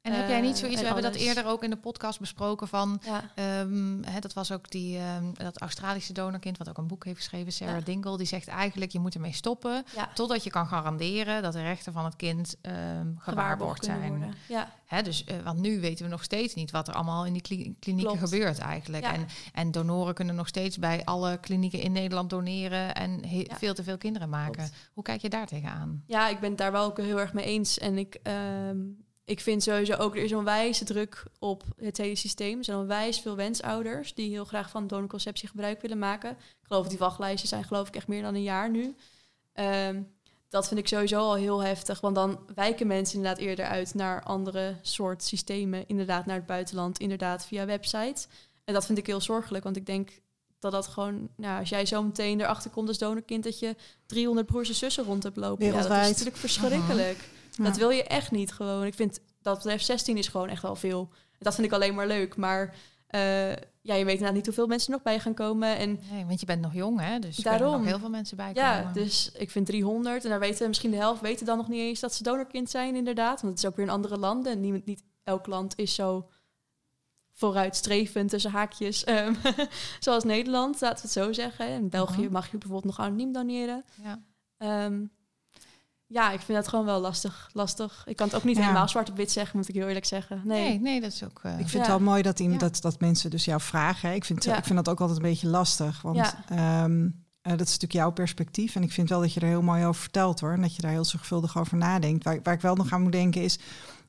En heb jij niet Eh, zoiets, we en hebben dat eerder ook in de podcast besproken van, Ja, ehm, hè, dat was ook die, ehm, dat Australische donorkind, wat ook een boek heeft geschreven, Sarah Ja. Dingle, die zegt eigenlijk, je moet ermee stoppen, ja. totdat je kan garanderen dat de rechten van het kind ehm gewaarborgd zijn. Hè, dus, eh, want nu weten we nog steeds niet wat er allemaal in die kli- klinieken Klopt. gebeurt eigenlijk. En, en donoren kunnen nog steeds bij alle klinieken in Nederland doneren en veel te veel kinderen maken. Klopt. Hoe kijk je daar tegenaan? ja, ik ben het daar wel ook heel erg mee eens. En ik, ik vind sowieso ook, er is een wijze druk op het hele systeem. Er zijn onwijs veel wensouders die heel graag van donorconceptie gebruik willen maken. Ik geloof dat die wachtlijsten zijn geloof ik echt meer dan een jaar nu. Ehm, dat vind ik sowieso al heel heftig. Want dan wijken mensen inderdaad eerder uit naar andere soort systemen. Inderdaad naar het buitenland, inderdaad via websites. En dat vind ik heel zorgelijk, want ik denk dat dat gewoon... Nou, als jij zo meteen erachter komt als donorkind... dat je 300 broers en zussen rond hebt lopen. Ja, dat is natuurlijk verschrikkelijk. Ja. Dat wil je echt niet gewoon. Ik vind dat betreft 16 is gewoon echt wel veel. Dat vind ik alleen maar leuk. Maar Eh, ja, je weet inderdaad niet hoeveel mensen er nog bij gaan komen. En Nee, want je bent nog jong, hè? Dus er Daarom. kunnen nog heel veel mensen bij komen. ja, dus ik vind 300. En daar weten misschien de helft weten dan nog niet eens dat ze donorkind zijn, inderdaad. Want het is ook weer in andere landen. En niet, niet elk land is zo vooruitstrevend tussen haakjes. ehm, zoals Nederland, laten we het zo zeggen. In België Mhm. mag je bijvoorbeeld nog anoniem doneren. Ja. Ehm, ja, ik vind dat gewoon wel lastig. lastig. Ik kan het ook niet Ja. helemaal zwart op wit zeggen, moet ik heel eerlijk zeggen. Nee. Nee, nee, dat is ook... eh, Ik vind Ja. het wel mooi dat, iemand, Ja. dat, dat mensen dus jou vragen. hè. Ik vind, Ja. ik vind dat ook altijd een beetje lastig. Want Ja. ehm, eh, dat is natuurlijk jouw perspectief. En ik vind wel dat je er heel mooi over vertelt hoor. En dat je daar heel zorgvuldig over nadenkt. Waar, waar ik wel nog aan moet denken is.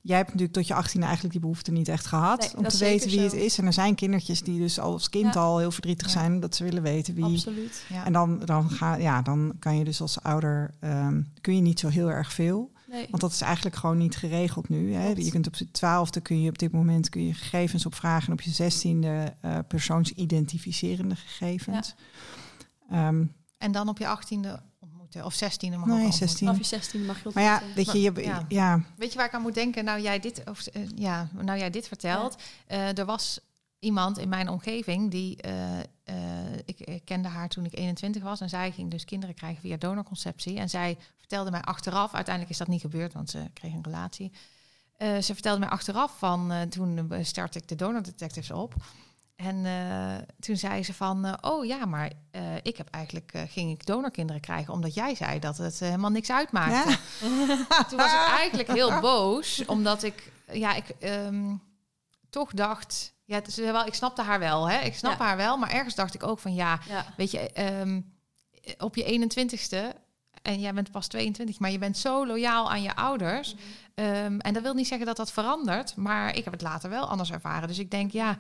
Jij hebt natuurlijk tot je 18 eigenlijk die behoefte niet echt gehad. Nee, om te weten wie het is. En er zijn kindertjes die dus als kind Ja. al heel verdrietig Ja. zijn. Dat ze willen weten wie. Absoluut. ja. En dan, dan, ga, ja, dan kan je dus als ouder ehm, kun je niet zo heel erg veel. Nee. Want dat is eigenlijk gewoon niet geregeld nu. Hè? Je kunt op je twaalfde kun je op dit moment kun je gegevens opvragen. En op je zestiende eh persoonsidentificerende gegevens. Ehm, En dan op je achttiende Of zestiende mag Nee, ook al ontmoeten. 16. Vanaf je 16 mag je maar ja, ontmoeten. weet je, je ja. ja. Weet je waar ik aan moet denken? Nou, jij dit, of, eh, ja, nou jij dit vertelt. Eh, er was iemand in mijn omgeving die... eh, eh, ik, ik kende haar toen ik 21 was. En zij ging dus kinderen krijgen via donorconceptie. En zij vertelde mij achteraf... Uiteindelijk is dat niet gebeurd, want ze kreeg een relatie. Eh, ze vertelde mij achteraf van... eh, toen eh, startte ik de Donor Detectives op... En eh, toen zei ze van, eh, oh ja, maar eh, ik heb eigenlijk ging ik donorkinderen krijgen omdat jij zei dat het helemaal niks uitmaakte. Ja. Toen was ik eigenlijk heel boos, omdat ik, ja, ik ehm, toch dacht, ja, het is wel, ik snapte haar wel, hè, ik snap Ja. haar wel, maar ergens dacht ik ook van, ja, Ja. weet je, ehm, op je 21ste en jij bent pas 22, maar je bent zo loyaal aan je ouders. Ehm, en dat wil niet zeggen dat dat verandert, maar ik heb het later wel anders ervaren. Dus ik denk, ja,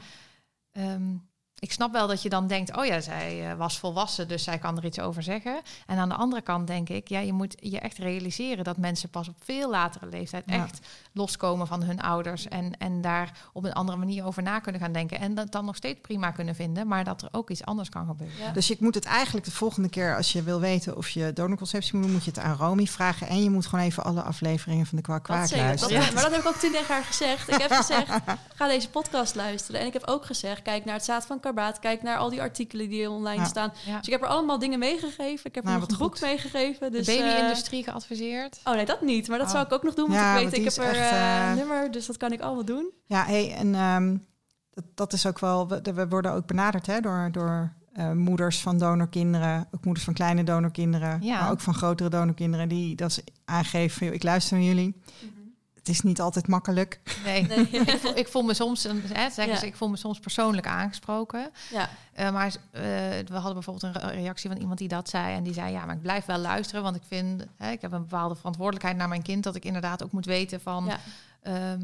um, ik snap wel dat je dan denkt, oh ja, zij eh, was volwassen, dus zij kan er iets over zeggen. En aan de andere kant denk ik, ja, je moet je echt realiseren dat mensen pas op veel latere leeftijd Ja. echt loskomen van hun ouders en, en daar op een andere manier over na kunnen gaan denken. En dat dan nog steeds prima kunnen vinden, maar dat er ook iets anders kan gebeuren. Ja. Dus je moet het eigenlijk de volgende keer, als je wil weten of je donorconceptie moet moet je het aan Romy vragen. En je moet gewoon even alle afleveringen van de Kwak Kwaak. Dat, luisteren. Maar dat heb ik ook toen tegen haar gezegd. Ik heb gezegd, ga deze podcast luisteren. En ik heb ook gezegd, kijk naar het zaad van Kijk naar al die artikelen die online Ja. staan. Ja. Dus ik heb er allemaal dingen meegegeven. Ik heb Nou, er nog een boek meegegeven. Dus, de eh, baby-industrie geadviseerd. oh nee, dat niet. Maar dat Oh. zou ik ook nog doen. Want Ja, ik weet, ik heb er echt, eh, eh, een nummer. Dus dat kan ik allemaal doen. Ja, hey, en ehm, dat, dat is ook wel. We, we worden ook benaderd hè, door, door eh, moeders van donorkinderen, ook moeders van kleine donorkinderen, Ja. maar ook van grotere donorkinderen, die dat ze aangeven van, ik luister naar jullie. Het is niet altijd makkelijk. Nee, Nee. ik, voel, ik voel me soms, een- hè, zeggen Ja. ze, ik voel me soms persoonlijk aangesproken. Ja, Eh, maar eh, we hadden bijvoorbeeld een re- reactie van iemand die dat zei. En die zei, ja, maar ik blijf wel luisteren. Want ik vind, hè, ik heb een bepaalde verantwoordelijkheid naar mijn kind. Dat ik inderdaad ook moet weten van ja. ehm,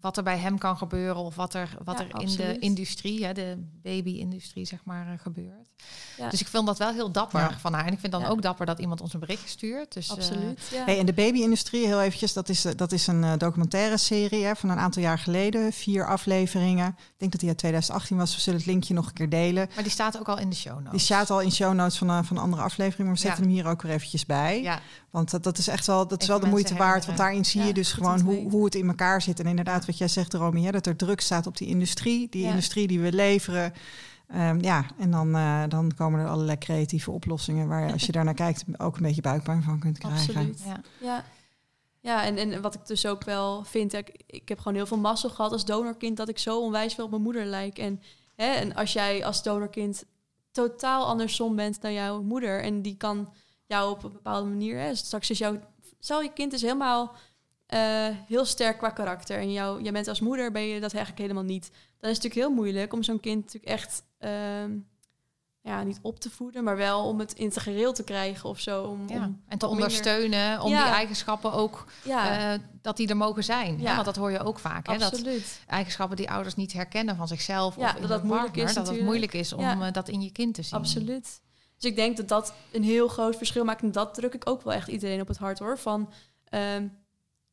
wat er bij hem kan gebeuren. Of wat er, wat Ja, er in absoluut. de industrie, hè, de baby-industrie, zeg maar, eh, gebeurt. Ja. Dus ik vind dat wel heel dapper Ja. van haar. En ik vind dan Ja. ook dapper dat iemand ons een bericht stuurt. Dus, eh, absoluut. Ja. Hey, en de baby-industrie, heel eventjes, dat is, eh, dat is een documentaire serie hè, van een aantal jaar geleden. Vier afleveringen. Ik denk dat die uit 2018 was. We zullen het linkje nog een keer delen. maar die staat ook al in de show notes. Die staat al in show notes van, een van een andere aflevering, maar we zetten Ja. hem hier ook weer eventjes bij. Ja, Want dat, dat is echt wel, dat is Even wel de moeite waard. Want daarin zie je dus gewoon hoe, hoe het in elkaar zit. En inderdaad, wat jij zegt, Romy, hè, dat er druk staat op die industrie. Die Ja. industrie die we leveren. Ehm, ja, en dan, eh, dan komen er allerlei creatieve oplossingen waar je, als je daarnaar kijkt, ook een beetje buikpijn van kunt krijgen. Absoluut. ja. Ja, ja en, en wat ik dus ook wel vind, ik, ik heb gewoon heel veel mazzel gehad als donorkind dat ik zo onwijs veel op mijn moeder lijk. En, hè, en als jij als donorkind totaal andersom bent dan jouw moeder en die kan jou op een bepaalde manier, hè, straks is jouw, stel je kind is helemaal eh, heel sterk qua karakter en jou, jij bent als moeder ben je dat eigenlijk helemaal niet. Dan is het natuurlijk heel moeilijk om zo'n kind natuurlijk echt ehm, ja, niet op te voeden, maar wel om het integreel te krijgen of zo. Om, Ja, om en te minder- ondersteunen om Ja. die eigenschappen ook Ja, eh, dat die er mogen zijn. Ja. Want dat hoor je ook vaak. Hè? Dat eigenschappen die ouders niet herkennen van zichzelf Ja, of dat dat moeilijk is dat het moeilijk is om eh, dat in je kind te zien. Absoluut. Dus ik denk dat dat een heel groot verschil maakt. En dat druk ik ook wel echt iedereen op het hart hoor. Van ehm,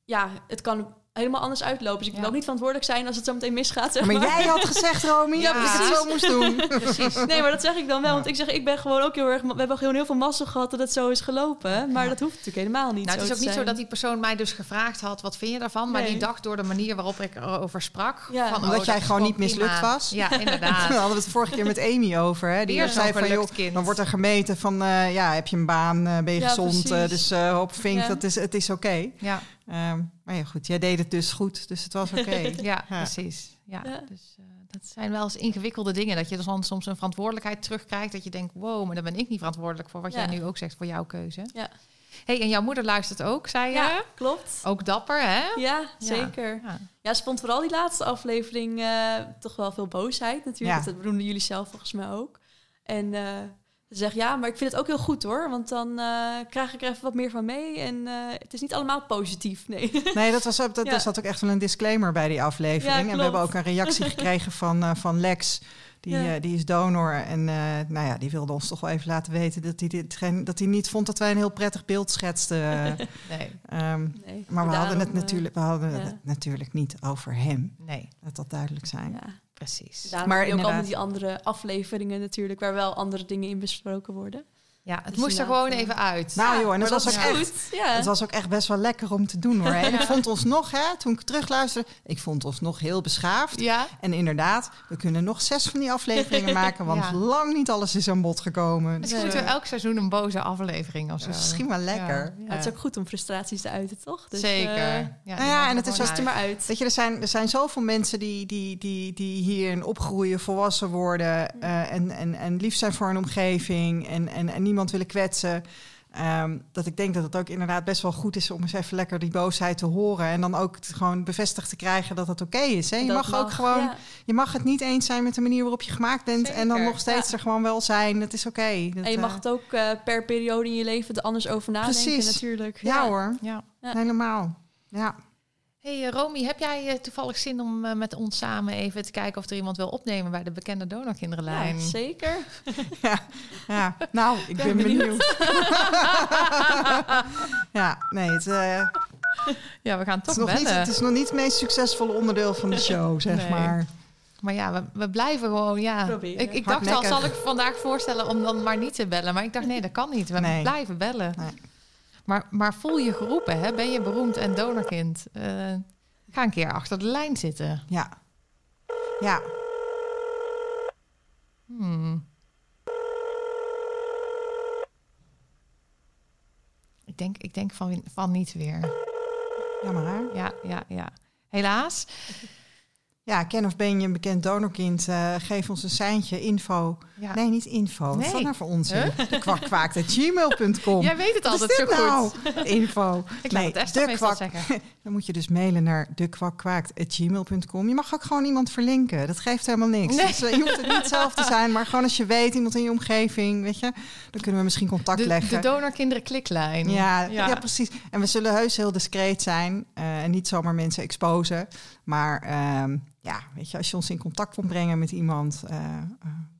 ja, het kan helemaal anders uitlopen. Dus ik wil Ja. ook niet verantwoordelijk zijn als het zo meteen misgaat. Zeg Maar maar. jij had gezegd, Romy, Ja, dat ik het zo moest doen. Precies. Nee, maar dat zeg ik dan wel. Want ik zeg, ik ben gewoon ook heel erg... We hebben gewoon heel veel massa gehad dat het zo is gelopen. Maar Ja. dat hoeft natuurlijk helemaal niet Nou, het is ook niet zo dat die persoon mij dus gevraagd had, wat vind je daarvan? Maar Nee. die dacht door de manier waarop ik erover sprak. Ja. van, Omdat oh, dat jij gewoon niet prima. mislukt was. Ja, Daar inderdaad. hadden we het vorige keer met Amy over. Hè? Die zei van, joh, kind. dan wordt er gemeten van, eh, ja, heb je een baan, eh, ben je Ja, gezond, eh, dus eh hoop vink, Ja. dat is, het is oké. Ja, Ehm, maar ja, goed, jij deed het dus goed, dus het was oké. ja, Ja. precies. Ja, Ja. Dus eh, dat zijn wel eens ingewikkelde dingen. Dat je dan soms een verantwoordelijkheid terugkrijgt. Dat je denkt, wow, maar dan ben ik niet verantwoordelijk voor wat Ja. jij nu ook zegt voor jouw keuze. Ja. hey, en jouw moeder luistert ook, zei je? Ja, klopt. Ook dapper, hè? Ja, zeker. Ja. Ja, ze vond vooral die laatste aflevering eh, toch wel veel boosheid natuurlijk. Ja. Dat benoemden jullie zelf volgens mij ook. En eh, ze zegt, ja, maar ik vind het ook heel goed hoor. Want dan eh, krijg ik er even wat meer van mee. En eh, het is niet allemaal positief, nee. Nee, dat was, dat, Ja. er zat ook echt wel een disclaimer bij die aflevering. Ja, en we hebben ook een reactie gekregen van, eh, van Lex. Die, Ja. eh, die is donor. En eh, nou ja, die wilde ons toch wel even laten weten dat hij, dit, geen, dat hij niet vond dat wij een heel prettig beeld schetsten. Nee, Ehm, nee maar we hadden, het natuurlijk, we hadden ja. het natuurlijk niet over hem. nee, Laat dat duidelijk zijn. ja. Precies. Daarom Maar ook inderdaad. allemaal die andere afleveringen natuurlijk... waar wel andere dingen in besproken worden. Ja, het Dus moest er gewoon eh, even uit. Nou joh, en het was dat ook echt... Ja. Het was ook echt best wel lekker om te doen hoor. En ik vond ons nog, hè, toen ik terugluisterde, ik vond ons nog heel beschaafd. Ja, En inderdaad, we kunnen nog zes van die afleveringen maken, want Ja. lang niet alles is aan bod gekomen. Dus, moeten we eh, elk seizoen een boze aflevering of zo. misschien wel lekker. Ja, Ja, het is ook goed om frustraties te uiten, toch? Dus, Zeker. eh, ja, Nou ja, en er het is Zet er maar uit. Weet je, er zijn, er zijn zoveel mensen die, die, die, die hierin opgroeien, volwassen worden eh, en, en, en lief zijn voor hun omgeving en, en, en niemand willen kwetsen. Ehm, dat ik denk dat het ook inderdaad best wel goed is om eens even lekker die boosheid te horen. En dan ook gewoon bevestigd te krijgen dat het oké is. Hè? Je Dat mag, ook gewoon, ja. je mag het niet eens zijn met de manier waarop je gemaakt bent. En dan nog steeds ja. er gewoon wel zijn. Het is oké. Dat, En je mag eh, het ook eh, per periode in je leven er anders over nadenken Precies. natuurlijk. ja, hoor, Ja. Ja. helemaal. Ja. Hey eh, Romy, heb jij eh, toevallig zin om eh, met ons samen even te kijken of er iemand wil opnemen bij de bekende donorkinderenlijn? Ja, zeker. Ja, ja. nou, ik ben ben benieuwd. benieuwd. ja, nee, het, eh, Ja, we gaan het, toch is nog niet, bellen. het is nog niet het meest succesvolle onderdeel van de show, zeg Nee. maar. Maar ja, we, we blijven gewoon, ja. Proberen. Ik, ik dacht al, zal ik vandaag voorstellen om dan maar niet te bellen. Maar ik dacht, nee, dat kan niet. We Nee. blijven bellen. Nee. Maar, maar voel je geroepen, hè? Ben je beroemd en donorkind? Eh, ga een keer achter de lijn zitten. Ja. Ja, Hmm. Ik denk, ik denk van, van niet weer. jammer hè? Ja, ja, ja. Helaas. Ja, ken of ben je een bekend donorkind? eh, geef ons een seintje, info. Ja. Nee, niet info. Wat is dat Nee. nou voor ons? De kwakkwaakt.gmail.com. Jij weet het altijd zo dit goed. nou? Info. Ik laat het de meestal kwak- zeggen. Dan moet je dus mailen naar dekwakkwaakt.gmail.com. Je mag ook gewoon iemand verlinken. Dat geeft helemaal niks. Nee. Dus, eh, je hoeft het niet zelf te zijn. Maar gewoon als je weet, iemand in je omgeving, weet je, dan kunnen we misschien contact De, leggen. de donorkinderen kliklijn. ja, ja. precies. En we zullen heus heel discreet zijn eh, en niet zomaar mensen exposen. Maar ehm, ja, weet je, als je ons in contact kon brengen met iemand, eh, eh,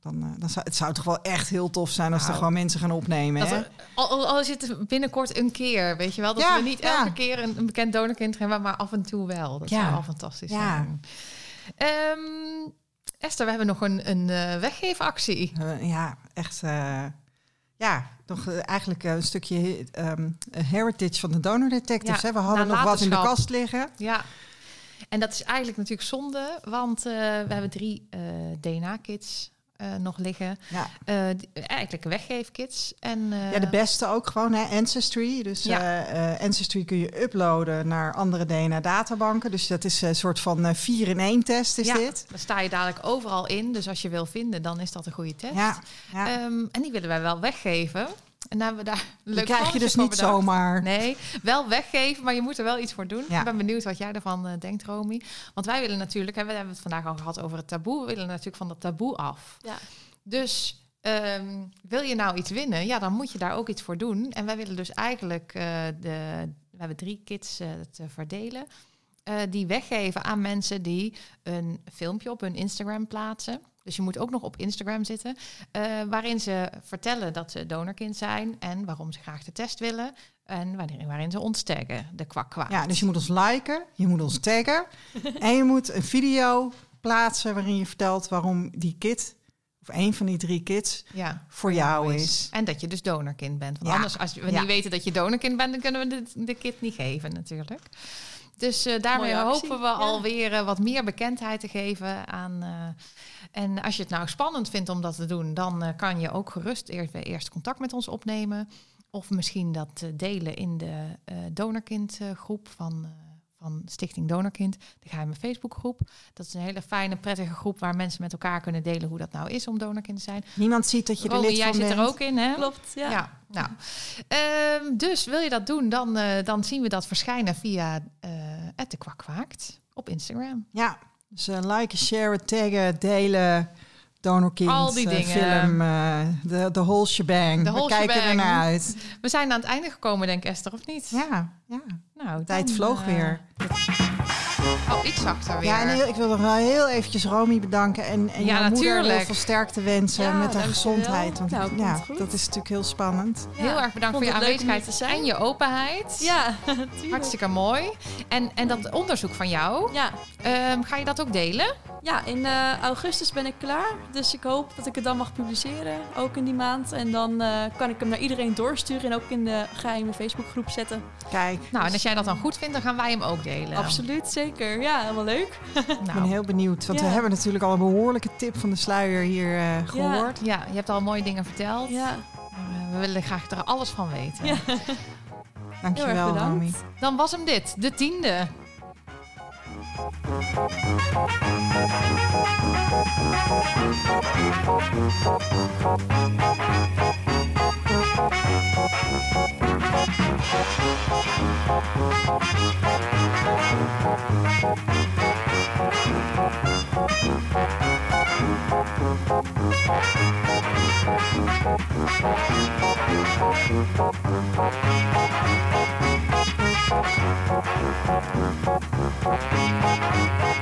dan, eh, dan zou het zou toch wel echt heel tof zijn als er Nou. gewoon mensen gaan opnemen. Dat hè? er, al, al, al is het binnenkort een keer, weet je wel. Dat Ja, we niet ja. elke keer een, een bekend donorkind hebben, maar af en toe wel. Dat Ja. zou al fantastisch Ja. zijn. Ehm, Esther, we hebben nog een, een eh, weggeefactie. Ja, echt. ja, nog eh, eigenlijk een stukje ehm, heritage van de donor detectives. Ja, hè? We hadden nog wat in de kast liggen. Ja. En dat is eigenlijk natuurlijk zonde, want eh, we hebben drie eh, DNA-kits eh, nog liggen. Ja. Die- eigenlijk weggeefkits. En, ja, de beste ook gewoon, hè? Ancestry. Dus Ja. Ancestry kun je uploaden naar andere DNA-databanken. Dus dat is een soort van 4-in-1-test is ja, dit. daar sta je dadelijk overal in. Dus als je wil vinden, dan is dat een goede test. Ja, ja. Ehm, en die willen wij wel weggeven. En dan hebben we daar een die leuk krijg je dus niet bedacht. zomaar. Nee, wel weggeven, maar je moet er wel iets voor doen. Ja. Ik ben benieuwd wat jij ervan eh, denkt, Romy. Want wij willen natuurlijk, hè, we hebben het vandaag al gehad over het taboe. We willen natuurlijk van dat taboe af. Ja. Dus ehm, wil je nou iets winnen, ja, dan moet je daar ook iets voor doen. En wij willen dus eigenlijk eh, de, we hebben drie kits eh, te verdelen. die weggeven aan mensen die een filmpje op hun Instagram plaatsen. Dus je moet ook nog op Instagram zitten, eh, waarin ze vertellen dat ze donorkind zijn en waarom ze graag de test willen. En waarin, waarin ze ons taggen, de kwak. Ja, dus je moet ons liken, je moet ons taggen. en je moet een video plaatsen waarin je vertelt waarom die kit, of een van die drie kits, ja, voor jou is. En dat je dus donorkind bent. Want Ja. anders, als we Ja. niet weten dat je donorkind bent, dan kunnen we de, de kit niet geven natuurlijk. Dus eh, daarmee hopen we ja. alweer eh, wat meer bekendheid te geven aan. eh, en als je het nou spannend vindt om dat te doen, dan kan je ook gerust eerst, eerst contact met ons opnemen. Of misschien dat delen in de eh donorkind eh, groep van, van Stichting Donorkind. De geheime Facebookgroep. Dat is een hele fijne, prettige groep waar mensen met elkaar kunnen delen hoe dat nou is om donorkind te zijn. Niemand ziet dat je er lid jij van zit bent. er ook in, hè? Klopt, ja. Ja, nou. Ehm, dus wil je dat doen, dan, eh, dan zien we dat verschijnen via eh de Kwakwaakt op Instagram. Ja, dus eh, liken, sharen, taggen, delen, donorkind, Al die eh, dingen. film, eh, de, de whole shebang. We kijken shebang. er naar uit. We zijn aan het einde gekomen, denk Esther, of niet? Ja, ja. Nou, tijd dan, vloog eh, weer. Oh, iets zachter weer. Ja, en heel- ik wil nog wel heel eventjes Romy bedanken en, en Ja, jouw moeder heel natuurlijk. veel sterkte wensen Ja, met haar gezondheid. Want Nou, ja, dat is natuurlijk heel spannend. Heel erg bedankt voor je aanwezigheid te zijn. en je openheid. Ja. Hartstikke mooi. En, en dat onderzoek van jou, Ja, ehm, ga je dat ook delen? ja, in eh, augustus ben ik klaar. Dus ik hoop dat ik het dan mag publiceren. Ook in die maand. En dan eh, kan ik hem naar iedereen doorsturen. En ook in de geheime Facebookgroep zetten. Kijk, Nou, en als jij dat dan goed vindt, dan gaan wij hem ook delen. Absoluut, zeker. Ja, helemaal leuk. ik ben Nou, heel benieuwd. Want Ja. we hebben natuurlijk al een behoorlijke tip van de sluier hier eh, gehoord. ja, je hebt al mooie dingen verteld. Ja, Maar, eh, we willen graag er alles van weten. Ja. heel Dankjewel, erg bedankt. Romy. Dan was hem dit, de tiende. Thank Thank you.